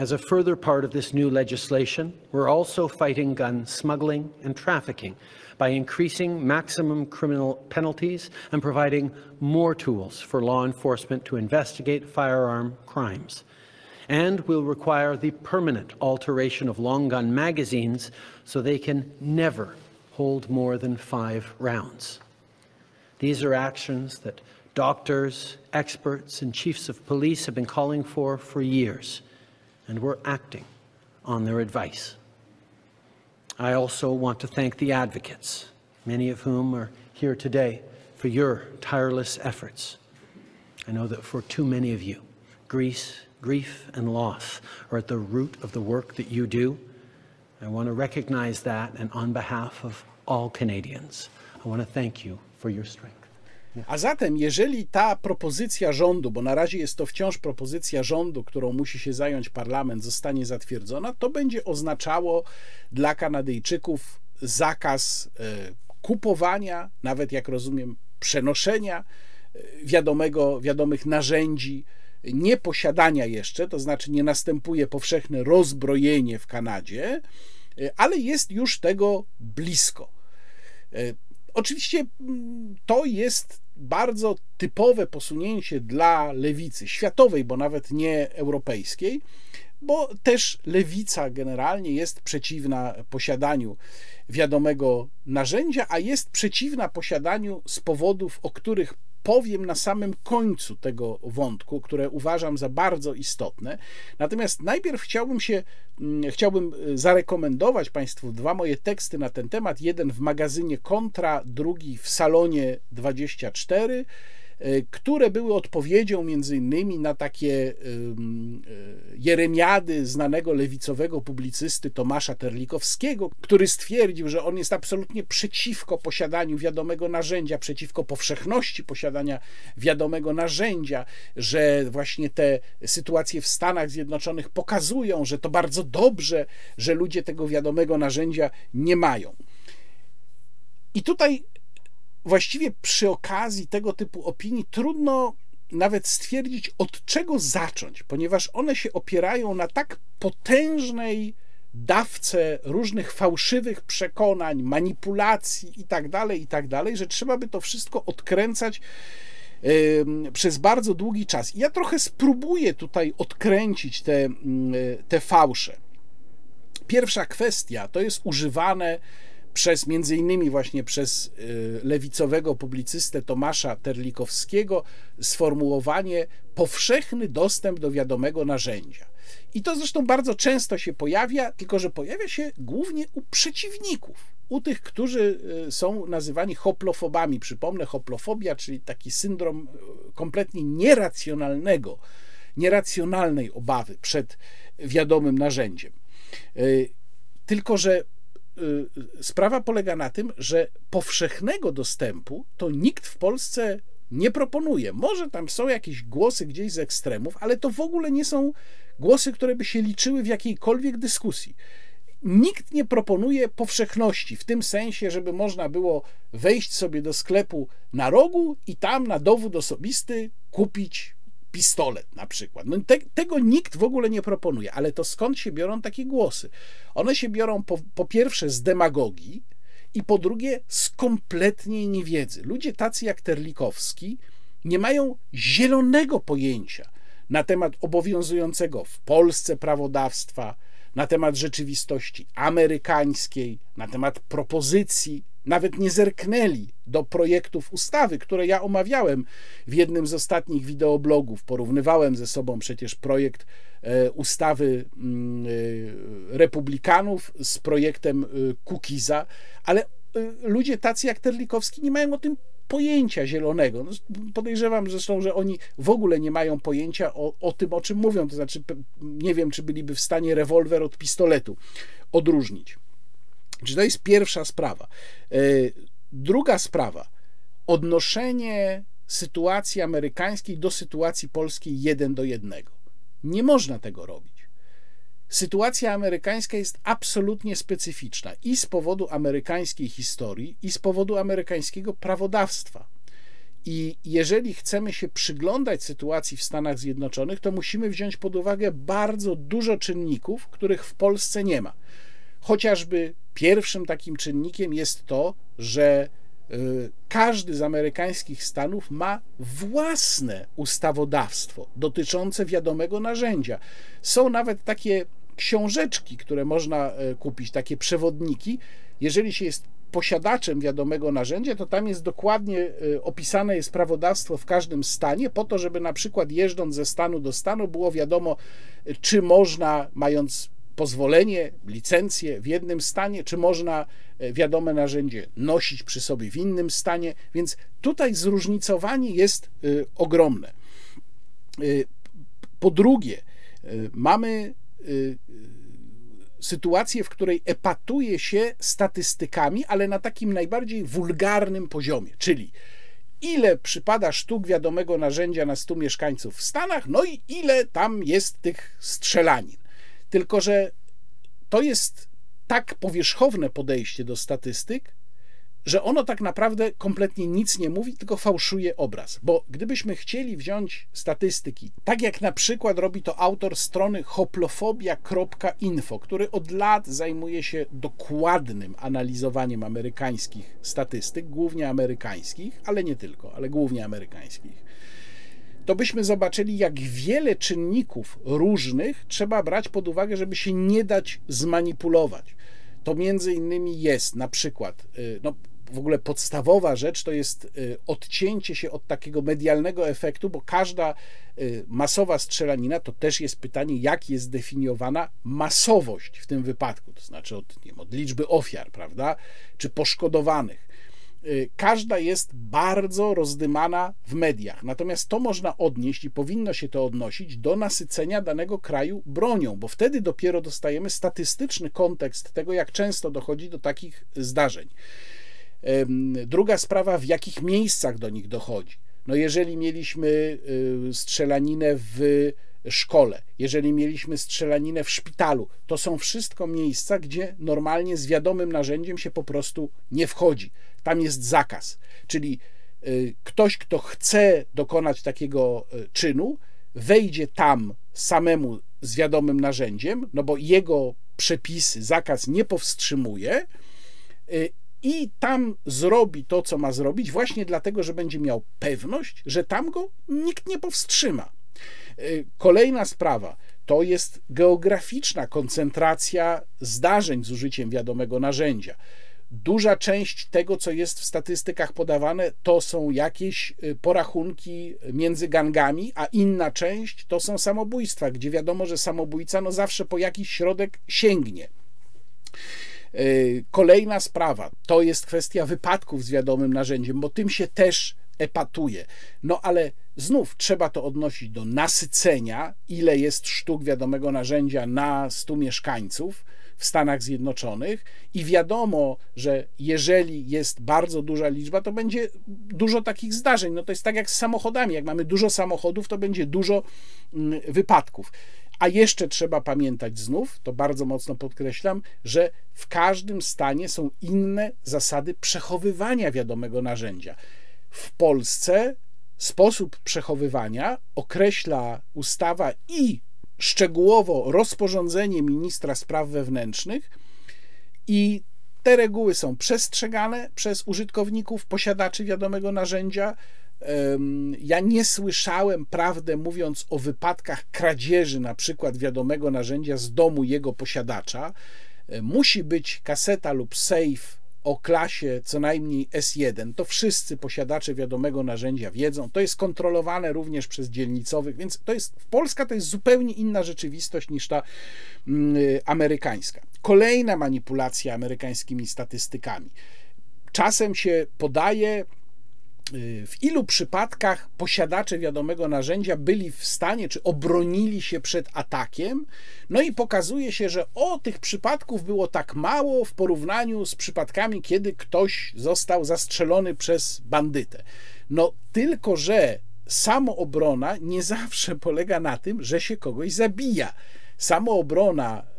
As a further part of this new legislation, we're also fighting gun smuggling and trafficking by increasing maximum criminal penalties and providing more tools for law enforcement to investigate firearm crimes. And will require the permanent alteration of long gun magazines so they can never hold more than five rounds. These are actions that doctors, experts, and chiefs of police have been calling for for years and we're acting on their advice. I also want to thank the advocates, many of whom are here today, for your tireless efforts. I know that for too many of you, grief, grief and loss are at the root of the work that you do. I want to recognize that, and on behalf of all Canadians, I want to thank you for your strength. A zatem, jeżeli ta propozycja rządu, bo na razie jest to wciąż propozycja rządu, którą musi się zająć parlament, zostanie zatwierdzona, to będzie oznaczało dla Kanadyjczyków zakaz e, kupowania, nawet jak rozumiem, przenoszenia e, wiadomego, wiadomych narzędzi, nie posiadania jeszcze, to znaczy nie następuje powszechne rozbrojenie w Kanadzie, e, ale jest już tego blisko. Oczywiście mm, to jest bardzo typowe posunięcie dla lewicy światowej, bo nawet nie europejskiej, bo też lewica generalnie jest przeciwna posiadaniu wiadomego narzędzia, a jest przeciwna posiadaniu z powodów, o których powiem na samym końcu tego wątku, które uważam za bardzo istotne. Natomiast najpierw chciałbym się, mm, chciałbym y, zarekomendować Państwu dwa moje teksty na ten temat. Jeden w magazynie Kontra, drugi w Salonie 24. które były odpowiedzią między innymi na takie jeremiady znanego lewicowego publicysty Tomasza Terlikowskiego, który stwierdził, że on jest absolutnie przeciwko posiadaniu wiadomego narzędzia, przeciwko powszechności posiadania wiadomego narzędzia, że właśnie te sytuacje w Stanach Zjednoczonych pokazują, że to bardzo dobrze, że ludzie tego wiadomego narzędzia nie mają. I tutaj właściwie przy okazji tego typu opinii trudno nawet stwierdzić, od czego zacząć, ponieważ one się opierają na tak potężnej dawce różnych fałszywych przekonań, manipulacji itd., tak itd., tak że trzeba by to wszystko odkręcać przez bardzo długi czas. I ja trochę spróbuję tutaj odkręcić te, te fałsze. Pierwsza kwestia to jest używane przez między innymi właśnie przez y, lewicowego publicystę Tomasza Terlikowskiego sformułowanie powszechny dostęp do wiadomego narzędzia. I to zresztą bardzo często się pojawia, tylko że pojawia się głównie u przeciwników, u tych, którzy y, są nazywani hoplofobami. Przypomnę, hoplofobia, czyli taki syndrom y, kompletnie nieracjonalnego, nieracjonalnej obawy przed wiadomym narzędziem. Tylko, że sprawa polega na tym, że powszechnego dostępu to nikt w Polsce nie proponuje. Może tam są jakieś głosy gdzieś z ekstremów, ale to w ogóle nie są głosy, które by się liczyły w jakiejkolwiek dyskusji. Nikt nie proponuje powszechności w tym sensie, żeby można było wejść sobie do sklepu na rogu i tam na dowód osobisty kupić pistolet na przykład. No te, tego nikt w ogóle nie proponuje, ale to skąd się biorą takie głosy? One się biorą po, po pierwsze z demagogii i po drugie z kompletnej niewiedzy. Ludzie tacy jak Terlikowski nie mają zielonego pojęcia na temat obowiązującego w Polsce prawodawstwa, na temat rzeczywistości amerykańskiej, na temat propozycji nawet nie zerknęli do projektów ustawy, które ja omawiałem w jednym z ostatnich wideoblogów. Porównywałem ze sobą przecież projekt e, ustawy mm, e, republikanów z projektem Kukiza, e, ale ludzie tacy jak Terlikowski nie mają o tym pojęcia zielonego. No, podejrzewam zresztą, że oni w ogóle nie mają pojęcia o, o tym, o czym mówią. To znaczy, nie wiem, czy byliby w stanie rewolwer od pistoletu odróżnić. Czy to jest pierwsza sprawa. E, druga sprawa. Odnoszenie sytuacji amerykańskiej do sytuacji polskiej jeden do jednego. Nie można tego robić. Sytuacja amerykańska jest absolutnie specyficzna i z powodu amerykańskiej historii, i z powodu amerykańskiego prawodawstwa. I jeżeli chcemy się przyglądać sytuacji w Stanach Zjednoczonych, to musimy wziąć pod uwagę bardzo dużo czynników, których w Polsce nie ma. Chociażby pierwszym takim czynnikiem jest to, że y, każdy z amerykańskich stanów ma własne ustawodawstwo dotyczące wiadomego narzędzia. Są nawet takie książeczki, które można y, kupić, takie przewodniki. Jeżeli się jest posiadaczem wiadomego narzędzia, to tam jest dokładnie y, opisane jest prawodawstwo w każdym stanie, po to, żeby na przykład jeżdżąc ze stanu do stanu było wiadomo, czy można, mając pozwolenie, licencję w jednym stanie, czy można e, wiadome narzędzie nosić przy sobie w innym stanie, więc tutaj zróżnicowanie jest e, ogromne. E, po drugie, mamy sytuację, w której epatuje się statystykami, ale na takim najbardziej wulgarnym poziomie, czyli ile przypada sztuk wiadomego narzędzia na 100 mieszkańców w Stanach, no i ile tam jest tych strzelanin. Tylko, że to jest tak powierzchowne podejście do statystyk, że ono tak naprawdę kompletnie nic nie mówi, tylko fałszuje obraz. Bo gdybyśmy chcieli wziąć statystyki, tak jak na przykład robi to autor strony hoplofobia.info, który od lat zajmuje się dokładnym analizowaniem amerykańskich statystyk, głównie amerykańskich, ale nie tylko, ale głównie amerykańskich to byśmy zobaczyli, jak wiele czynników różnych trzeba brać pod uwagę, żeby się nie dać zmanipulować. To między innymi jest na przykład, y, no, w ogóle podstawowa rzecz to jest y, odcięcie się od takiego medialnego efektu, bo każda y, masowa strzelanina to też jest pytanie, jak jest zdefiniowana masowość w tym wypadku, to znaczy od, nie wiem, od liczby ofiar, prawda, czy poszkodowanych. Y, każda jest bardzo rozdymana w mediach. Natomiast to można odnieść i powinno się to odnosić do nasycenia danego kraju bronią, bo wtedy dopiero dostajemy statystyczny kontekst tego, jak często dochodzi do takich zdarzeń. Druga sprawa, w jakich miejscach do nich dochodzi. No jeżeli mieliśmy y, strzelaninę w szkole, jeżeli mieliśmy strzelaninę w szpitalu, to są wszystko miejsca, gdzie normalnie z wiadomym narzędziem się po prostu nie wchodzi. Tam jest zakaz. Czyli y, ktoś, kto chce dokonać takiego y, czynu, wejdzie tam samemu z wiadomym narzędziem, no bo jego przepisy, zakaz nie powstrzymuje i tam zrobi to, co ma zrobić, właśnie dlatego, że będzie miał pewność, że tam go nikt nie powstrzyma. Y, kolejna sprawa to jest geograficzna koncentracja zdarzeń z użyciem wiadomego narzędzia. Duża część tego, co jest w statystykach podawane, to są jakieś y, porachunki między gangami, a inna część to są samobójstwa, gdzie wiadomo, że samobójca no zawsze po jakiś środek sięgnie. Y, kolejna sprawa to jest kwestia wypadków z wiadomym narzędziem, bo tym się też epatuje. No ale znów trzeba to odnosić do nasycenia, ile jest sztuk wiadomego narzędzia na 100 mieszkańców w Stanach Zjednoczonych i wiadomo, że jeżeli jest bardzo duża liczba, to będzie dużo takich zdarzeń. No to jest tak jak z samochodami. Jak mamy dużo samochodów, to będzie dużo mm, wypadków. A jeszcze trzeba pamiętać znów, to bardzo mocno podkreślam, że w każdym stanie są inne zasady przechowywania wiadomego narzędzia. W Polsce sposób przechowywania określa ustawa i szczegółowo rozporządzenie ministra spraw wewnętrznych i te reguły są przestrzegane przez użytkowników, posiadaczy wiadomego narzędzia. Ja nie słyszałem, prawdę mówiąc, o wypadkach kradzieży, na przykład wiadomego narzędzia z domu jego posiadacza. Musi być kaseta lub safe o klasie co najmniej S1, to wszyscy posiadacze wiadomego narzędzia wiedzą. To jest kontrolowane również przez dzielnicowych, więc to jest Polska to jest zupełnie inna rzeczywistość niż ta mm, amerykańska. Kolejna manipulacja amerykańskimi statystykami. Czasem się podaje w ilu przypadkach posiadacze wiadomego narzędzia byli w stanie, czy obronili się przed atakiem. No i pokazuje się, że o tych przypadków było tak mało w porównaniu z przypadkami, kiedy ktoś został zastrzelony przez bandytę. No tylko, że samoobrona nie zawsze polega na tym, że się kogoś zabija. Samoobrona y,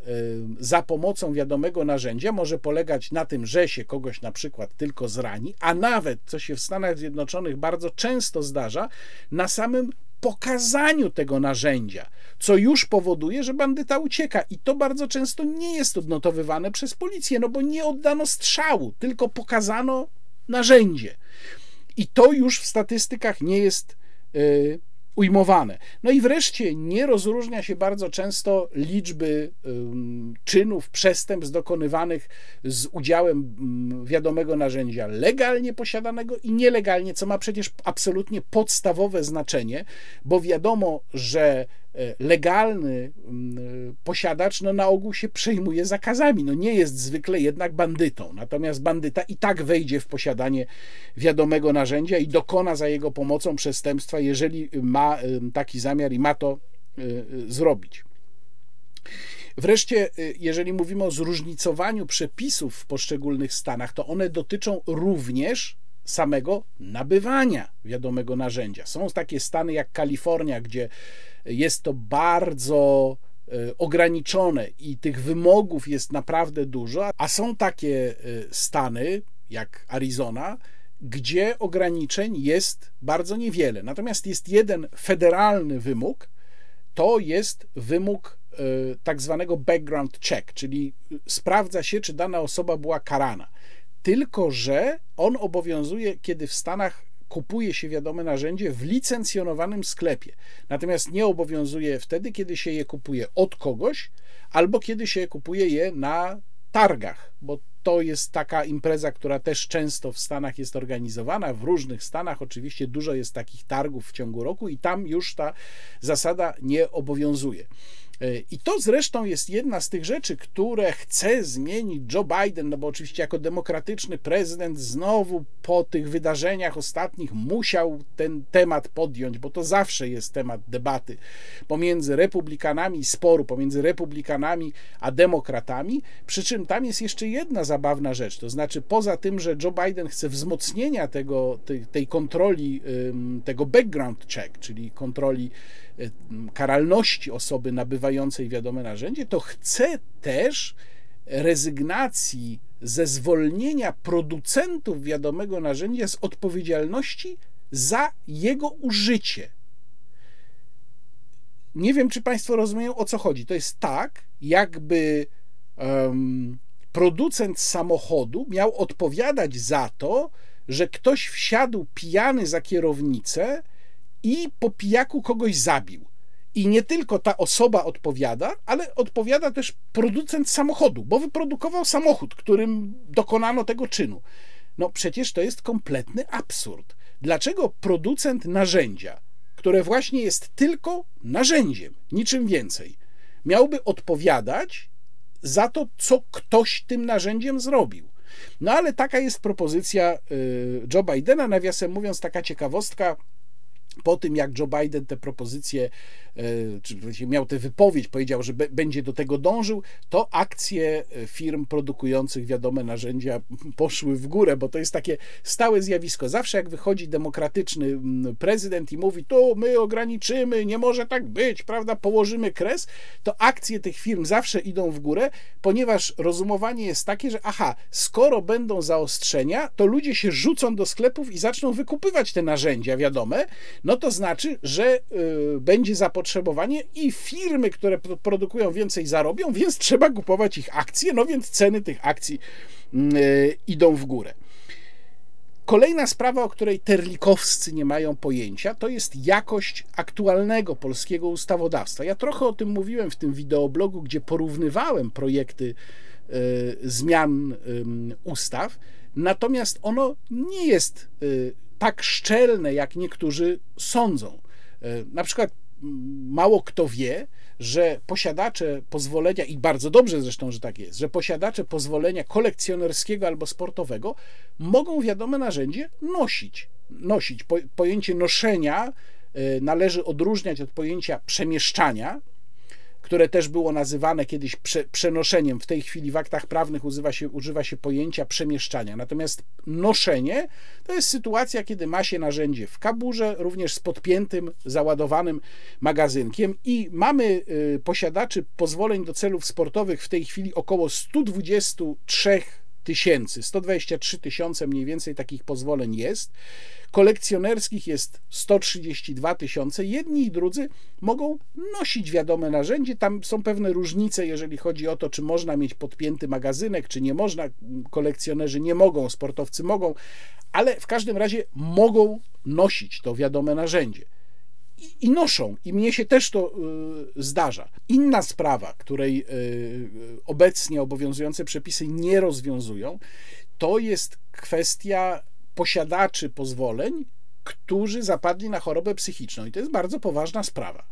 za pomocą wiadomego narzędzia może polegać na tym, że się kogoś na przykład tylko zrani, a nawet, co się w Stanach Zjednoczonych bardzo często zdarza, na samym pokazaniu tego narzędzia, co już powoduje, że bandyta ucieka. I to bardzo często nie jest odnotowywane przez policję, no bo nie oddano strzału, tylko pokazano narzędzie. I to już w statystykach nie jest y, ujmowane. No i wreszcie nie rozróżnia się bardzo często liczby czynów, przestępstw dokonywanych z udziałem wiadomego narzędzia legalnie posiadanego i nielegalnie, co ma przecież absolutnie podstawowe znaczenie, bo wiadomo, że legalny mm, posiadacz no, na ogół się przejmuje zakazami. No, nie jest zwykle jednak bandytą. Natomiast bandyta i tak wejdzie w posiadanie wiadomego narzędzia i dokona za jego pomocą przestępstwa, jeżeli ma taki zamiar i ma to e, zrobić. Wreszcie, e, jeżeli mówimy o zróżnicowaniu przepisów w poszczególnych stanach, to one dotyczą również samego nabywania wiadomego narzędzia. Są takie stany jak Kalifornia, gdzie jest to bardzo e, ograniczone i tych wymogów jest naprawdę dużo, a są takie e, stany jak Arizona, gdzie ograniczeń jest bardzo niewiele. Natomiast jest jeden federalny wymóg, to jest wymóg e, tak zwanego background check, czyli sprawdza się, czy dana osoba była karana. Tylko, że on obowiązuje, kiedy w Stanach kupuje się wiadome narzędzie w licencjonowanym sklepie. Natomiast nie obowiązuje wtedy, kiedy się je kupuje od kogoś, albo kiedy się kupuje je na targach, bo to jest taka impreza, która też często w Stanach jest organizowana. W różnych Stanach oczywiście dużo jest takich targów w ciągu roku i tam już ta zasada nie obowiązuje. I to zresztą jest jedna z tych rzeczy, które chce zmienić Joe Biden, no bo oczywiście jako demokratyczny prezydent znowu po tych wydarzeniach ostatnich musiał ten temat podjąć, bo to zawsze jest temat debaty pomiędzy republikanami, sporu pomiędzy republikanami a demokratami. Przy czym tam jest jeszcze jedna zabawna rzecz, to znaczy poza tym, że Joe Biden chce wzmocnienia tego, tej, tej kontroli, tego background check, czyli kontroli karalności osoby nabywającej wiadome narzędzie, to chce też rezygnacji ze zwolnienia producentów wiadomego narzędzia z odpowiedzialności za jego użycie. Nie wiem, czy Państwo rozumieją o co chodzi. To jest tak, jakby um, producent samochodu miał odpowiadać za to, że ktoś wsiadł pijany za kierownicę i po pijaku kogoś zabił. I nie tylko ta osoba odpowiada, ale odpowiada też producent samochodu, bo wyprodukował samochód, którym dokonano tego czynu. No przecież to jest kompletny absurd. Dlaczego producent narzędzia, które właśnie jest tylko narzędziem, niczym więcej, miałby odpowiadać za to, co ktoś tym narzędziem zrobił? No ale taka jest propozycja y, Joe Bidena. Nawiasem mówiąc, taka ciekawostka po tym, jak Joe Biden te propozycje, e, czy miał tę wypowiedź, powiedział, że będzie do tego dążył, to akcje e, firm produkujących wiadome narzędzia poszły w górę, bo to jest takie stałe zjawisko. Zawsze jak wychodzi demokratyczny prezydent i mówi, to my ograniczymy, nie może tak być, prawda, położymy kres, to akcje tych firm zawsze idą w górę, ponieważ rozumowanie jest takie, że aha, skoro będą zaostrzenia, to ludzie się rzucą do sklepów i zaczną wykupywać te narzędzia wiadome, no to znaczy, że y, będzie zapotrzebowanie i firmy, które produkują więcej zarobią, więc trzeba kupować ich akcje, no więc ceny tych akcji y, idą w górę. Kolejna sprawa, o której terlikowscy nie mają pojęcia, to jest jakość aktualnego polskiego ustawodawstwa. Ja trochę o tym mówiłem w tym wideoblogu, gdzie porównywałem projekty y, zmian ustaw, natomiast ono nie jest tak szczelne, jak niektórzy sądzą. E, na przykład mało kto wie, że posiadacze pozwolenia, i bardzo dobrze zresztą, że tak jest, że posiadacze pozwolenia kolekcjonerskiego albo sportowego mogą wiadome narzędzie nosić. Nosić. Po, pojęcie noszenia e, należy odróżniać od pojęcia przemieszczania, które też było nazywane kiedyś prze, przenoszeniem. W tej chwili w aktach prawnych używa się, używa się pojęcia przemieszczania. Natomiast noszenie to jest sytuacja, kiedy ma się narzędzie w kaburze, również z podpiętym, załadowanym magazynkiem i mamy y, posiadaczy pozwoleń do celów sportowych w tej chwili około 123 tysięcy, 123 tysiące mniej więcej takich pozwoleń jest. Kolekcjonerskich jest 132 tysiące. Jedni i drudzy mogą nosić wiadome narzędzie. Tam są pewne różnice, jeżeli chodzi o to, czy można mieć podpięty magazynek, czy nie można. Kolekcjonerzy nie mogą, sportowcy mogą, ale w każdym razie mogą nosić to wiadome narzędzie i noszą. I mnie się też to y, zdarza. Inna sprawa, której y, obecnie obowiązujące przepisy nie rozwiązują, to jest kwestia posiadaczy pozwoleń, którzy zapadli na chorobę psychiczną. I to jest bardzo poważna sprawa.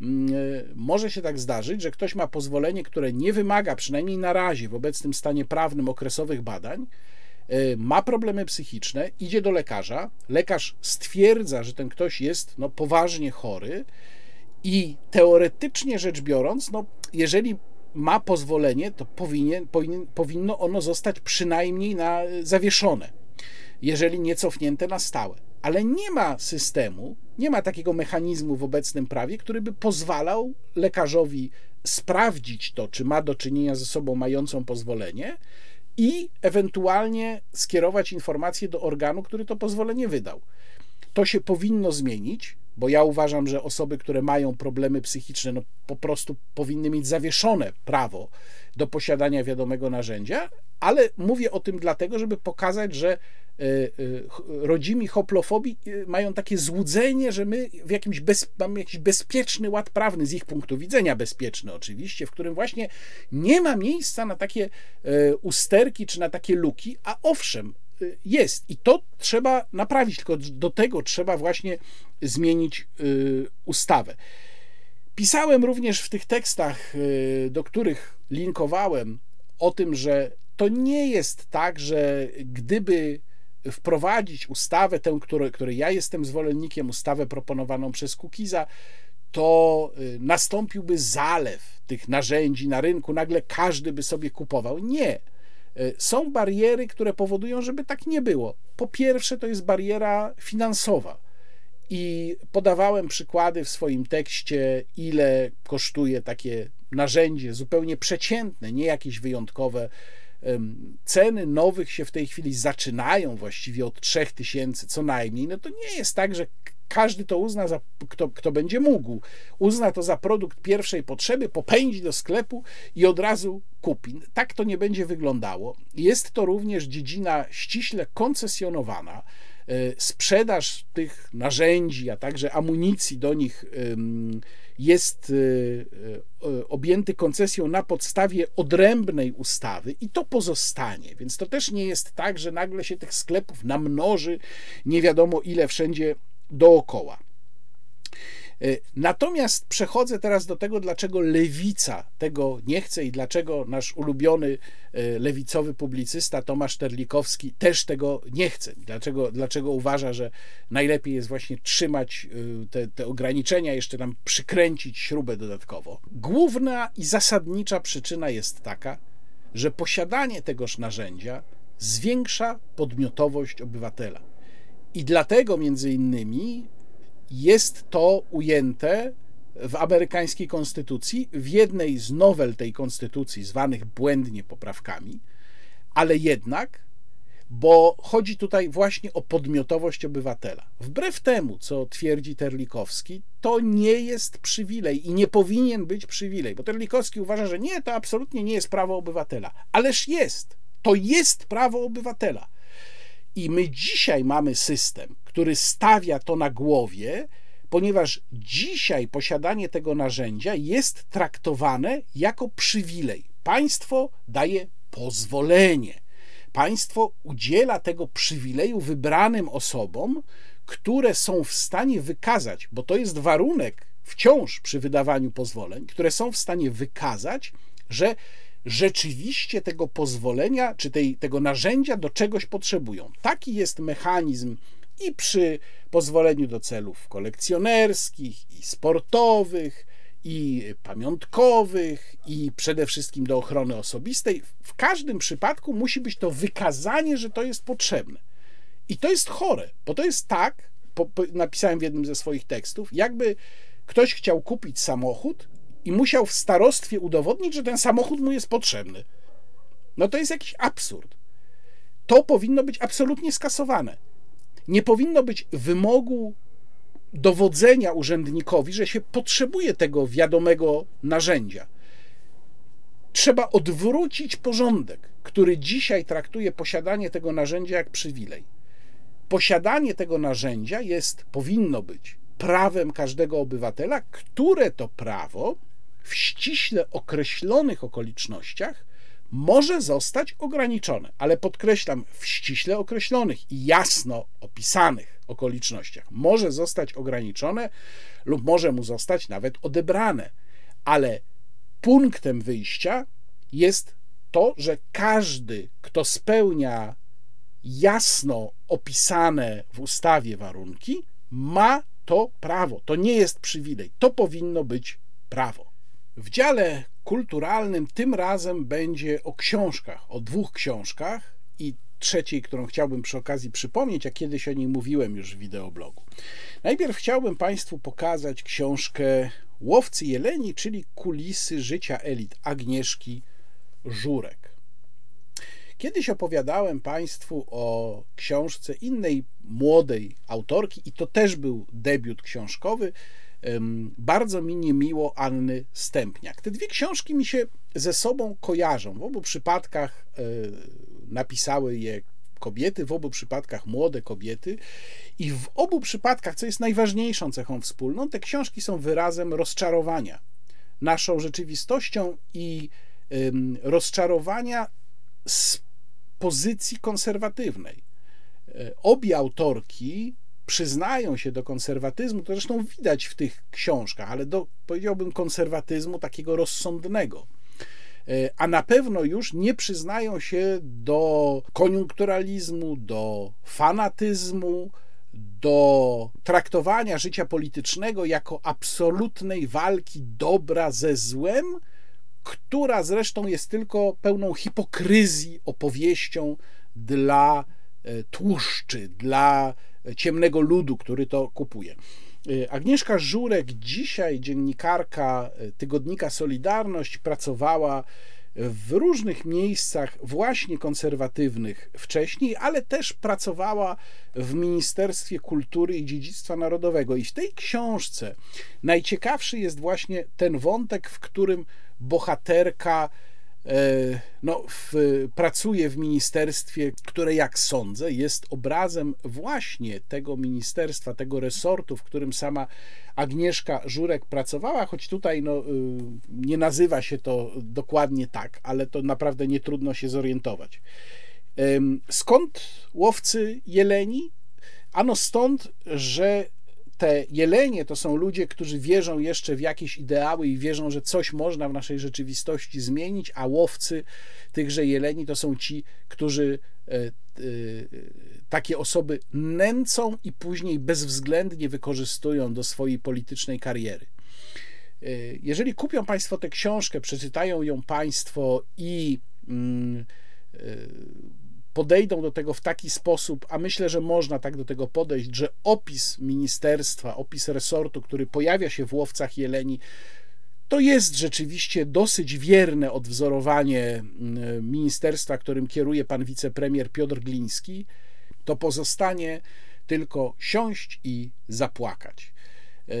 Mm, y, może się tak zdarzyć, że ktoś ma pozwolenie, które nie wymaga, przynajmniej na razie, w obecnym stanie prawnym, okresowych badań, ma problemy psychiczne, idzie do lekarza, lekarz stwierdza, że ten ktoś jest no, poważnie chory i teoretycznie rzecz biorąc, no, jeżeli ma pozwolenie, to powinien, powinien, powinno ono zostać przynajmniej na, zawieszone, jeżeli nie cofnięte na stałe. Ale nie ma systemu, nie ma takiego mechanizmu w obecnym prawie, który by pozwalał lekarzowi sprawdzić to, czy ma do czynienia ze sobą mającą pozwolenie, i ewentualnie skierować informację do organu, który to pozwolenie wydał. To się powinno zmienić, bo ja uważam, że osoby, które mają problemy psychiczne, no po prostu powinny mieć zawieszone prawo do posiadania wiadomego narzędzia, ale mówię o tym dlatego, żeby pokazać, że rodzimi hoplofobii e, mają takie złudzenie, że my w jakimś bez, mamy jakiś bezpieczny ład prawny, z ich punktu widzenia bezpieczny oczywiście, w którym właśnie nie ma miejsca na takie usterki czy na takie luki, a owszem, jest i to trzeba naprawić, tylko do tego trzeba właśnie zmienić ustawę. Pisałem również w tych tekstach, y, do których linkowałem, o tym, że to nie jest tak, że gdyby wprowadzić ustawę, tę, której, której ja jestem zwolennikiem, ustawę proponowaną przez Kukiza, to y, nastąpiłby zalew tych narzędzi na rynku, nagle każdy by sobie kupował. Nie. Y, są bariery, które powodują, żeby tak nie było. Po pierwsze, to jest bariera finansowa. I podawałem przykłady w swoim tekście, ile kosztuje takie narzędzie zupełnie przeciętne, nie jakieś wyjątkowe. Ceny nowych się w tej chwili zaczynają właściwie od 3000 co najmniej. No to nie jest tak, że każdy to uzna, za, kto, kto będzie mógł, uzna to za produkt pierwszej potrzeby, popędzi do sklepu i od razu kupi. Tak to nie będzie wyglądało. Jest to również dziedzina ściśle koncesjonowana. E, sprzedaż tych narzędzi, a także amunicji do nich jest e, e, objęty koncesją na podstawie odrębnej ustawy i to pozostanie. Więc to też nie jest tak, że nagle się tych sklepów namnoży nie wiadomo ile wszędzie dookoła. E, natomiast przechodzę teraz do tego, dlaczego lewica tego nie chce i dlaczego nasz ulubiony e, lewicowy publicysta Tomasz Terlikowski też tego nie chce. Dlaczego, dlaczego uważa, że najlepiej jest właśnie trzymać e, te, te ograniczenia, jeszcze nam przykręcić śrubę dodatkowo. Główna i zasadnicza przyczyna jest taka, że posiadanie tegoż narzędzia zwiększa podmiotowość obywatela. I dlatego między innymi jest to ujęte w amerykańskiej konstytucji, w jednej z nowel tej konstytucji, zwanych błędnie poprawkami, ale jednak, bo chodzi tutaj właśnie o podmiotowość obywatela. Wbrew temu, co twierdzi Terlikowski, to nie jest przywilej i nie powinien być przywilej, bo Terlikowski uważa, że nie, to absolutnie nie jest prawo obywatela. Ależ jest. To jest prawo obywatela. I my dzisiaj mamy system, który stawia to na głowie, ponieważ dzisiaj posiadanie tego narzędzia jest traktowane jako przywilej. Państwo daje pozwolenie. Państwo udziela tego przywileju wybranym osobom, które są w stanie wykazać, bo to jest warunek wciąż przy wydawaniu pozwoleń, które są w stanie wykazać, że rzeczywiście tego pozwolenia czy tej, tego narzędzia do czegoś potrzebują. Taki jest mechanizm i przy pozwoleniu do celów kolekcjonerskich, i sportowych, i pamiątkowych, i przede wszystkim do ochrony osobistej. W każdym przypadku musi być to wykazanie, że to jest potrzebne. I to jest chore, bo to jest tak, po, po, napisałem w jednym ze swoich tekstów, jakby ktoś chciał kupić samochód i musiał w starostwie udowodnić, że ten samochód mu jest potrzebny. No to jest jakiś absurd. To powinno być absolutnie skasowane. Nie powinno być wymogu dowodzenia urzędnikowi, że się potrzebuje tego wiadomego narzędzia. Trzeba odwrócić porządek, który dzisiaj traktuje posiadanie tego narzędzia jak przywilej. Posiadanie tego narzędzia jest, powinno być prawem każdego obywatela, które to prawo w ściśle określonych okolicznościach może zostać ograniczone, ale podkreślam, w ściśle określonych i jasno opisanych okolicznościach może zostać ograniczone lub może mu zostać nawet odebrane, ale punktem wyjścia jest to, że każdy, kto spełnia jasno opisane w ustawie warunki, ma to prawo. To nie jest przywilej, to powinno być prawo. W dziale kulturalnym tym razem będzie o książkach, o dwóch książkach i trzeciej, którą chciałbym przy okazji przypomnieć, a kiedyś o niej mówiłem już w wideoblogu. Najpierw chciałbym Państwu pokazać książkę Łowcy Jeleni, czyli kulisy życia elit Agnieszki Żurek. Kiedyś opowiadałem Państwu o książce innej młodej autorki, i to też był debiut książkowy, bardzo mi niemiło Anny Stępniak. Te dwie książki mi się ze sobą kojarzą. W obu przypadkach e, napisały je kobiety, w obu przypadkach młode kobiety i w obu przypadkach, co jest najważniejszą cechą wspólną, te książki są wyrazem rozczarowania naszą rzeczywistością i rozczarowania z pozycji konserwatywnej. E, obie autorki przyznają się do konserwatyzmu, to zresztą widać w tych książkach, ale do, powiedziałbym, konserwatyzmu takiego rozsądnego. E, a na pewno już nie przyznają się do koniunkturalizmu, do fanatyzmu, do traktowania życia politycznego jako absolutnej walki dobra ze złem, która zresztą jest tylko pełną hipokryzji opowieścią dla e, tłuszczy, dla ciemnego ludu, który to kupuje. E, Agnieszka Żurek, dzisiaj dziennikarka e, tygodnika Solidarność, pracowała w różnych miejscach, właśnie konserwatywnych wcześniej, ale też pracowała w Ministerstwie Kultury i Dziedzictwa Narodowego. I w tej książce najciekawszy jest właśnie ten wątek, w którym bohaterka no, w, pracuje w ministerstwie, które, jak sądzę, jest obrazem właśnie tego ministerstwa, tego resortu, w którym sama Agnieszka Żurek pracowała, choć tutaj no, y, nie nazywa się to dokładnie tak, ale to naprawdę nie trudno się zorientować. Skąd łowcy jeleni? Ano stąd, że te jelenie to są ludzie, którzy wierzą jeszcze w jakieś ideały i wierzą, że coś można w naszej rzeczywistości zmienić, a łowcy tychże jeleni to są ci, którzy e, e, takie osoby nęcą i później bezwzględnie wykorzystują do swojej politycznej kariery. E, jeżeli kupią Państwo tę książkę, przeczytają ją Państwo i mm, podejdą do tego w taki sposób, a myślę, że można tak do tego podejść, że opis ministerstwa, opis resortu, który pojawia się w łowcach jeleni, to jest rzeczywiście dosyć wierne odwzorowanie mm, ministerstwa, którym kieruje pan wicepremier Piotr Gliński, to pozostanie tylko siąść i zapłakać. E,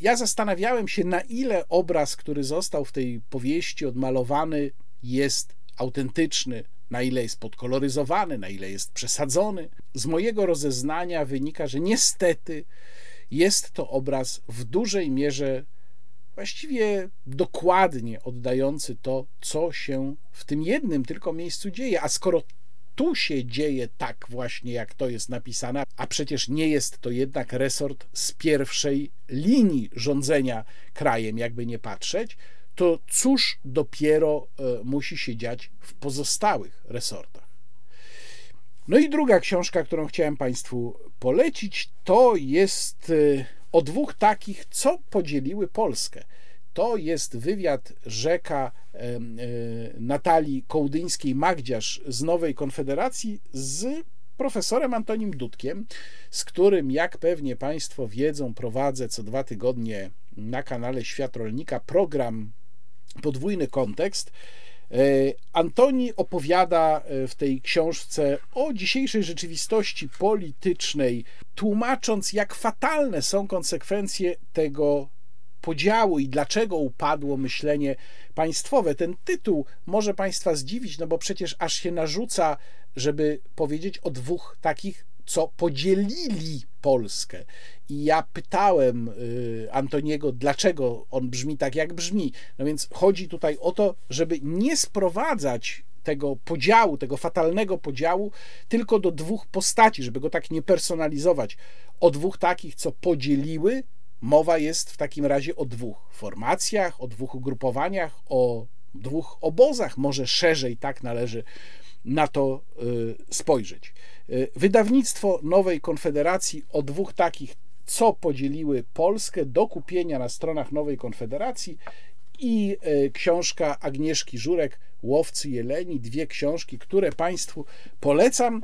ja zastanawiałem się, na ile obraz, który został w tej powieści odmalowany, jest autentyczny, na ile jest podkoloryzowany, na ile jest przesadzony. Z mojego rozeznania wynika, że niestety jest to obraz w dużej mierze właściwie dokładnie oddający to, co się w tym jednym tylko miejscu dzieje. A skoro tu się dzieje tak właśnie, jak to jest napisane, a przecież nie jest to jednak resort z pierwszej linii rządzenia krajem, jakby nie patrzeć, to cóż dopiero e, musi się dziać w pozostałych resortach. No i druga książka, którą chciałem Państwu polecić, to jest e, o dwóch takich, co podzieliły Polskę. To jest wywiad rzeka e, Natalii Kołdyńskiej-Magdziarz z Nowej Konfederacji z profesorem Antonim Dudkiem, z którym, jak pewnie Państwo wiedzą, prowadzę co dwa tygodnie na kanale Świat Rolnika program podwójny kontekst. E, Antoni opowiada e, w tej książce o dzisiejszej rzeczywistości politycznej, tłumacząc, jak fatalne są konsekwencje tego podziału i dlaczego upadło myślenie państwowe. Ten tytuł może Państwa zdziwić, no bo przecież aż się narzuca, żeby powiedzieć o dwóch takich co podzielili Polskę. I ja pytałem y, Antoniego, dlaczego on brzmi tak, jak brzmi. No więc chodzi tutaj o to, żeby nie sprowadzać tego podziału, tego fatalnego podziału, tylko do dwóch postaci, żeby go tak nie personalizować. O dwóch takich, co podzieliły, mowa jest w takim razie o dwóch formacjach, o dwóch ugrupowaniach, o dwóch obozach, może szerzej tak należy na to y, spojrzeć. Y, wydawnictwo Nowej Konfederacji o dwóch takich, co podzieliły Polskę, do kupienia na stronach Nowej Konfederacji i y, książka Agnieszki Żurek, Łowcy Jeleni, dwie książki, które Państwu polecam.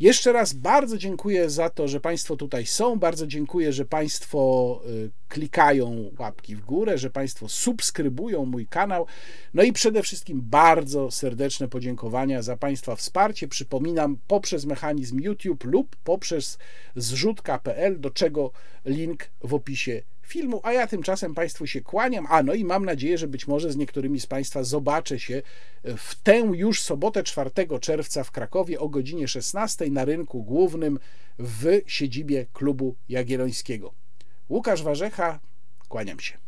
Jeszcze raz bardzo dziękuję za to, że Państwo tutaj są. Bardzo dziękuję, że Państwo y, klikają łapki w górę, że Państwo subskrybują mój kanał. No i przede wszystkim bardzo serdeczne podziękowania za Państwa wsparcie. Przypominam, poprzez mechanizm YouTube lub poprzez zrzutka.pl, do czego link w opisie filmu, a ja tymczasem Państwu się kłaniam. A no i mam nadzieję, że być może z niektórymi z Państwa zobaczę się w tę już sobotę 4 czerwca w Krakowie o godzinie 16 na rynku głównym w siedzibie klubu Jagiellońskiego. Łukasz Warzecha, kłaniam się.